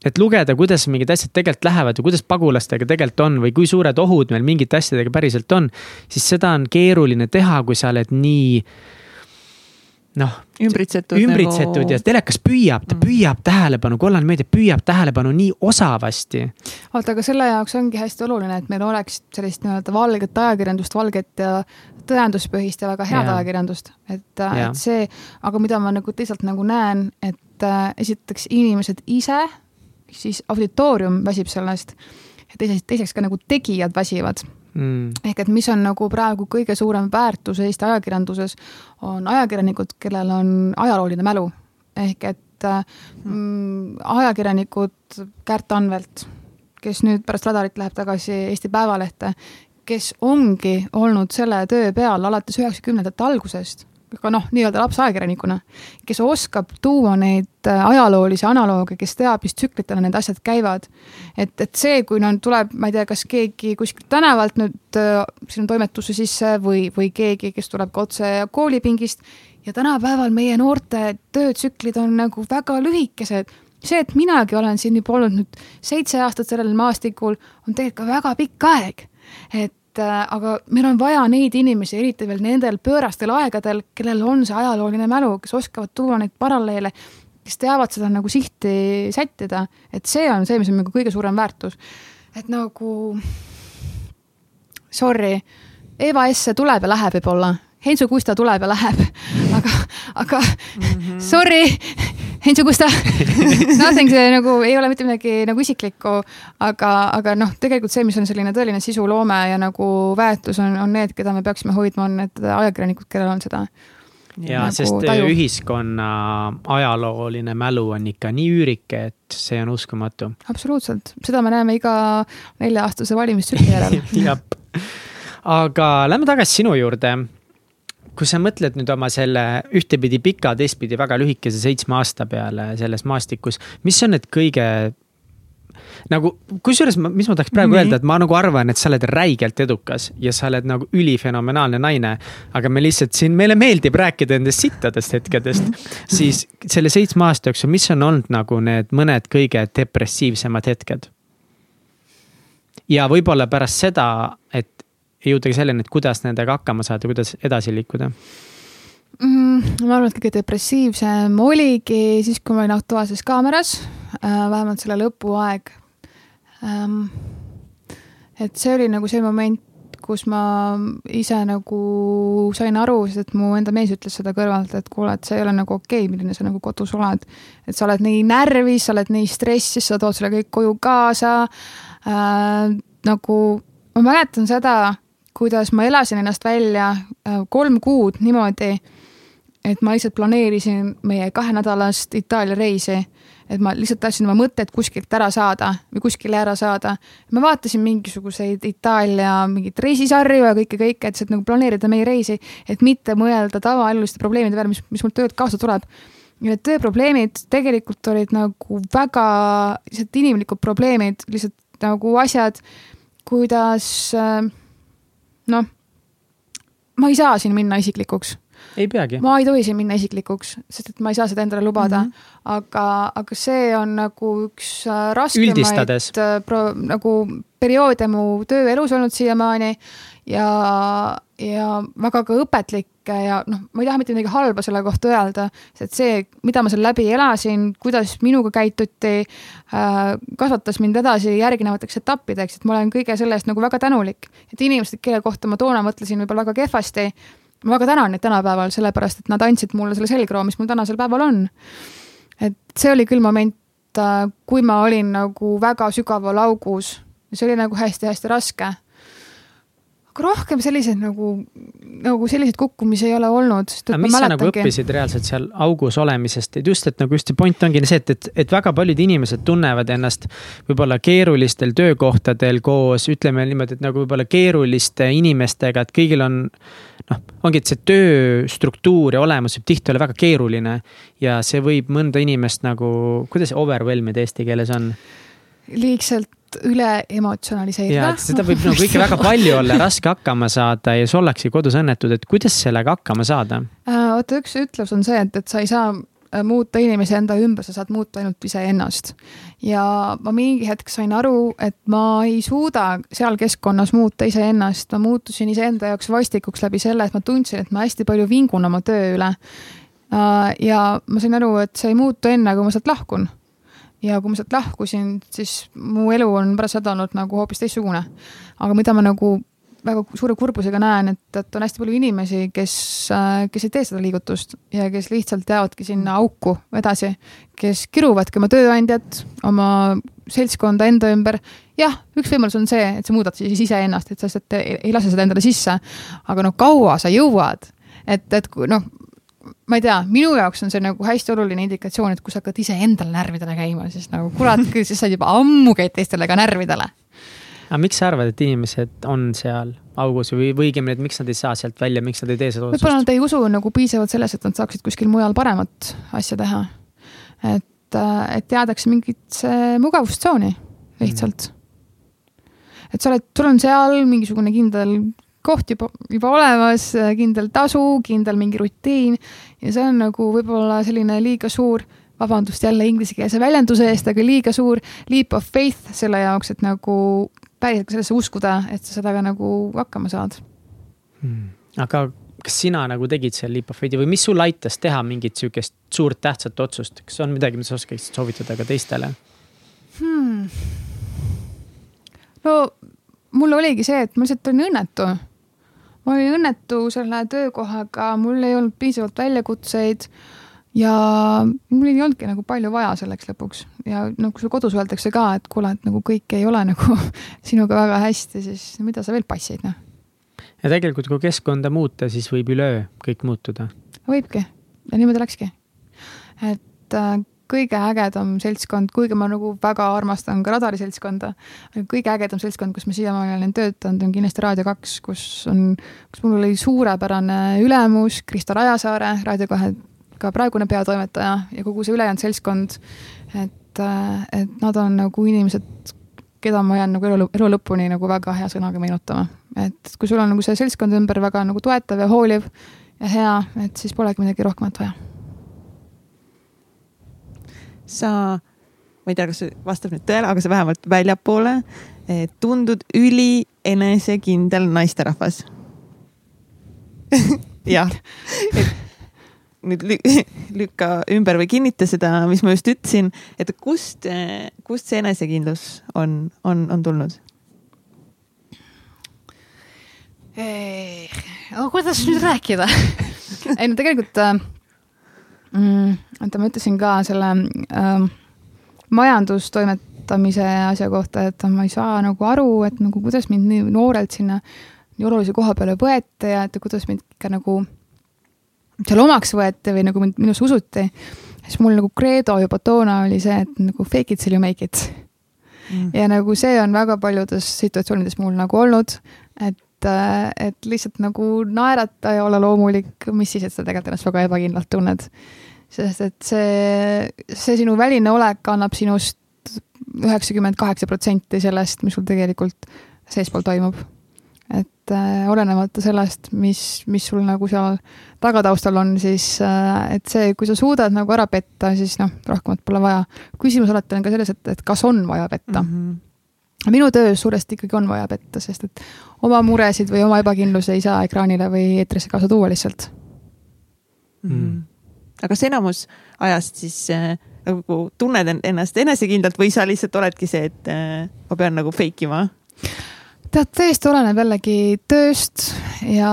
et lugeda, kuidas mingid asjad tegelikult lähevad ja kuidas pagulastega tegelikult on või kui suured ohud meil mingite asjadega päriselt on. siis seda on keeruline teha, kui sa oled nii noh. ümbritsetud. ümbritsetud nagu... ja telekas püüab, ta mm. püüab tähelepanu, kollane meedia püüab tähelepanu nii osavasti. oota, aga selle jaoks ongi hästi oluline, et meil oleks sellist nii-öelda valget ajakirjandust, valget ja tõenduspõhist ja väga head ja. ajakirjandust, et, et see, aga mida ma nagu teisalt nagu näen, et äh, esiteks inimesed ise, siis auditoorium väsib sellest ja teiseks, teiseks ka nagu tegijad väsivad mm.. ehk et mis on nagu praegu kõige suurem väärtus Eesti ajakirjanduses, on ajakirjanikud, kellel on ajalooline mälu. ehk et äh, mm, ajakirjanikud Kärt Anvelt, kes nüüd pärast radarit läheb tagasi Eesti Päevalehte, kes ongi olnud selle töö peal alates üheksakümnendate algusest ka noh, nii-öelda lapsajakirjanikuna, kes oskab tuua neid äh, ajaloolisi analooge, kes teab, mis tsüklitena need asjad käivad. et, et see, kui no tuleb, ma ei tea, kas keegi kuskilt tänavalt nüüd äh, sinu toimetusse sisse või, või keegi, kes tuleb ka otse koolipingist ja tänapäeval meie noorte töötsüklid on nagu väga lühikesed see, et minagi olen siin juba olnud nüüd seitse aastat sellel maastikul, on tegelikult ka väga pikk aeg. et et äh, aga meil on vaja neid inimesi, eriti veel nendel pöörastel aegadel, kellel on see ajalooline mälu, kes oskavad tuua neid paralleele, kes teavad seda nagu sihti sättida, et see on see, mis on nagu kõige suurem väärtus. et nagu sorry, Eva Esse tuleb ja läheb võib-olla, Heinzu Kusta tuleb ja läheb, aga, aga mm -hmm. sorry Heinz Augusta Nothing, see nagu ei ole mitte midagi nagu isiklikku, aga, aga noh, tegelikult see, mis on selline tõeline sisuloome ja nagu väärtus on, on need, keda me peaksime hoidma, on need ajakirjanikud, kellel on seda. ja nagu sest taju. ühiskonna ajalooline mälu on ikka nii üürike, et see on uskumatu. absoluutselt, seda me näeme iga nelja-aastase valimistsükli järel jah, aga lähme tagasi sinu juurde kui sa mõtled nüüd oma selle ühtepidi pika, teistpidi väga lühikese seitsme aasta peale selles maastikus, mis on need kõige nagu kusjuures, mis ma tahaks praegu mm -hmm. öelda, et ma nagu arvan, et sa oled räigelt edukas ja sa oled nagu ülifenomenaalne naine. aga me lihtsalt siin, meile meeldib rääkida nendest sittadest hetkedest mm. -hmm. siis selle seitsme aasta jooksul, mis on olnud nagu need mõned kõige depressiivsemad hetked? ja võib-olla pärast seda, et jõudagi selleni, et kuidas nendega hakkama saada, kuidas edasi liikuda mm,? ma arvan, et kõige depressiivsem oligi siis, kui ma olin Aktuaalses Kaameras äh,, vähemalt selle lõpuaeg ähm,. et see oli nagu see moment, kus ma ise nagu sain aru, et mu enda mees ütles seda kõrvalt, et kuule, et see ei ole nagu okei okay,, milline sa nagu kodus oled. et sa oled nii närvis, sa oled nii stressis, sa tood selle kõik koju kaasa äh,. nagu ma mäletan seda, kuidas ma elasin ennast välja äh, kolm kuud niimoodi, et ma lihtsalt planeerisin meie kahenädalast Itaalia reisi et ma lihtsalt tahtsin oma mõtted kuskilt ära saada või kuskile ära saada. ma vaatasin mingisuguseid Itaalia mingeid reisisarju ja kõike, kõike, et, et nagu planeerida meie reisi, et mitte mõelda tavaeluliste probleemide peale, mis, mis mul töölt kaasa tuleb. ja need tööprobleemid tegelikult olid nagu väga lihtsalt inimlikud probleemid, lihtsalt nagu asjad, kuidas noh, ma ei saa siin minna isiklikuks ei peagi. ma ei tohi siin minna isiklikuks, sest et ma ei saa seda endale lubada mm. -hmm. aga, aga see on nagu üks äh, raskemaid äh, pro, nagu perioode mu tööelus olnud siiamaani ja, ja väga ka õpetlik ja noh, ma ei taha mitte midagi halba selle kohta öelda, sest see, mida ma seal läbi elasin, kuidas minuga käituti äh,, kasvatas mind edasi järgnevateks etappideks, et ma olen kõige selle eest nagu väga tänulik. et inimesed, kelle kohta ma toona mõtlesin võib-olla väga kehvasti ma väga tänan neid tänapäeval, sellepärast et nad andsid mulle selle selgroo, mis mul tänasel päeval on. et see oli küll moment, äh, kui ma olin nagu väga sügaval augus see oli nagu hästi-hästi raske rohkem selliseid nagu, nagu selliseid kukkumisi ei ole olnud. aga mis sa nagu õppisid reaalselt seal augus olemisest, et just, et nagu just see point ongi see, et, et, et väga paljud inimesed tunnevad ennast võib-olla keerulistel töökohtadel koos, ütleme niimoodi, et nagu võib-olla keeruliste inimestega, et kõigil on noh, ongi, et see tööstruktuur ja olemus võib tihti olla väga keeruline ja see võib mõnda inimest nagu, kuidas overwhelm ida eesti keeles on? liigselt üle emotsionaliseerida. seda võib nagu kõike väga palju olla, raske hakkama saada ja sa ollakse kodus õnnetud, et kuidas sellega hakkama saada? Äh, vaata, üks ütlus on see, et, et sa ei saa äh, muuta inimesi enda ümber, sa saad muuta ainult iseennast. ja ma mingi hetk sain aru, et ma ei suuda seal keskkonnas muuta iseennast, ma muutusin iseenda jaoks vastikuks läbi selle, et ma tundsin, et ma hästi palju vingun oma töö üle. Äh, ja ma sain aru, et see ei muutu enne, kui ma sealt lahkun ja kui ma sealt lahkusin, siis mu elu on pärast seda olnud nagu hoopis teistsugune. aga mida ma nagu väga suure kurbusega näen, et, et on hästi palju inimesi, kes, äh, kes ei tee seda liigutust ja kes lihtsalt jäävadki sinna auku edasi, kes kiruvadki oma tööandjat, oma seltskonda enda ümber. jah, üks võimalus on see, et sa muudad siis iseennast, et sa lihtsalt ei, ei lase seda endale sisse. aga no kaua sa jõuad, et, et noh, ma ei tea, minu jaoks on see nagu hästi oluline indikatsioon, et kui sa hakkad iseendale närvidele käima, siis nagu kurat siis sa juba ammu käid teistele ka närvidele. aga miks sa arvad, et inimesed on seal augus või, või õigemini, et miks nad ei saa sealt välja, miks nad ei tee seda otsust? võib-olla nad ei usu nagu piisavalt selles, et nad saaksid kuskil mujal paremat asja teha. et, et jäädakse mingisse mugavustsooni lihtsalt mm.. et sa oled, sul on seal mingisugune kindel koht juba, juba olemas, kindel tasu, kindel mingi rutiin ja see on nagu võib-olla selline liiga suur, vabandust jälle inglisekeelse väljenduse eest, aga liiga suur leap of faith selle jaoks, et nagu päriselt sellesse uskuda, et sa sellega nagu hakkama saad hmm.. aga kas sina nagu tegid seal leap of faith'i või mis sul aitas teha mingit sihukest suurt tähtsat otsust, kas on midagi, mida sa oskaksid soovitada ka teistele hmm.? no mul oligi see, et ma lihtsalt olin õnnetu ma olin õnnetu selle töökohaga, mul ei olnud piisavalt väljakutseid ja mul ei olnudki nagu palju vaja selleks lõpuks ja noh, kui sul kodus öeldakse ka, et kuule, et nagu kõik ei ole nagu sinuga väga hästi, siis mida sa veel passid, noh. ja tegelikult, kui keskkonda muuta, siis võib üleöö kõik muutuda. võibki ja niimoodi läkski. et äh, kõige ägedam seltskond, kuigi ma nagu väga armastan ka Radari seltskonda, kõige ägedam seltskond, kus ma siiamaani olen töötanud, on kindlasti Raadio kaks, kus on, kus mul oli suurepärane ülemus, Krista Rajasaare, Raadio kahe ka praegune peatoimetaja ja kogu see ülejäänud seltskond. et, et nad on nagu inimesed, keda ma jään nagu elu, elu lõpuni nagu väga hea sõnaga meenutama. et kui sul on nagu see seltskond ümber väga nagu toetav ja hooliv ja hea, et siis polegi midagi rohkemat vaja sa, ma ei tea, kas see vastab nüüd tõele, aga sa vähemalt väljapoole tundud üli enesekindel naisterahvas. Jah, et nüüd lükka ümber või kinnita seda, mis ma just ütlesin, et kust, kust see enesekindlus on, on, on tulnud? oh, kuidas nüüd rääkida? Ei no tegelikult äh, mm,, oota, ma ütlesin ka selle äh, majandustoimetamise asja kohta, et ma ei saa nagu aru, et nagu kuidas mind nii noorelt sinna nii olulise koha peale võeti ja et kuidas mind ikka nagu seal omaks võeti või nagu mind minusse usuti. siis mul nagu kreedo juba toona oli see, et nagu fake it till you make it mm.. ja nagu see on väga paljudes situatsioonides mul nagu olnud, et et lihtsalt nagu naerata ja olla loomulik, mis siis, et sa tegelikult ennast väga ebakindlalt tunned. sest et see, see sinu väline olek annab sinust üheksakümmend kaheksa protsenti sellest, mis sul tegelikult seespool toimub et äh, olenemata sellest, mis, mis sul nagu seal tagataustal on, siis äh, et see, kui sa suudad nagu ära petta, siis noh, rohkemat pole vaja. küsimus alati on ka selles, et, et kas on vaja petta mm. -hmm. Minu töös suuresti ikkagi on vaja petta, sest et oma muresid või oma ebakindlusi ei saa ekraanile või eetrisse kaasa tuua lihtsalt mm. -hmm. aga kas enamus ajast siis äh, nagu tunned ennast enesekindlalt või sa lihtsalt oledki see, et äh, ma pean nagu fake ima? tead, täiesti oleneb jällegi tööst ja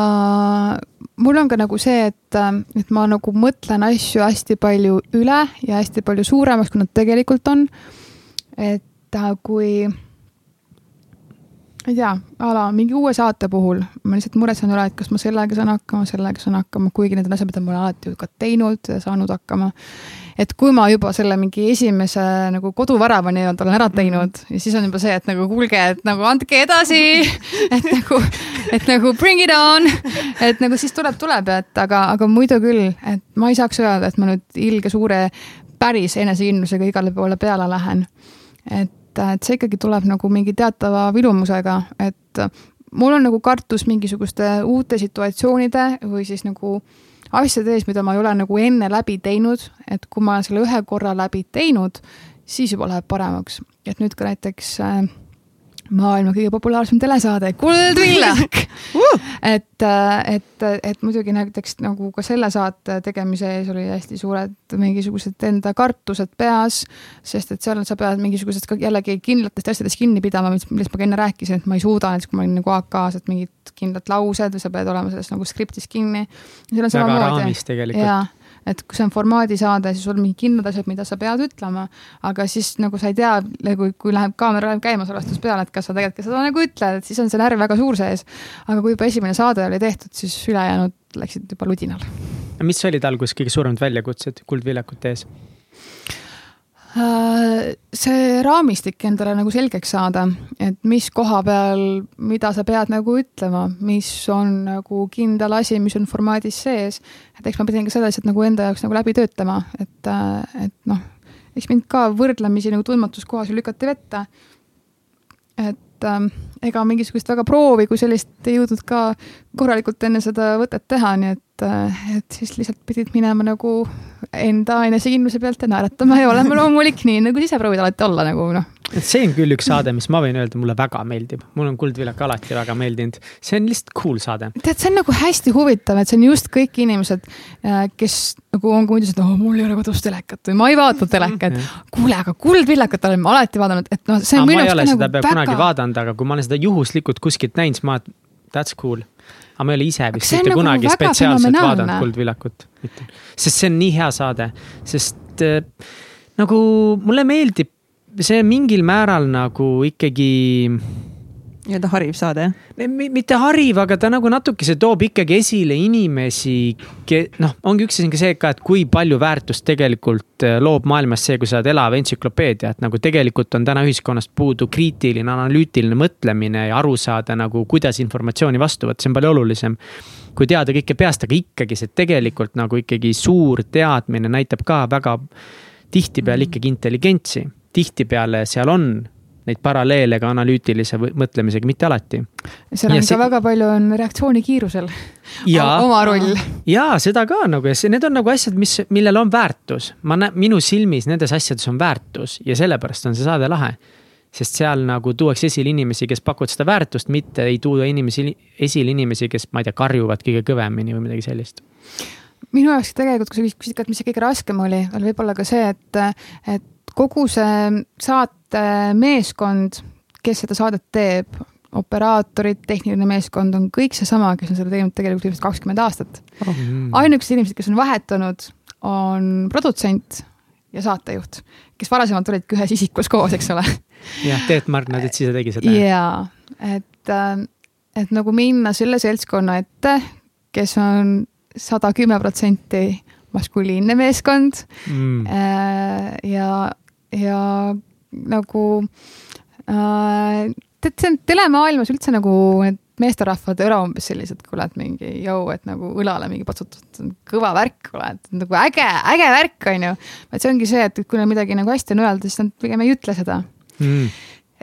mul on ka nagu see, et, et ma nagu mõtlen asju hästi palju üle ja hästi palju suuremaks, kui nad tegelikult on. et äh, kui ei tea, a la mingi uue saate puhul ma lihtsalt muretsen üle, et kas ma sellega saan hakkama, sellega saan hakkama, kuigi need on asjad, mida ma olen alati ka teinud ja saanud hakkama. et kui ma juba selle mingi esimese nagu koduvärava nii-öelda olen ära teinud ja siis on juba see, et nagu kuulge, et nagu andke edasi et nagu, et nagu bring it on, et nagu siis tuleb, tuleb, et aga, aga muidu küll, et ma ei saaks öelda, et ma nüüd ilge suure päris enesekindlusega igale poole peale lähen. et et see ikkagi tuleb nagu mingi teatava vilumusega, et mul on nagu kartus mingisuguste uute situatsioonide või siis nagu asjade ees, mida ma ei ole nagu enne läbi teinud, et kui ma olen selle ühe korra läbi teinud, siis juba läheb paremaks. et nüüd ka näiteks äh, maailma kõige populaarsem telesaade Kuldvillak et, et, et muidugi näiteks nagu ka selle saate tegemise ees oli hästi suured mingisugused enda kartused peas, sest et seal sa pead mingisugusest ka jällegi kindlatest asjadest kinni pidama, millest ma ka enne rääkisin, et ma ei suuda näiteks, kui ma olin nagu AK-s, et mingid kindlad laused või sa pead olema selles nagu skriptis kinni. väga raamis tegelikult et kui see on formaadisaade, siis sul mingid kindlad asjad, mida sa pead ütlema, aga siis nagu sa ei tea, kui, kui läheb kaamera läheb käima salvestus peale, et kas sa tegelikult ka seda nagu ütled, et siis on see närv väga suur sees. aga kui juba esimene saade oli tehtud, siis ülejäänud läksid juba ludinal. mis olid alguses kõige suuremad väljakutsed Kuldviljakute ees? Äh, see raamistik endale nagu selgeks saada, et mis koha peal, mida sa pead nagu ütlema, mis on nagu kindel asi, mis on formaadis sees. et eks ma pidin ka seda lihtsalt nagu enda jaoks nagu läbi töötama, et, äh, et noh, eks mind ka võrdlemisi nagu tundmatuskohas ju lükati vette. et ähm, ega mingisugust väga proovi kui sellist ei jõudnud ka korralikult enne seda võtet teha, nii et, äh, et siis lihtsalt pidid minema nagu enda enesekindluse pealt ja naeratama ja olema loomulik, nii nagu siseproovid alati olla nagu noh. Et see on küll üks saade, mis ma võin öelda, mulle väga meeldib, mul on Kuldvillak alati väga meeldinud, see on lihtsalt cool saade. tead, see on nagu hästi huvitav, et see on just kõik inimesed, äh, kes nagu on muidu, et oh, mul ei ole kodus telekat või ma ei vaata telekat. kuule, aga Kuldvillakat olen ma alati vaadanud, et noh, see on minu arust ka nagu väga. kunagi vaadanud, aga kui ma olen seda juhuslikult kuskilt näinud, siis ma, that's cool aga ma ei ole ise vist mitte nagu kunagi spetsiaalselt vaadanud Kuldvillakut. sest see on nii hea saade, sest äh, nagu mulle meeldib see mingil määral nagu ikkagi nii-öelda hariv saade, mitte hariv, aga ta nagu natukese toob ikkagi esile inimesi, noh, ongi üks asi on ka see ka, et kui palju väärtust tegelikult äh, loob maailmas see, kui sa oled elav entsüklopeedia, et nagu tegelikult on täna ühiskonnast puudu kriitiline, analüütiline mõtlemine ja aru saada nagu, kuidas informatsiooni vastu võtta, see on palju olulisem. Kui teada kõike peast, aga ikkagi see tegelikult nagu ikkagi suur teadmine näitab ka väga tihtipeale ikkagi intelligentsi. Tihtipeale seal on neid paralleele ka analüütilise mõtlemisega, mitte alati. seal on ja ka see... väga palju on reaktsioonikiirusel ja, oma roll. ja seda ka nagu ja see, need on nagu asjad, mis, millel on väärtus. ma näen, minu silmis nendes asjades on väärtus ja sellepärast on see saade lahe. sest seal nagu tuuakse esile inimesi, kes pakuvad seda väärtust, mitte ei tuua inimesi, esile inimesi, kes, ma ei tea, karjuvad kõige kõvemini või midagi sellist minu jaoks tegelikult, kui sa küsid, et mis see kõige raskem oli, oli võib-olla ka see, et, et kogu see saate meeskond, kes seda saadet teeb, operaatorid, tehniline meeskond on kõik seesama, kes on seda teinud tegelikult viimased kakskümmend aastat oh.. ainukesed inimesed, kes on vahetunud, on produtsent ja saatejuht, kes varasemalt olidki ühes isikus koos, eks ole. jah, Teet Margna ütles ise tegi seda. jaa, et, äh, et nagu minna selle seltskonna ette, kes on sada kümme protsenti maskuliinne meeskond mm. Äh, ja, ja nagu äh, tead, see on telemaailmas üldse nagu need meesterahvad ole umbes sellised, kuule, et mingi jõu, et nagu õlale mingi patsutud, kõva värk, kuule, et nagu äge, äge värk, on ju. vaid see ongi see, et kui neil midagi nagu hästi on öelda, siis nad pigem ei ütle seda mm.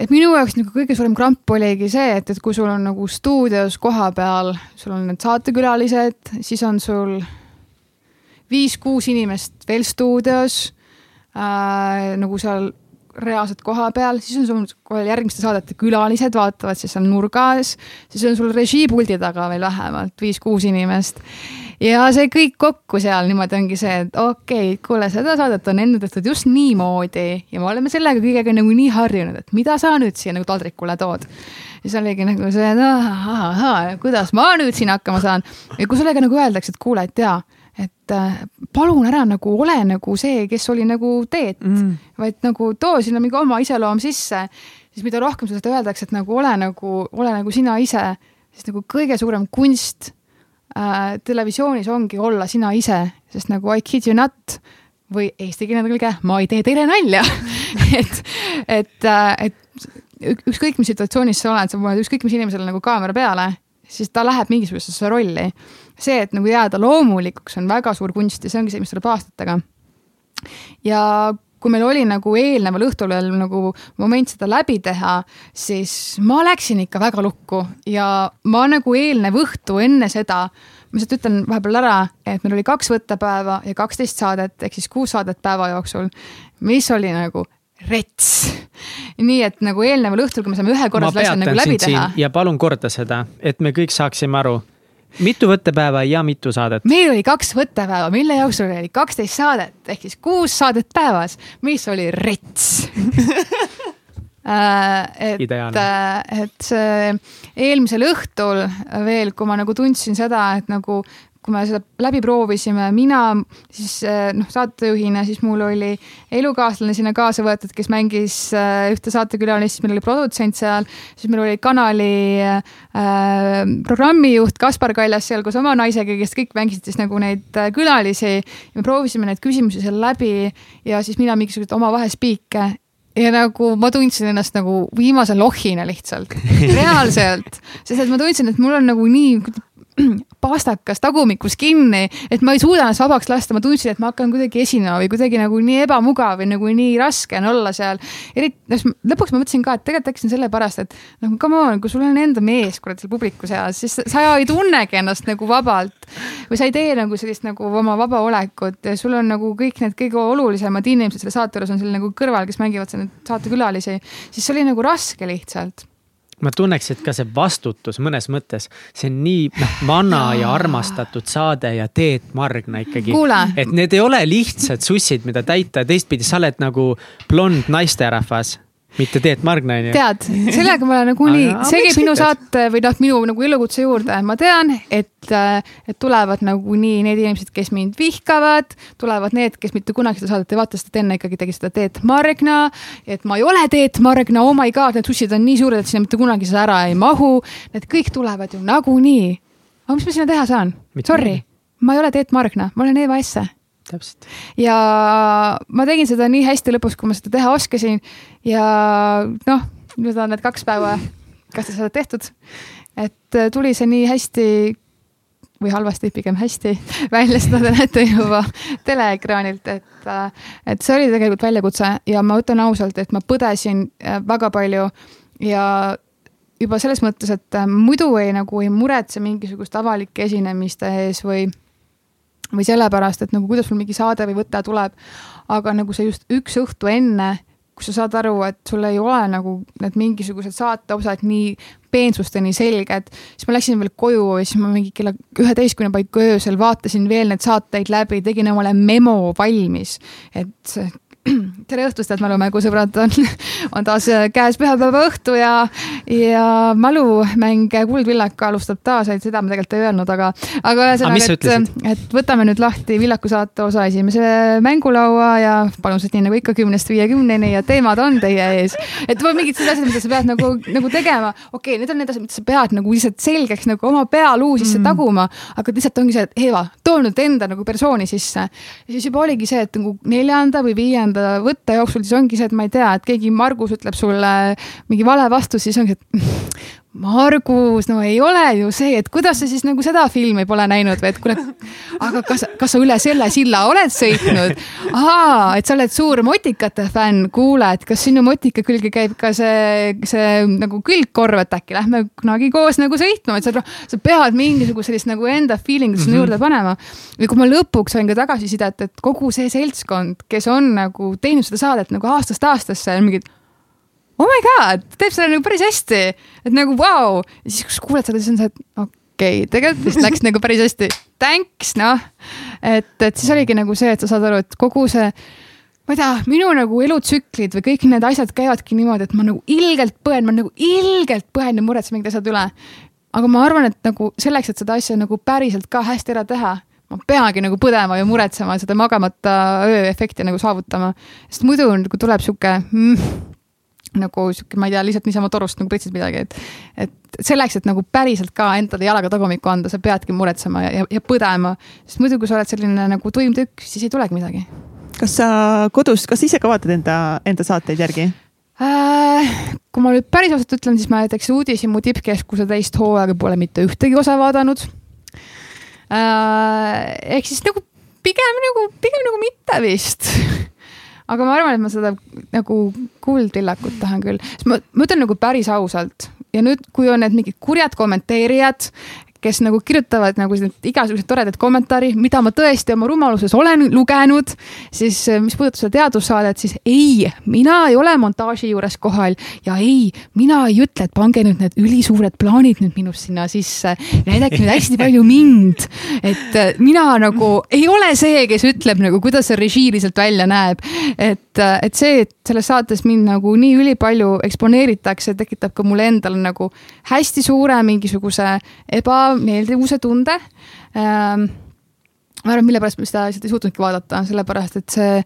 et minu jaoks nagu kõige suurem kramp oligi see, et, et kui sul on nagu stuudios kohapeal, sul on need saatekülalised, siis on sul viis-kuus inimest veel stuudios äh,. nagu seal reaalselt koha peal, siis on sul kohe järgmiste saadete külalised vaatavad siis seal nurgas, siis on sul režiipuldi taga veel vähemalt viis-kuus inimest. ja see kõik kokku seal niimoodi ongi see, et okei okay,, kuule, seda saadet on enne tehtud just niimoodi ja me oleme sellega kõigega nagu nii harjunud, et mida sa nüüd siia nagu taldrikule tood. siis oligi nagu see, et ahah, kuidas ma nüüd siin hakkama saan ja kui sellega nagu öeldakse, et kuule, et jaa et äh, palun ära nagu ole nagu see, kes oli nagu Teet mm., vaid nagu too sinna mingi oma iseloom sisse. siis mida rohkem seda öeldakse, et nagu ole nagu, ole nagu sina ise, siis nagu kõige suurem kunst äh, televisioonis ongi olla sina ise, sest nagu I kid you not või eestikeelne tõlge, ma ei tee teile nalja et, et, äh, et ükskõik mis situatsioonis sa oled, sa paned ükskõik mis inimesele nagu kaamera peale, siis ta läheb mingisugusesse rolli see, et nagu jääda loomulikuks, on väga suur kunst ja see ongi see, mis tuleb aastatega. ja kui meil oli nagu eelneval õhtul veel nagu moment seda läbi teha, siis ma läksin ikka väga lukku ja ma nagu eelnev õhtu enne seda, ma lihtsalt ütlen vahepeal ära, et meil oli kaks võttepäeva ja kaksteist saadet ehk siis kuus saadet päeva jooksul, mis oli nagu rets. nii et nagu eelneval õhtul, kui me saame ühe korra selle asja nagu läbi teha. ja palun korda seda, et me kõik saaksime aru mitu võttepäeva ja mitu saadet? meil oli kaks võttepäeva, mille jooksul oli kaksteist saadet ehk siis kuus saadet päevas, mis oli rets äh, et, äh, et see eelmisel õhtul veel, kui ma nagu tundsin seda, et nagu kui me seda läbi proovisime, mina siis eh, noh, saatejuhina, siis mul oli elukaaslane sinna kaasa võetud, kes mängis eh, ühte saatekülalist, siis meil oli produtsent seal, siis meil oli kanali äh, programmijuht Kaspar Kaljas seal koos oma naisega, kes kõik mängisid siis nagu neid külalisi. me proovisime neid küsimusi seal läbi ja siis mina mingisuguseid oma vahespiike ja nagu ma tundsin ennast nagu viimase lohina lihtsalt, reaalselt, sest et ma tundsin, et mul on nagu nii pastakas tagumikus kinni, et ma ei suuda ennast vabaks lasta, ma tundsin, et ma hakkan kuidagi esinema või kuidagi nagu nii ebamugav või nagu nii raske on olla seal. eriti, lõpuks ma mõtlesin ka, et tegelikult äkki see on sellepärast, et noh, come on, kui sul on enda mees kurat seal publiku seas, siis sa ei tunnegi ennast nagu vabalt või sa ei tee nagu sellist nagu oma vaba olekut ja sul on nagu kõik need kõige olulisemad inimesed selle saate juures on seal nagu kõrval, kes mängivad seal neid saatekülalisi, siis see oli nagu raske lihtsalt ma tunneks, et ka see vastutus mõnes mõttes, see on nii noh, vana ja armastatud saade ja Teet Margna ikkagi. et need ei ole lihtsad sussid, mida täita, teistpidi sa oled nagu blond naisterahvas mitte Teet Margna onju. tead, sellega ma olen nagunii, see käib minu saate või noh, minu nagu elukutse juurde, ma tean, et, et tulevad nagunii need inimesed, kes mind vihkavad, tulevad need, kes mitte kunagi seda saadet ei vaata, sest enne ikkagi tegi seda Teet Margna. et ma ei ole Teet Margna, oh my god, need sussid on nii suured, et sinna mitte kunagi seda ära ei mahu. Need kõik tulevad ju nagunii. aga mis ma sinna teha saan? Sorry, ma ei ole Teet Margna, ma olen Eva Esse täpselt. ja ma tegin seda nii hästi lõpus, kui ma seda teha oskasin ja noh, nüüd on need kaks päeva kahte saadet tehtud. et äh, tuli see nii hästi või halvasti, pigem hästi välja, seda te näete juba teleekraanilt, et, äh, et see oli tegelikult väljakutse ja ma ütlen ausalt, et ma põdesin äh, väga palju ja juba selles mõttes, et muidu ei nagu ei muretse mingisuguste avalike esinemiste ees või või sellepärast, et nagu kuidas sul mingi saade või võte tuleb. aga nagu see just üks õhtu enne, kus sa saad aru, et sul ei ole nagu need mingisugused saateosad nii peensusteni selged, siis ma läksin veel koju ja siis ma mingi kella üheteistkümne paiku öösel vaatasin veel need saateid läbi, tegin omale memo valmis, et tere õhtust, head mälumängu-sõbrad, on, on taas käes pühapäeva õhtu ja, ja mälumäng Kuldvillak alustab taas, et seda ma tegelikult ei öelnud, aga, aga ühesõnaga, et, et võtame nüüd lahti Villaku saate osa esimese mängulaua ja palun siis nii nagu ikka kümnest viiekümneni ja teemad on teie ees. et mingid sellised asjad, mida sa pead nagu, nagu tegema, okei okay,, need on need asjad, mida sa pead nagu lihtsalt selgeks nagu oma pealuu sisse mm. taguma, aga lihtsalt ongi see, et Eeva, too nüüd enda nagu persooni sisse. ja siis juba oligi see, et nagu neljanda või viienda võtte jooksul, siis ongi see, et ma ei tea, et keegi Margus ütleb sulle mingi vale vastus, siis ongi, et Margus, no ei ole ju see, et kuidas sa siis nagu seda filmi pole näinud või et kuule, aga kas, kas sa üle selle silla oled sõitnud? ahaa, et sa oled suur motikate fänn, kuule, et kas sinu motika külge käib ka see, see nagu külgkorv, et äkki lähme kunagi koos nagu sõitma, et sa, sa pead mingisugust sellist nagu enda feeling'it sinna mm -hmm. juurde panema. ja kui ma lõpuks sain ka tagasisidet, et kogu see seltskond, kes on nagu teinud seda saadet nagu aastast aastasse, mingid oh my god, teeb seda nagu päris hästi, et nagu vau wow. ja siis, kui sa kuuled seda, siis on see, et okei okay,, tegelikult vist läks nagu päris hästi, thanks noh. et, et siis oligi nagu see, et sa saad aru, et kogu see, ma ei tea, minu nagu elutsüklid või kõik need asjad käivadki niimoodi, et ma nagu ilgelt põen, ma nagu ilgelt põen ja muretsen mingid asjad üle. aga ma arvan, et nagu selleks, et seda asja nagu päriselt ka hästi ära teha ma peangi nagu põdema ja muretsema seda magamata öö efekti nagu saavutama, sest muidu nagu tuleb sihuke mm, nagu sihuke, ma ei tea, lihtsalt niisama torust nagu pritsid midagi, et. et selleks, et nagu päriselt ka endale jalaga tagumikku anda, sa peadki muretsema ja, ja, ja põdema. sest muidu, kui sa oled selline nagu tuim tükk, siis ei tulegi midagi. kas sa kodus, kas ise ka vaatad enda, enda saateid järgi äh,? kui ma nüüd päris ausalt ütlen, siis ma näiteks uudishimu tippkeskuse teist hooaega pole mitte ühtegi osa vaadanud äh,. ehk siis nagu pigem nagu, pigem nagu mitte vist aga ma arvan, et ma seda nagu kuldvillakut tahan küll, sest ma, ma ütlen nagu päris ausalt. Ja nüüd, kui on need mingid kurjad kommenteerijad, kes nagu kirjutavad nagu igasuguseid toredaid kommentaare, mida ma tõesti oma rumaluses olen lugenud, siis eh, mis puudutab seda teadussaadet, siis ei, mina ei ole montaaži juures kohal ja ei, mina ei ütle, et pange nüüd need ülisuured plaanid nüüd minust sinna sisse, näidake nüüd hästi palju mind. et eh, mina nagu ei ole see, kes ütleb nagu, kuidas see režii lihtsalt välja näeb. et, eh, et see, et selles saates mind nagu nii ülipalju eksponeeritakse, tekitab ka mulle endale nagu hästi suure mingisuguse eba meeldivuse tunde ähm,. ma arvan, mille pärast ma seda lihtsalt ei suutnudki vaadata, sellepärast et see,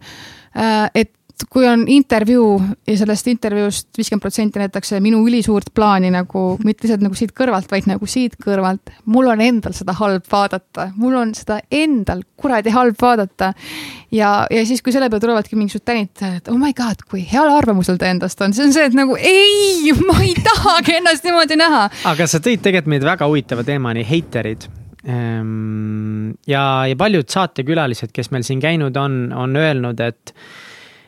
äh, et kui on intervjuu ja sellest intervjuust viiskümmend protsenti näidatakse minu ülisuurt plaani nagu mitte lihtsalt nagu siit kõrvalt, vaid nagu siit kõrvalt. mul on endal seda halb vaadata, mul on seda endal kuradi halb vaadata. ja, ja siis, kui selle peale tulevadki mingisugused tänitajad, et oh my god, kui heal arvamusel ta endast on, see on see, et nagu ei, ma ei tahagi ennast niimoodi näha. aga sa tõid tegelikult meid väga huvitava teemani, heiterid ehm, ja, ja paljud saatekülalised, kes meil siin käinud on, on öelnud, et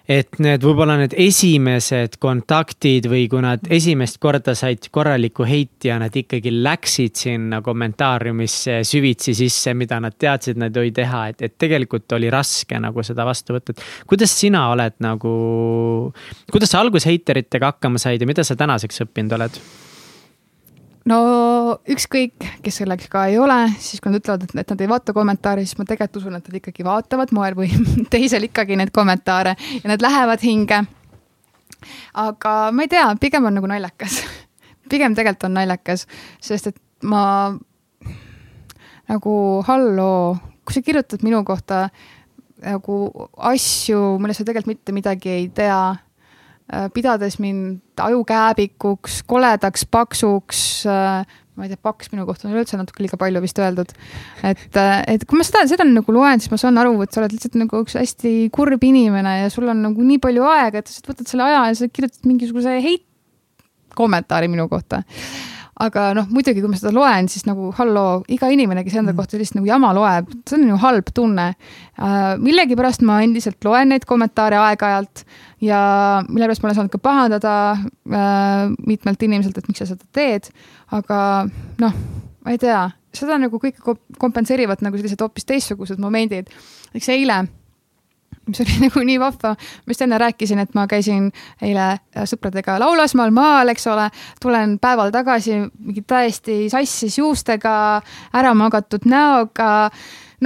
et need võib-olla need esimesed kontaktid või kui nad esimest korda said korraliku heiti ja nad ikkagi läksid sinna kommentaariumisse süvitsi sisse, mida nad teadsid, nad ei teha, et, et tegelikult oli raske nagu seda vastu võtta, et. kuidas sina oled nagu, kuidas sa alguses heiteritega hakkama said ja mida sa tänaseks õppinud oled? No ükskõik, kes selleks ka ei ole, siis kui nad ütlevad, et, nad ei vaata kommentaare, siis ma tegelikult usun, et nad ikkagi vaatavad moel või teisel ikkagi neid kommentaare ja need lähevad hinge. aga ma ei tea, pigem on nagu naljakas pigem tegelikult on naljakas, sest et ma nagu halloo, kui sa kirjutad minu kohta nagu asju, millest sa tegelikult mitte midagi ei tea pidades mind ajukääbikuks, koledaks, paksuks, äh, ma ei tea, paks minu kohta on üldse natuke liiga palju vist öeldud. et, äh, et kui ma seda, seda nagu loen, siis ma saan aru, et sa oled lihtsalt nagu üks hästi kurb inimene ja sul on nagu nii palju aega, et sa võtad selle aja ja sa kirjutad mingisuguse heit kommentaari minu kohta aga noh, muidugi, kui ma seda loen, siis nagu halloo, iga inimene, kes enda mm. kohta sellist nagu jama loeb, see on ju halb tunne uh,. millegipärast ma endiselt loen neid kommentaare aeg-ajalt ja mille pärast ma olen saanud ka pahandada uh, mitmelt inimeselt, et miks sa seda teed. aga noh, ma ei tea, seda nagu kõike kompenseerivad nagu sellised hoopis teistsugused momendid. näiteks eile mis oli nagu nii vahva. ma just enne rääkisin, et ma käisin eile sõpradega Laulasmaal maal, eks ole, tulen päeval tagasi mingi täiesti sassis juustega, ära magatud näoga.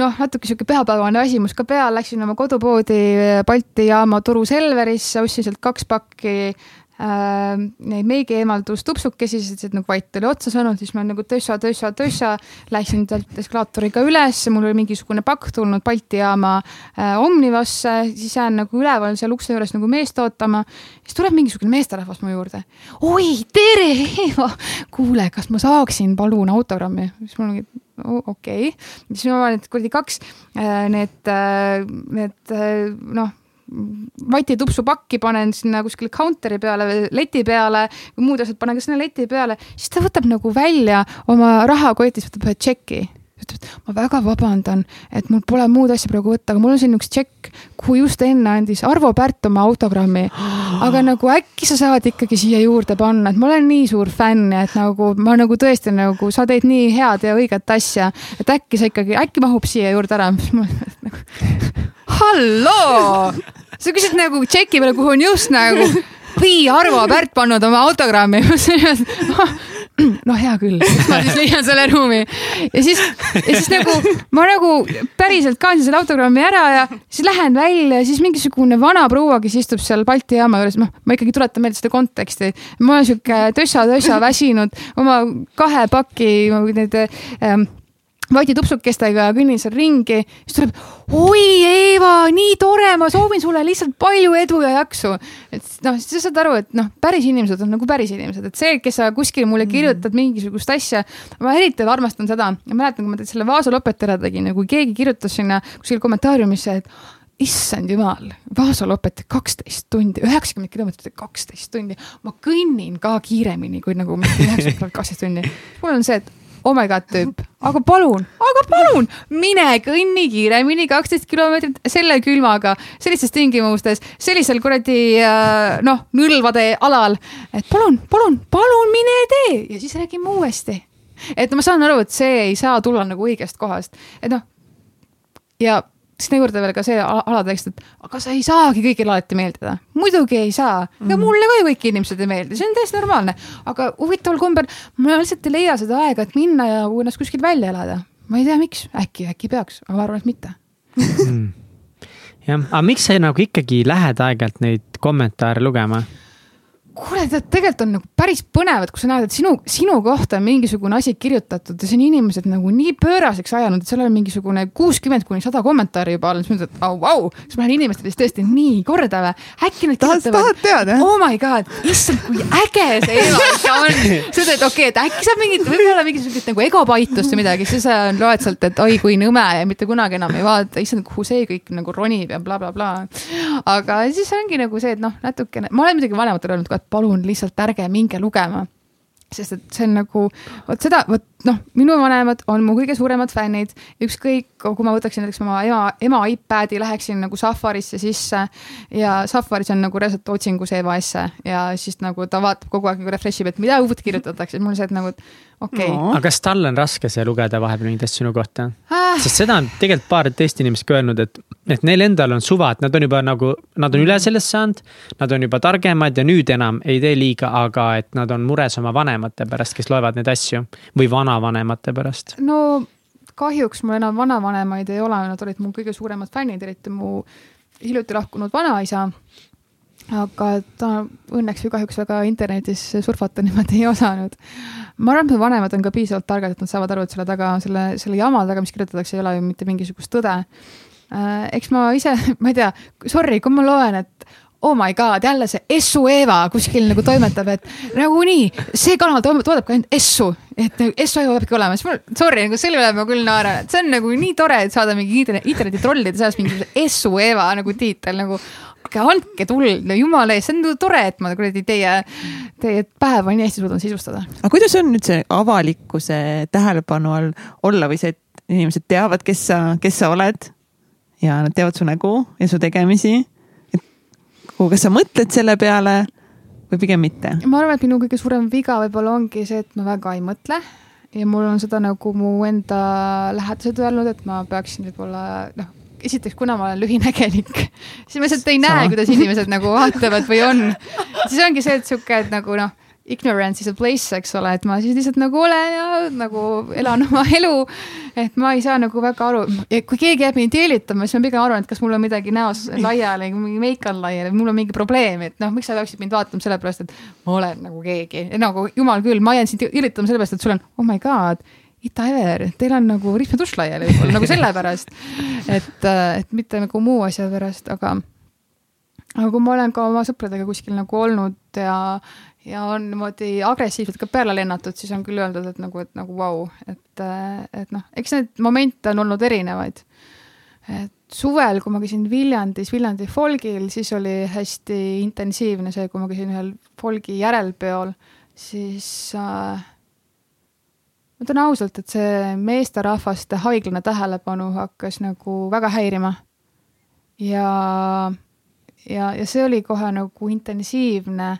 Noh, natuke sihuke pühapäevane väsimus ka peal, läksin oma kodupoodi Balti jaama Turu Selverisse, ostsin sealt kaks pakki äh, neid meigi eemaldustupsukesi, siis nagu vait oli otsa saanud, siis ma nagu tössa, tössa, tössa läksin sealt eskalaatoriga üles, mul oli mingisugune pakk tulnud Balti jaama äh, Omnivasse, siis jään nagu üleval seal ukse juures nagu meest ootama. siis tuleb mingisugune meesterahvas mu juurde. oi, tere, Eeva, kuule, kas ma saaksin palun autogrammi? siis mul ongi okei okay., siis ma need kuradi kaks, äh, need, äh, need äh, noh vatitupsu pakki panen sinna kuskile counteri peale või leti peale või muud asjad panen ka sinna leti peale, siis ta võtab nagu välja oma rahakotist, võtab ühe tšeki ütleb, et ma väga vabandan, et mul pole muud asja praegu võtta, aga mul on siin üks tšekk, kuhu just enne andis Arvo Pärt oma autogrammi. aga nagu äkki sa saad ikkagi siia juurde panna, et ma olen nii suur fänn ja et nagu ma nagu tõesti nagu sa teed nii head ja õiget asja, et äkki sa ikkagi, äkki mahub siia juurde ära. Nagu, halloo sa küsid nagu tšeki peale, kuhu on just nagu Pii Arvo Pärt pannud oma autogrammi no hea küll, ma siis leian selle ruumi ja siis, ja siis nagu ma nagu päriselt kandsin selle autogrammi ära ja siis lähen välja ja siis mingisugune vana proua, kes istub seal Balti jaama juures, noh, ma ikkagi tuletan meelde seda konteksti. ma olen sihuke tössa-tössa väsinud oma kahe paki need ähm, Vaidi tupsukestega kõnnin seal ringi, siis tuleb, oi Eeva, nii tore, ma soovin sulle lihtsalt palju edu ja jaksu. et noh, siis sa saad aru, et noh, päris inimesed on nagu päris inimesed, et see, kes sa kuskil mulle mm. kirjutad mingisugust asja, ma eriti armastan seda, ma mäletan, kui ma selle Vaasa lopet ära tegin ja kui keegi kirjutas sinna kuskil kommentaariumisse, et issand jumal, Vaasa lopet kaksteist tundi, üheksakümmend kilomeetrit kaksteist tundi. ma kõnnin ka kiiremini kui nagu üheksakümmend kaksteist tundi. mul on see, et oh my god tüüp, aga palun, aga palun, mine kõnni kiiremini kaksteist kilomeetrit selle külmaga, sellistes tingimustes, sellisel kuradi äh, noh, nõlvade alal. et palun, palun, palun mine tee ja siis räägime uuesti. et ma saan aru, et see ei saa tulla nagu õigest kohast, et noh. ja sinna juurde veel ka see alatekst, et aga sa ei saagi kõigile alati meeldida. muidugi ei saa ja mm. mulle ka ju kõik inimesed ei meeldi, see on täiesti normaalne. aga huvitaval kombel ma lihtsalt ei leia seda aega, et minna ja ennast kuskil välja elada. ma ei tea, miks, äkki, äkki peaks, aga ma arvan, et mitte mm. jah, aga miks sa nagu ikkagi lähed aeg-ajalt neid kommentaare lugema? Kuule, tead, tegelikult on nagu päris põnev, et kui sa näed, et sinu, sinu kohta on mingisugune asi kirjutatud ja see on inimesed nagu nii pööraseks ajanud, et seal on mingisugune kuuskümmend kuni sada kommentaari juba all, siis mõtled, et au, au, kas ma lähen inimestele siis tõesti nii korda või? äkki nad kirjutavad. oh my god, issand, kui äge see ikka on. sa ütled, okei okay,, et äkki saab mingit, võib-olla mingisugust nagu egopaitust või midagi, siis sa loed sealt, et oi kui nõme ja mitte kunagi enam ei vaata, issand, kuhu see kõik nagu ronib ja blablabla bla, bla. aga siis ongi nagu see, et noh, natukene, ma olen muidugi vanematele öelnud ka, palun lihtsalt ärge minge lugema. Sest et see on nagu, vot seda, vot noh, minu vanemad on mu kõige suuremad fännid, ükskõik, kui ma võtaksin näiteks oma ema, ema iPad'i, läheksin nagu Safarisse sisse ja Safaris on nagu reaalselt otsingus Eva esse ja siis nagu ta vaatab kogu aeg nagu refresh ib, et mida uut kirjutatakse, mul see, et nagu, et okei okay. no.. aga kas tal on raske see lugeda vahepeal mingeid asju sinu kohta ah.? sest seda on tegelikult paar teist inimest ka öelnud, et, et neil endal on suva, et nad on juba nagu, nad on üle sellest saanud. Nad on juba targemad ja nüüd enam ei tee liiga, aga et nad on mures oma vanemate pärast, kes loevad neid asju või vanavanemate pärast. no kahjuks mul enam vanavanemaid ei ole, nad olid mu kõige suuremad fännid, eriti mu hiljuti lahkunud vanaisa aga ta õnneks või kahjuks väga internetis surfata niimoodi ei osanud. ma arvan, et mu vanemad on ka piisavalt targad, et nad saavad aru, et selle taga, selle, selle jama taga, mis kirjutatakse, ei ole ju mitte mingisugust tõde. Äh, eks ma ise, ma ei tea, sorry, kui ma loen, et oh my god, jälle see Essu Eva kuskil nagu toimetab, et nagunii see kanal toodabki ainult Essu, et nagu Essu Eva peabki olema, siis mul, sorry, nagu selle üle ma küll naeran, et see on nagu nii tore, et saada mingi interneti trollide seas mingisuguse Essu Eva nagu tiitel nagu andke, tuld, no jumala eest, see on tore, et ma kuradi teie, teie päeva nii hästi suudan sisustada. aga kuidas on nüüd see avalikkuse tähelepanu all olla või see, et inimesed teavad, kes sa, kes sa oled ja nad teavad su nägu ja su tegemisi. Et kas sa mõtled selle peale või pigem mitte? ma arvan, et minu kõige suurem viga võib-olla ongi see, et ma väga ei mõtle ja mul on seda nagu mu enda lähedased öelnud, et ma peaksin võib-olla noh esiteks, kuna ma olen lühinägelik, siis ma lihtsalt ei näe, kuidas inimesed nagu vaatavad või on. siis ongi see, et sihuke, et nagu noh, ignorance is a place, eks ole, et ma siis lihtsalt nagu olen ja nagu elan oma elu. et ma ei saa nagu väga aru, kui keegi jääb mind jälitama, siis ma pigem arvan, et kas mul on midagi näos laiali, mingi meik on laiali, mul on mingi probleem, et noh, miks sa peaksid mind vaatama sellepärast, et ma olen nagu keegi, nagu jumal küll, ma jään sind jälitama sellepärast, et sul on, oh my god Ita Ever, teil on nagu rihmadušš laiali võib-olla nagu sellepärast, et, et mitte nagu muu asja pärast, aga aga kui ma olen ka oma sõpradega kuskil nagu olnud ja, ja on niimoodi agressiivselt ka peale lennatud, siis on küll öeldud, et nagu, et nagu vau wow,, et, et noh, eks neid momente on olnud erinevaid. et suvel, kui ma käisin Viljandis, Viljandi folgil, siis oli hästi intensiivne see, kui ma käisin ühel folgi järelpeol, siis äh, ma ütlen ausalt, et see meesterahvaste haiglane tähelepanu hakkas nagu väga häirima. ja, ja, ja see oli kohe nagu intensiivne.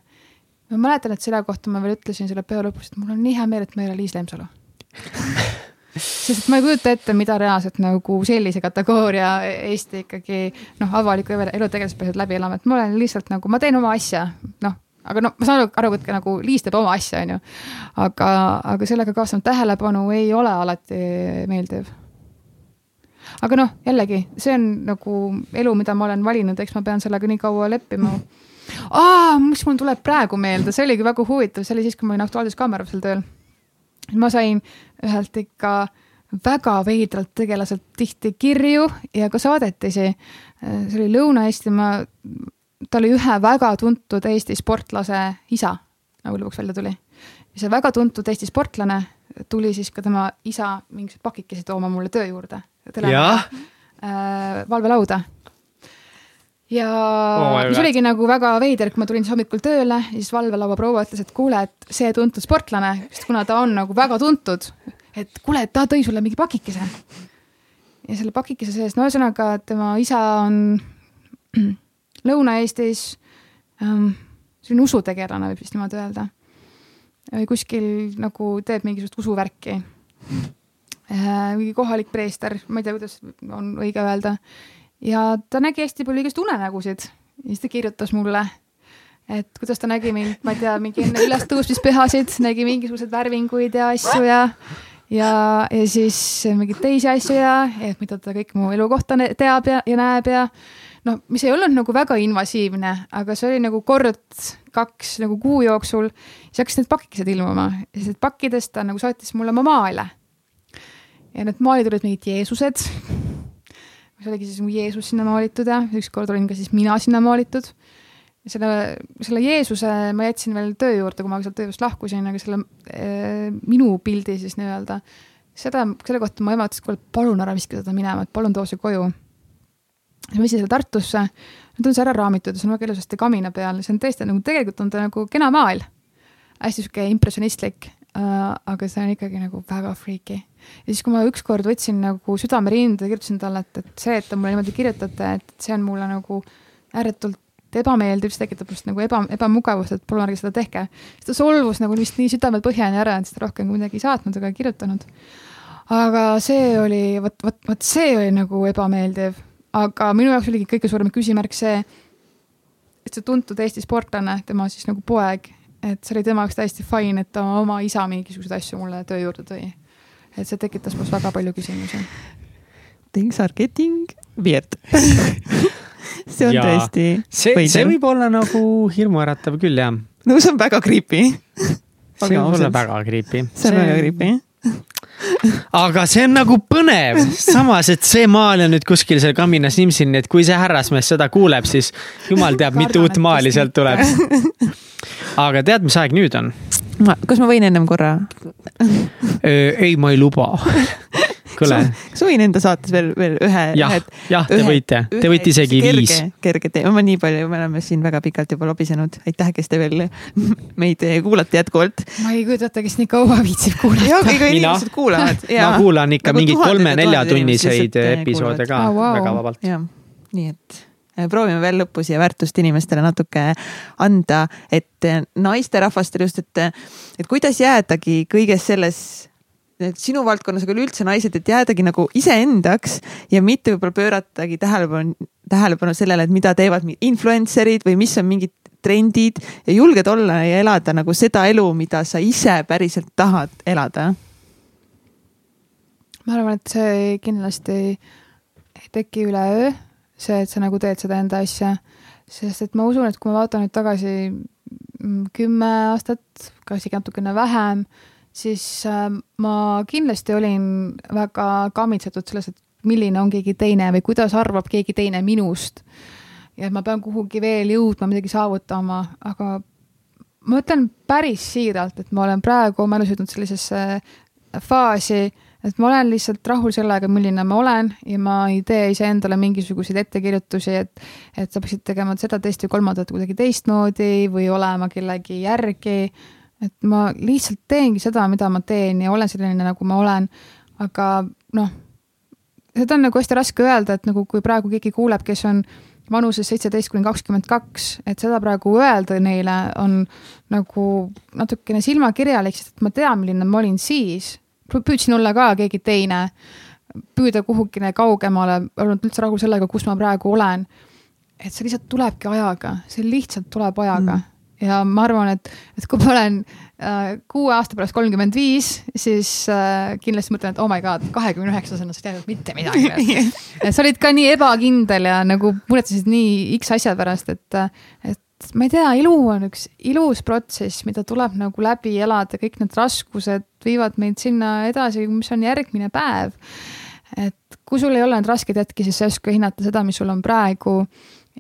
Ma mäletan, et selle kohta ma veel ütlesin selle peo lõpus, et mul on nii hea meel, et ma ei ole Liis Lemsalu sest ma ei kujuta ette, mida reaalselt nagu sellise kategooria Eesti ikkagi noh, avaliku elu tegelased peavad läbi elama, et ma olen lihtsalt nagu, ma teen oma asja, noh aga no ma saan aru, et nagu Liis teeb oma asja, on ju. aga, aga sellega kaasnev tähelepanu ei ole alati meeldiv. aga noh, jällegi, see on nagu elu, mida ma olen valinud, eks ma pean sellega nii kaua leppima. aa, mis mul tuleb praegu meelde, see oligi väga huvitav, see oli siis, kui ma olin Aktuaalses Kaamerasel tööl. ma sain ühelt ikka väga veidralt tegelaselt tihti kirju ja ka saadetisi. see oli Lõuna-Eestimaa ta oli ühe väga tuntud Eesti sportlase isa, nagu lõpuks välja tuli. see väga tuntud Eesti sportlane tuli siis ka tema isa mingisuguseid pakikesi tooma mulle töö juurde. jah äh,. valvelauda. Ja oh mis oligi nagu väga veider, kui ma tulin siis hommikul tööle ja siis valvelaua proua ütles, et kuule, et see tuntud sportlane, sest kuna ta on nagu väga tuntud, et kuule, ta tõi sulle mingi pakikese. ja selle pakikese sees, no ühesõnaga tema isa on Lõuna-Eestis ähm, selline usutegelane, võib vist niimoodi öelda. või kuskil nagu teeb mingisugust usuvärki äh,. mingi kohalik preester, ma ei tea, kuidas on õige öelda. Ja ta nägi hästi palju igast unenägusid. Ja siis ta kirjutas mulle, et kuidas ta nägi mind, ma ei tea, mingi enne ülestõusmispühasid, nägi mingisuguseid värvinguid ja asju ja ja, ja siis mingeid teisi asju ja, et mida ta kõik mu elu kohta teab ja, ja näeb ja noh, mis ei olnud nagu väga invasiivne, aga see oli nagu kord kaks nagu kuu jooksul, siis hakkasid need pakikesed ilmuma. Ja siis need pakkidest ta nagu saatis mulle oma maale. ja need maalid olid mingid Jeesused, mis oligi siis mu Jeesus sinna maalitud ja ükskord olin ka siis mina sinna maalitud. selle, selle Jeesuse ma jätsin veel töö juurde, kui ma sealt tööst lahkusin, aga selle äh, minu pildi siis nii-öelda, seda, selle kohta mu ema ütles, kuule, palun ära viska seda minema, et palun too see koju siis ma viisin selle Tartusse, nüüd on see ära raamitud ja see on väga ilusasti kamina peal, see on tõesti nagu tegelikult on ta nagu kena maal. hästi sihuke impressionistlik äh,, aga see on ikkagi nagu väga freaky. Ja siis, kui ma ükskord võtsin nagu südame ja kirjutasin talle, et, et see, et te mulle niimoodi kirjutate, et see on mulle nagu ääretult ebameeldiv, see tekitab just nagu eba, ebamugavust, et palun ärge seda tehke. siis ta solvus nagu vist nii südamelt põhjani ära, et seda rohkem midagi ei saatnud ega kirjutanud. aga see oli, vot, vot, vot see oli nagu ebameeldiv aga minu jaoks oligi kõige suurem küsimärk see, et see tuntud Eesti sportlane, tema siis nagu poeg, et see oli tema jaoks täiesti fine, et ta oma isa mingisuguseid asju mulle töö juurde tõi. Et see tekitas minus väga palju küsimusi. Things are getting weird see on ja, tõesti. see, see võib olla nagu hirmuäratav küll, jah. no see on väga creepy see võib olla väga creepy. see on see... väga creepy aga see on nagu põnev, samas, et see maal on nüüd kuskil seal kaminas nimsil, nii et kui see härrasmees seda kuuleb, siis jumal teab, mitu uut maali sealt tuleb. aga tead, mis aeg nüüd on? Kas ma võin ennem korra? ei, ma ei luba kuule. kas ma võin enda saates veel, veel ühe? jah, jah, te võite, te võite isegi kerge, viis. kerge teema, ma nii palju, me oleme siin väga pikalt juba lobisenud, aitäh, kes te veel meid kuulate jätkuvalt. ma ei kujuta ette, kes nii kaua viitsib kuulata. jah, ega inimesed kuulavad. ma kuulan ikka nagu mingeid kolme-neljatunniseid episoode ka oh, wow. väga vabalt. nii et äh, proovime veel lõppu siia väärtust inimestele natuke anda, et äh, naisterahvastele just, et, et kuidas jäädagi kõiges selles sinu valdkonnas, aga üleüldse naised, et jäädagi nagu iseendaks ja mitte võib-olla pööratagi tähelepanu, tähelepanu sellele, et mida teevad influencer'id või mis on mingid trendid ja julged olla ja elada nagu seda elu, mida sa ise päriselt tahad elada? ma arvan, et see kindlasti ei teki üleöö, see, et sa nagu teed seda enda asja, sest et ma usun, et kui ma vaatan nüüd tagasi mm, kümme aastat, ka isegi natukene vähem, siis äh, ma kindlasti olin väga kammitsetud selles, et milline on keegi teine või kuidas arvab keegi teine minust. ja et ma pean kuhugi veel jõudma, midagi saavutama, aga ma ütlen päris siiralt, et ma olen praegu oma elus jõudnud sellisesse faasi, et ma olen lihtsalt rahul sellega, milline ma olen ja ma ei tee iseendale mingisuguseid ettekirjutusi, et, et sa peaksid tegema seda, teist või kolmandat kuidagi teistmoodi või olema kellegi järgi. et ma lihtsalt teengi seda, mida ma teen ja olen selline, nagu ma olen. aga noh seda on nagu hästi raske öelda, et nagu kui praegu keegi kuuleb, kes on vanuses seitseteist kuni kakskümmend kaks, et seda praegu öelda neile on nagu natukene silmakirjalik, sest et ma tean, milline ma olin siis. Püüdsin olla ka keegi teine, püüda kuhugile kaugemale, olnud üldse rahul sellega, kus ma praegu olen. et see lihtsalt tulebki ajaga, see lihtsalt tuleb ajaga. Mm. Ja ma arvan, et, et kui ma olen äh, kuue aasta pärast kolmkümmend viis, siis äh, kindlasti mõtlen, et oh my god, kahekümne üheksasena sa ei teadnud mitte midagi sa olid ka nii ebakindel ja nagu muretsesid nii X asja pärast, et, et ma ei tea, elu on üks ilus protsess, mida tuleb nagu läbi elada, kõik need raskused viivad meid sinna edasi, mis on järgmine päev. et kui sul ei ole neid raskeid hetki, siis sa ei oska hinnata seda, mis sul on praegu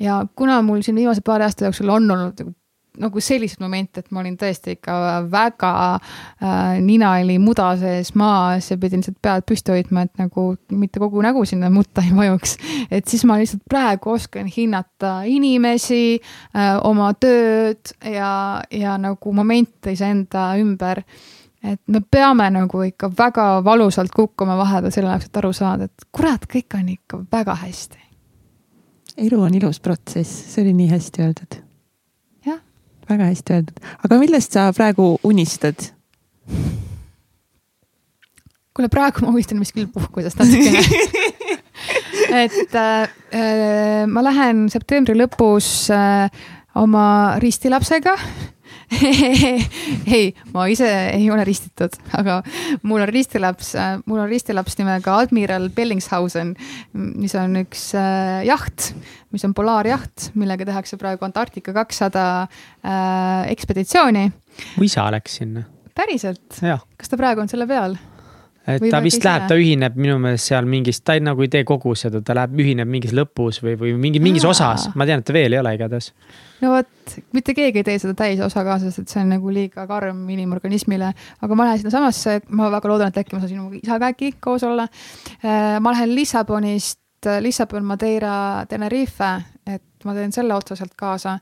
ja kuna mul siin viimase paari aasta jooksul on olnud nagu nagu selliseid momente, et ma olin tõesti ikka väga äh, nina oli muda sees maas ja pidin lihtsalt pead püsti hoidma, et nagu mitte kogu nägu sinna mutta ei vajuks. et siis ma lihtsalt praegu oskan hinnata inimesi äh,, oma tööd ja, ja nagu momente iseenda ümber. et me peame nagu ikka väga valusalt kukkuma vahepeal selle jaoks, et aru saada, et kurat, kõik on ikka väga hästi. elu on ilus protsess, see oli nii hästi öeldud väga hästi öeldud, aga millest sa praegu unistad? kuule, praegu ma unistan vist küll puhkusest natukene. Et äh, äh, ma lähen septembri lõpus äh, oma ristilapsega ei, ma ise ei ole ristitud, aga mul on ristilaps, mul on ristilaps nimega Admiral Bellingshausen, mis on üks äh, jaht, mis on polaarjaht, millega tehakse praegu Antarktika kakssada äh, ekspeditsiooni. mu isa läks sinna. päriselt? kas ta praegu on selle peal? Et või ta vist läheb, ta ühineb minu meelest seal mingis, ta ei, nagu ei tee kogu seda, ta läheb, ühineb mingis lõpus või, või mingi, mingis Aa. osas, ma tean, et ta veel ei ole igatahes. no vot, mitte keegi ei tee seda täisosa ka, sest et see on nagu liiga karm inimorganismile, aga ma lähen sinnasamasse, ma väga loodan, et äkki ma saan sinuga isaga äkki koos olla. Äh, ma lähen Lissabonist, Lissabon, Madeira, Tenerife, et ma teen selle otsa sealt kaasa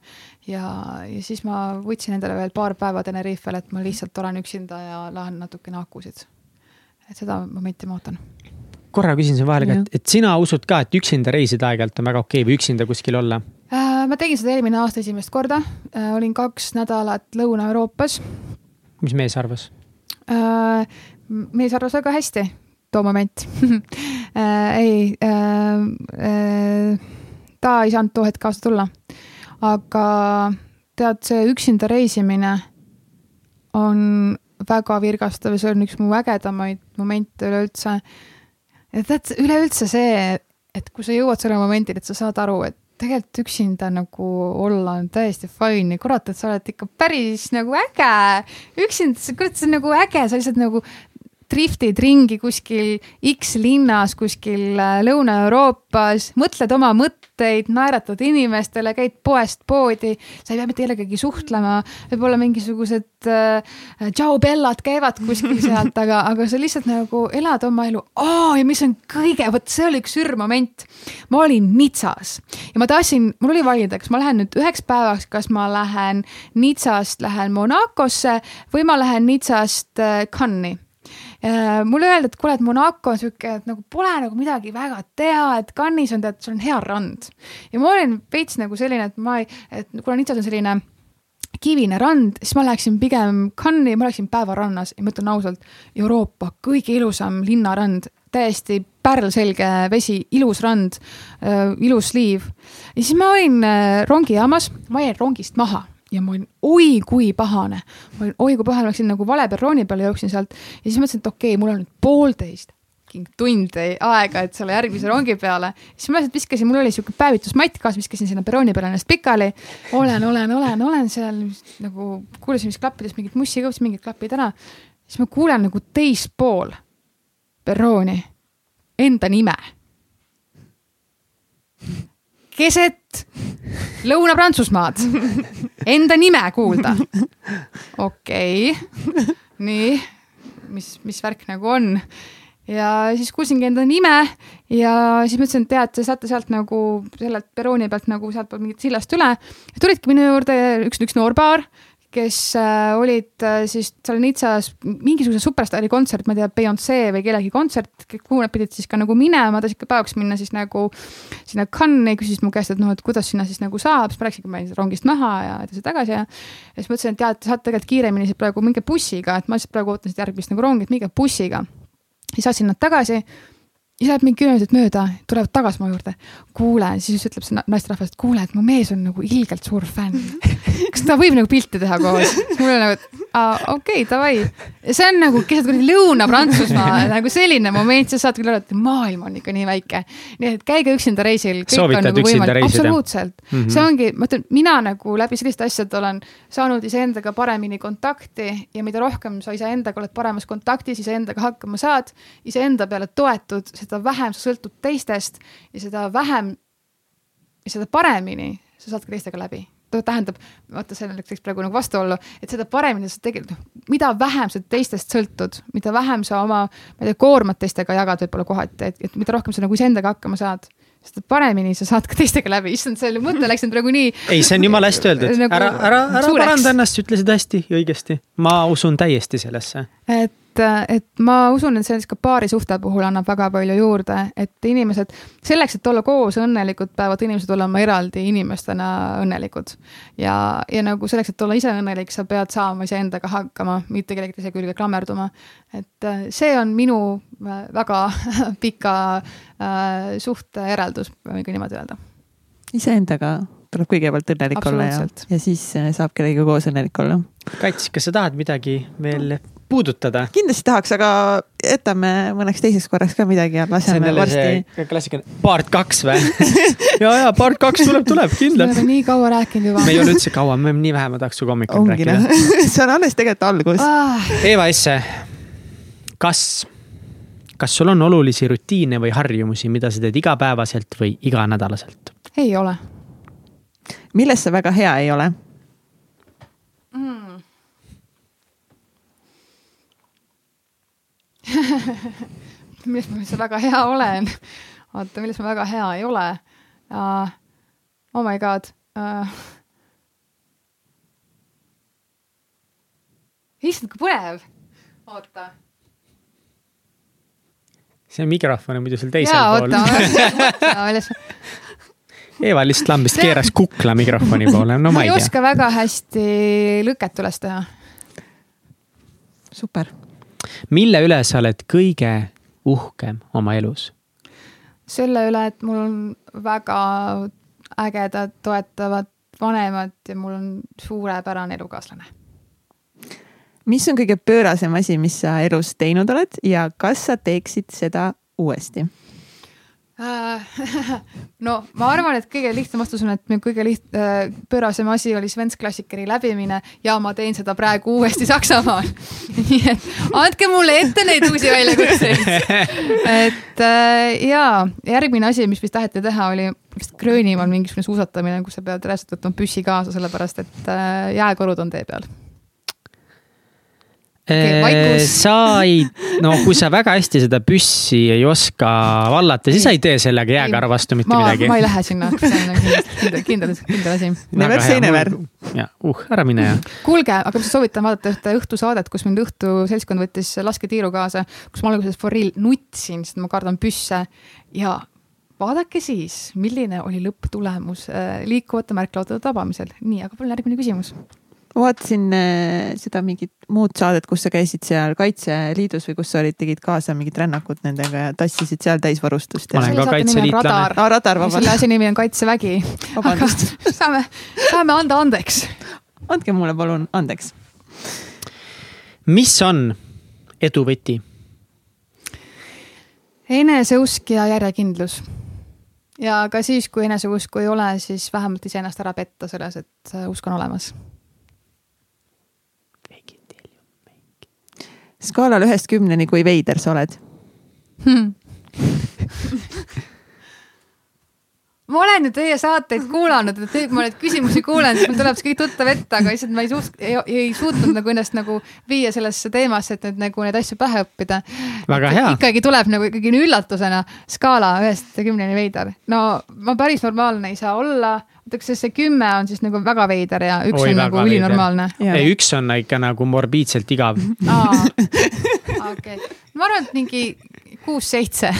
ja, ja siis ma võtsin endale veel paar päeva Tenerifel, et ma lihtsalt olen üksinda ja lähen natukene akusid et seda momenti ma ootan korra küsin siin vahele ka, et, et sina usud ka, et üksinda reisida aeg-ajalt on väga okei okay või üksinda kuskil olla äh,? ma tegin seda eelmine aasta esimest korda äh,, olin kaks nädalat Lõuna-Euroopas. mis mees arvas äh,? mees arvas väga hästi, too moment äh, ei äh,, äh, ta ei saanud too hetk kaasa tulla. aga tead, see üksinda reisimine on väga virgastav ja see on üks mu ägedamaid momente üleüldse. et tead, üleüldse see, et kui sa jõuad selle momendini, et sa saad aru, et tegelikult üksinda nagu olla on täiesti fine ja kurat, et sa oled ikka päris nagu äge. üksinda, kurat, see on nagu äge, sa lihtsalt nagu driftid ringi kuskil X linnas, kuskil äh, Lõuna-Euroopas, mõtled oma mõtteid, naeratad inimestele, käid poest poodi, sa ei pea mitte kellegagi suhtlema, võib-olla mingisugused äh, tšau-bellad käivad kuskil sealt, aga, aga sa lihtsalt nagu elad oma elu oh,. ja mis on kõige, vot see oli üks ürmoment. ma olin Nitsas ja ma tahtsin, mul oli valida, kas ma lähen nüüd üheks päevaks, kas ma lähen Nitsast, lähen Monacosse või ma lähen Nitsast äh, Cannes'i mulle öeldi, et kuule, et Monaco on sihuke, et nagu pole nagu midagi väga teha, et Cannes'is on tead, sul on hea rand. ja ma olin veits nagu selline, et ma ei, et kuna Nitsas on selline kivine rand, siis ma läheksin pigem Cannes'i, ma oleksin päevarannas ja ma ütlen ausalt, Euroopa kõige ilusam linnarand, täiesti pärlselge vesi, ilus rand äh,, ilus liiv. ja siis ma olin äh, rongijaamas, ma jäin rongist maha ja ma olin oi kui pahane. ma olin oi kui pahane, läksin nagu vale perrooni peale, jooksin sealt ja siis mõtlesin, et okei okay,, mul on nüüd poolteist tundi aega, et selle järgmise rongi peale. siis ma lihtsalt viskasin, mul oli sihuke päevitusmatt kaasas, viskasin sinna perrooni peale ennast pikali. olen, olen, olen, olen seal nagu kuulasin, mis klappides mingit mussi ka, mingid klapid ära. siis ma kuulen nagu teispool perrooni enda nime keset Lõuna-Prantsusmaad enda nime kuulda. okei okay., nii, mis, mis värk nagu on ja siis kuulsingi enda nime ja siis mõtlesin, et tead, te saate sealt nagu sellelt perrooni pealt nagu sealtpoolt mingit sillast üle. tulidki minu juurde üks, üks noor paar kes äh, olid äh, siis seal Nitsas mingisuguse superstaari kontsert, ma ei tea, Beyonce või kellegi kontsert, kuhu nad pidid siis ka nagu minema, tahtsid ka päevaks minna siis nagu sinna Cannes'i, küsisid mu käest, et noh, et kuidas sinna siis nagu saab, siis ma rääkisin, et ma jäin rongist maha ja edasi-tagasi ja. ja siis mõtlesin, et tead, te saate tegelikult kiiremini siit praegu minge bussiga, et ma lihtsalt praegu ootan siit järgmist nagu rongi, et minge bussiga. siis saatsin nad tagasi siis läheb mingi kümme minutit mööda, tulevad tagasi mu juurde. kuule, siis ütleb see naisterahvas, et kuule, et mu mees on nagu ilgelt suur fänn. kas ta võib nagu pilti teha koos? mul on nagu, et aa, okei okay,, davai. see on nagu keset kuradi Lõuna-Prantsusmaa nagu selline moment, sa saad küll aru, et maailm on ikka nii väike. nii et käige üksinda reisil. soovitad nagu üksinda reisida? absoluutselt mm, -hmm. see ongi, ma ütlen, mina nagu läbi selliste asjade olen saanud iseendaga paremini kontakti ja mida rohkem sa iseendaga oled paremas kontaktis, iseendaga hakkama saad, iseenda peale toetud, seda vähem sa sõltud teistest ja seda vähem seda paremini sa saad ka teistega läbi tähendab, vaata, see läks praegu nagu vastuollu, et seda paremini sa tegelikult, noh, mida vähem sa teistest sõltud, mida vähem sa oma, ma ei tea, koormat teistega jagad võib-olla kohati, et, et mida rohkem sa nagu iseendaga hakkama saad seda paremini sa saad ka teistega läbi, issand, see mõte läks nüüd praegu nii. ei, see on jumala hästi öeldud nagu, ära, ära, ära paranda ennast, ütlesid hästi ja õigesti. ma usun täiesti sellesse. et et, et ma usun, et see ka paarisuhte puhul annab väga palju juurde, et inimesed, selleks, et olla koos õnnelikud, peavad inimesed olema eraldi inimestena õnnelikud. ja, ja nagu selleks, et olla ise õnnelik, sa pead saama iseendaga hakkama, mitte kellegi teise külge klammerduma. et äh, see on minu äh, väga pika äh, suhte järeldus, võin ka niimoodi öelda. iseendaga tuleb kõigepealt õnnelik olla ja, ja siis äh, saab kellegagi koos õnnelik olla. Kats, kas sa tahad midagi veel puudutada. kindlasti tahaks, aga jätame mõneks teiseks korraks ka midagi ja laseme varsti. klassikaline part kaks või ja, ja part kaks tuleb, tuleb kindlalt. me oleme nii kaua rääkinud juba. me ei ole üldse kaua, me oleme nii vähe, ma tahaks sinuga hommikul rääkida noh. see on alles tegelikult algus ah.. Eva Esse, kas, kas sul on olulisi rutiine või harjumusi, mida sa teed igapäevaselt või iganädalaselt? ei ole. milles sa väga hea ei ole milles ma üldse väga hea olen. oota, milles ma väga hea ei ole uh,? Oh my god uh,. issand, kui põnev. oota. see mikrofon on muidu seal teisel pool. Eva lihtsalt lambist keeras kukla mikrofoni poole, no ma ei tea. ma ei oska väga hästi lõket üles teha. super mille üle sa oled kõige uhkem oma elus? selle üle, et mul on väga ägedad, toetavad vanemad ja mul on suurepärane elukaaslane. mis on kõige pöörasem asi, mis sa elus teinud oled ja kas sa teeksid seda uuesti? Äh, no ma arvan, et kõige lihtsam vastus on, et minu kõige liht-, äh, pöörasem asi oli Svensk klassikeri läbimine ja ma teen seda praegu uuesti Saksamaal. nii et andke mulle ette neid uusi väljakutseid. et äh, ja järgmine asi, mis vist taheti teha, oli vist Gröönimaal mingisugune suusatamine, kus sa pead võtma püssi kaasa, sellepärast et jääkorud on tee peal. Sa ei, no kui sa väga hästi seda püssi ei oska vallata, siis sa ei tee sellega jääkarva vastu mitte ma, midagi. ma ei lähe sinna, see on nagu kindel, kindel, kindel asi. Never say never. ja, uh, ära mine ja. kuulge, aga ma soovitan vaadata ühte õhtusaadet, kus mind õhtuseltskond võttis lasketiiru kaasa, kus ma alguses for real nutsin, sest ma kardan püsse ja vaadake siis, milline oli lõpptulemus äh, liikuvate märklaudade tabamisel. nii, aga palun järgmine küsimus vaatasin äh, seda mingit muud saadet, kus sa käisid seal Kaitseliidus või kus sa olid, tegid kaasa mingit rännakut nendega ja tassisid seal täisvarustust. ma olen ka kaitseliitlane. aa, radar, vabandust. selle asja nimi on Kaitsevägi. vabandust saame, saame anda andeks andke mulle palun andeks. mis on edu võti? eneseusk ja järjekindlus. ja ka siis, kui eneseusku ei ole, siis vähemalt iseennast ära petta selles, et usk on olemas. Skaalal ühest kümneni, kui veider sa oled hmm. ma olen ju teie saateid kuulanud, et te, ma neid küsimusi kuulen, siis mul tuleb see kõik tuttav ette, aga lihtsalt ma ei suut-, ei, ei suutnud nagu ennast nagu viia sellesse teemasse, et nüüd nagu neid asju pähe õppida. väga hea. ikkagi tuleb nagu ikkagi üllatusena skaala ühest kümneni veider. no ma päris normaalne ei saa olla, oota, kas see kümme on siis nagu väga veider ja üks Oi, on nagu ülinormaalne? ei, üks on ikka nagu morbiidselt igav. okei, ma arvan, et mingi kuus-seitse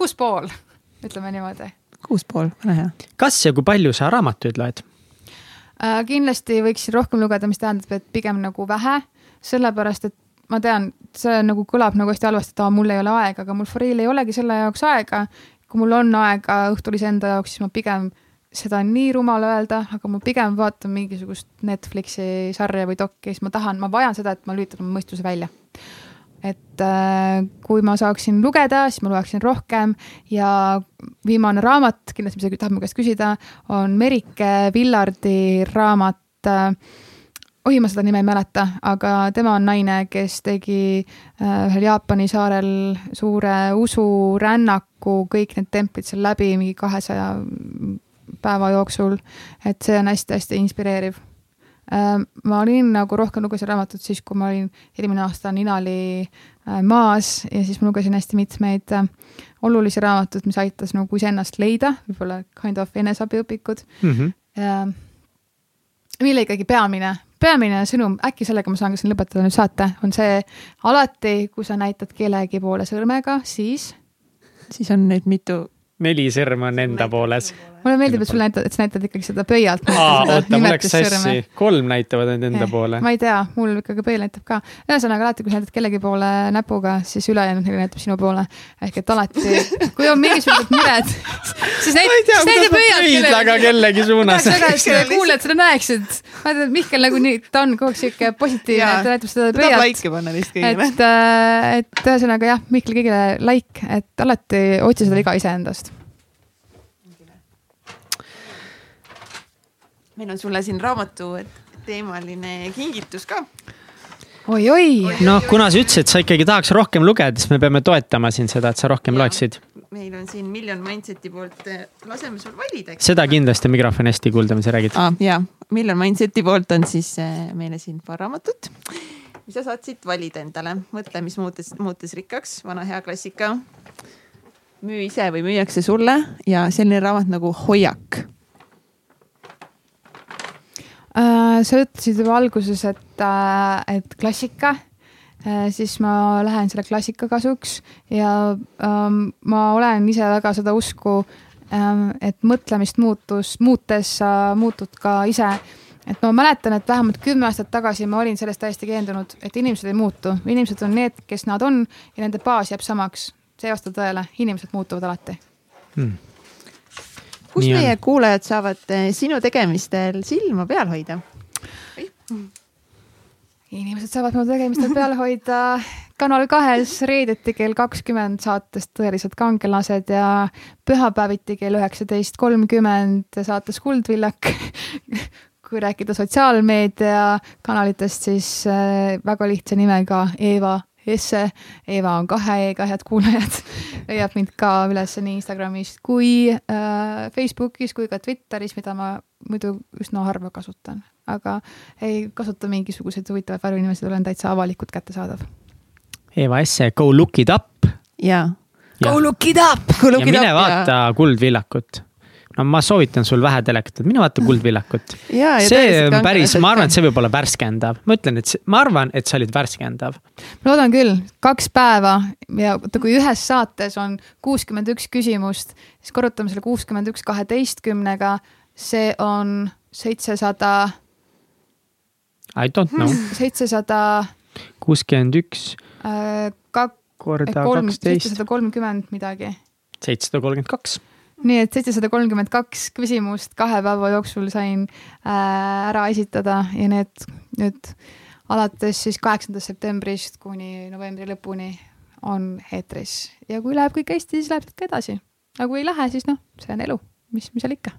kuus pool ütleme niimoodi. kuus pool, väga hea. kas ja kui palju sa raamatuid loed äh,? kindlasti võiksin rohkem lugeda, mis tähendab, et pigem nagu vähe, sellepärast et ma tean, see nagu kõlab nagu hästi halvasti, et aa, mul ei ole aega, aga mul for real ei olegi selle jaoks aega. kui mul on aega õhtul iseenda jaoks, siis ma pigem, seda on nii rumal öelda, aga ma pigem vaatan mingisugust Netflixi sarja või dokki, siis ma tahan, ma vajan seda, et ma lülitan oma mõistuse välja et äh, kui ma saaksin lugeda, siis ma loeksin rohkem ja viimane raamat, kindlasti midagi tahab mu käest küsida, on Merike Villardi raamat äh, oi, ma seda nime ei mäleta, aga tema on naine, kes tegi äh, ühel Jaapani saarel suure usurännaku, kõik need templid seal läbi mingi kahesaja päeva jooksul. et see on hästi-hästi inspireeriv Äh, ma olin nagu rohkem lugesin raamatut siis, kui ma olin eelmine aasta Ninali äh, maas ja siis ma lugesin hästi mitmeid äh, olulisi raamatuid, mis aitas nagu iseennast leida, võib-olla kind of eneseabiõpikud mm. -hmm. mille ikkagi peamine, peamine sõnum, äkki sellega ma saan ka siin lõpetada nüüd saate, on see alati, kui sa näitad kellegi poole sõrmega, siis. siis on neid mitu neli sõrme on enda pooles. Mulle meeldib, et sul näitad, et sa näitad ikkagi seda pöialt. oota, mul läks sassi, kolm näitavad nüüd enda eh, poole. ma ei tea, mul ikkagi pöial näitab ka. ühesõnaga alati, kui sa näitad kellegi poole näpuga, siis ülejäänud neile näitab sinu poole. ehk et alati, kui on mingisugused mured, siis näita, siis näita pöialt. aga kellegi suunas. kuulajad seda näeksid. tean, et Mihkel nagunii, ta on kogu aeg sihuke positiivne, ta näitab seda pöialt. tahab laiki panna neist kõigile. et, äh, et ühesõnaga jah, Mihkel kõigile like, et alati otsi seda viga iseendast meil on sulle siin raamatu teemaline kingitus ka oi-oi. noh, kuna sa ütlesid, et sa ikkagi tahaks rohkem lugeda, siis me peame toetama siin seda, et sa rohkem ja, loeksid. meil on siin Million Mindseti poolt, eh, laseme sul valida. seda kindlasti mikrofon hästi kuulda, mis sa räägid ah,. ja, Million Mindseti poolt on siis eh, meile siin paar raamatut, mis sa saad siit valida endale. mõtle, mis muutus, muutus rikkaks, vana hea klassika. müü ise või müüakse sulle ja selline raamat nagu Hoiak sa ütlesid juba alguses, et, äh, et klassika, äh, siis ma lähen selle klassika kasuks ja ähm, ma olen ise väga seda usku, ähm, et mõtlemist muutus, muutes sa muutud ka ise. Et ma mäletan, et vähemalt kümme aastat tagasi ma olin sellest täiesti veendunud, et inimesed ei muutu, inimesed on need, kes nad on ja nende baas jääb samaks. see ei vasta tõele, inimesed muutuvad alati. Hmm kus Nii meie on. kuulajad saavad eh, sinu tegemistel silma peal hoida? inimesed saavad mu tegemistel peal hoida Kanal kahes reedeti kell kakskümmend saates Tõelised kangelased ja pühapäeviti kell üheksateist kolmkümmend saates Kuldvillak kui rääkida sotsiaalmeedia kanalitest, siis eh, väga lihtsa nimega Eeva Esse, Eva on kahe E-ga, head kuulajad. leiab mind ka üles nii Instagramis kui äh, Facebookis kui ka Twitteris, mida ma muidu üsna harva kasutan, aga ei kasuta mingisuguseid huvitavaid värvinimesi, olen täitsa avalikult kättesaadav. Eva Esse, go look it up. jaa. Go look it up. ja mine vaata Kuldvillakut no ma soovitan sul vähe telekat, mine vaata Kuldvillakut. see on päris, ma arvan, et see võib olla värskendav, ma ütlen, et see, ma arvan, et see oli värskendav. ma loodan küll, kaks päeva ja vaata, kui ühes saates on kuuskümmend üks küsimust, siis korrutame selle kuuskümmend üks kaheteistkümnega, see on seitsesada. I don't know. seitsesada. kuuskümmend üks. Äh, kak-. korda kaksteist. seitsesada kolmkümmend midagi. seitsesada kolmkümmend kaks nii et seitsesada kolmkümmend kaks küsimust kahe päeva jooksul sain äh, ära esitada ja need nüüd alates siis kaheksandast septembrist kuni novembri lõpuni on eetris ja kui läheb kõik hästi, siis läheb ka edasi. aga kui ei lähe, siis noh, see on elu, mis, mis seal ikka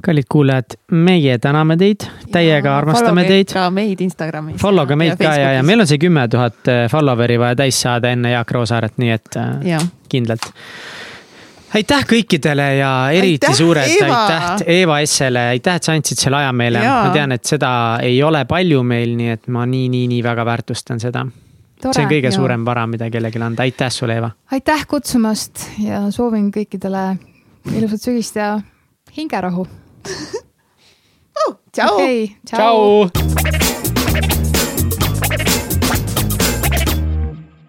kallid kuulajad, meie täname teid, täiega armastame teid. ka meid Instagramis. Follow ka meid ja ka ja, ja meil on see kümme tuhat äh, follower'i vaja täis saada enne Jaak Roosaaret, nii et äh, ja. kindlalt aitäh kõikidele ja eriti aitäh, suured Eeva. aitäh Eeva Essele, aitäh, et sa andsid selle aja meile. ma tean, et seda ei ole palju meil, nii et ma nii, nii, nii väga väärtustan seda. see on kõige jah. suurem vara, mida kellelegi anda, aitäh sulle, Eeva. aitäh kutsumast ja soovin kõikidele ilusat sügist ja hingerahu oh, tšau okay,. tšau.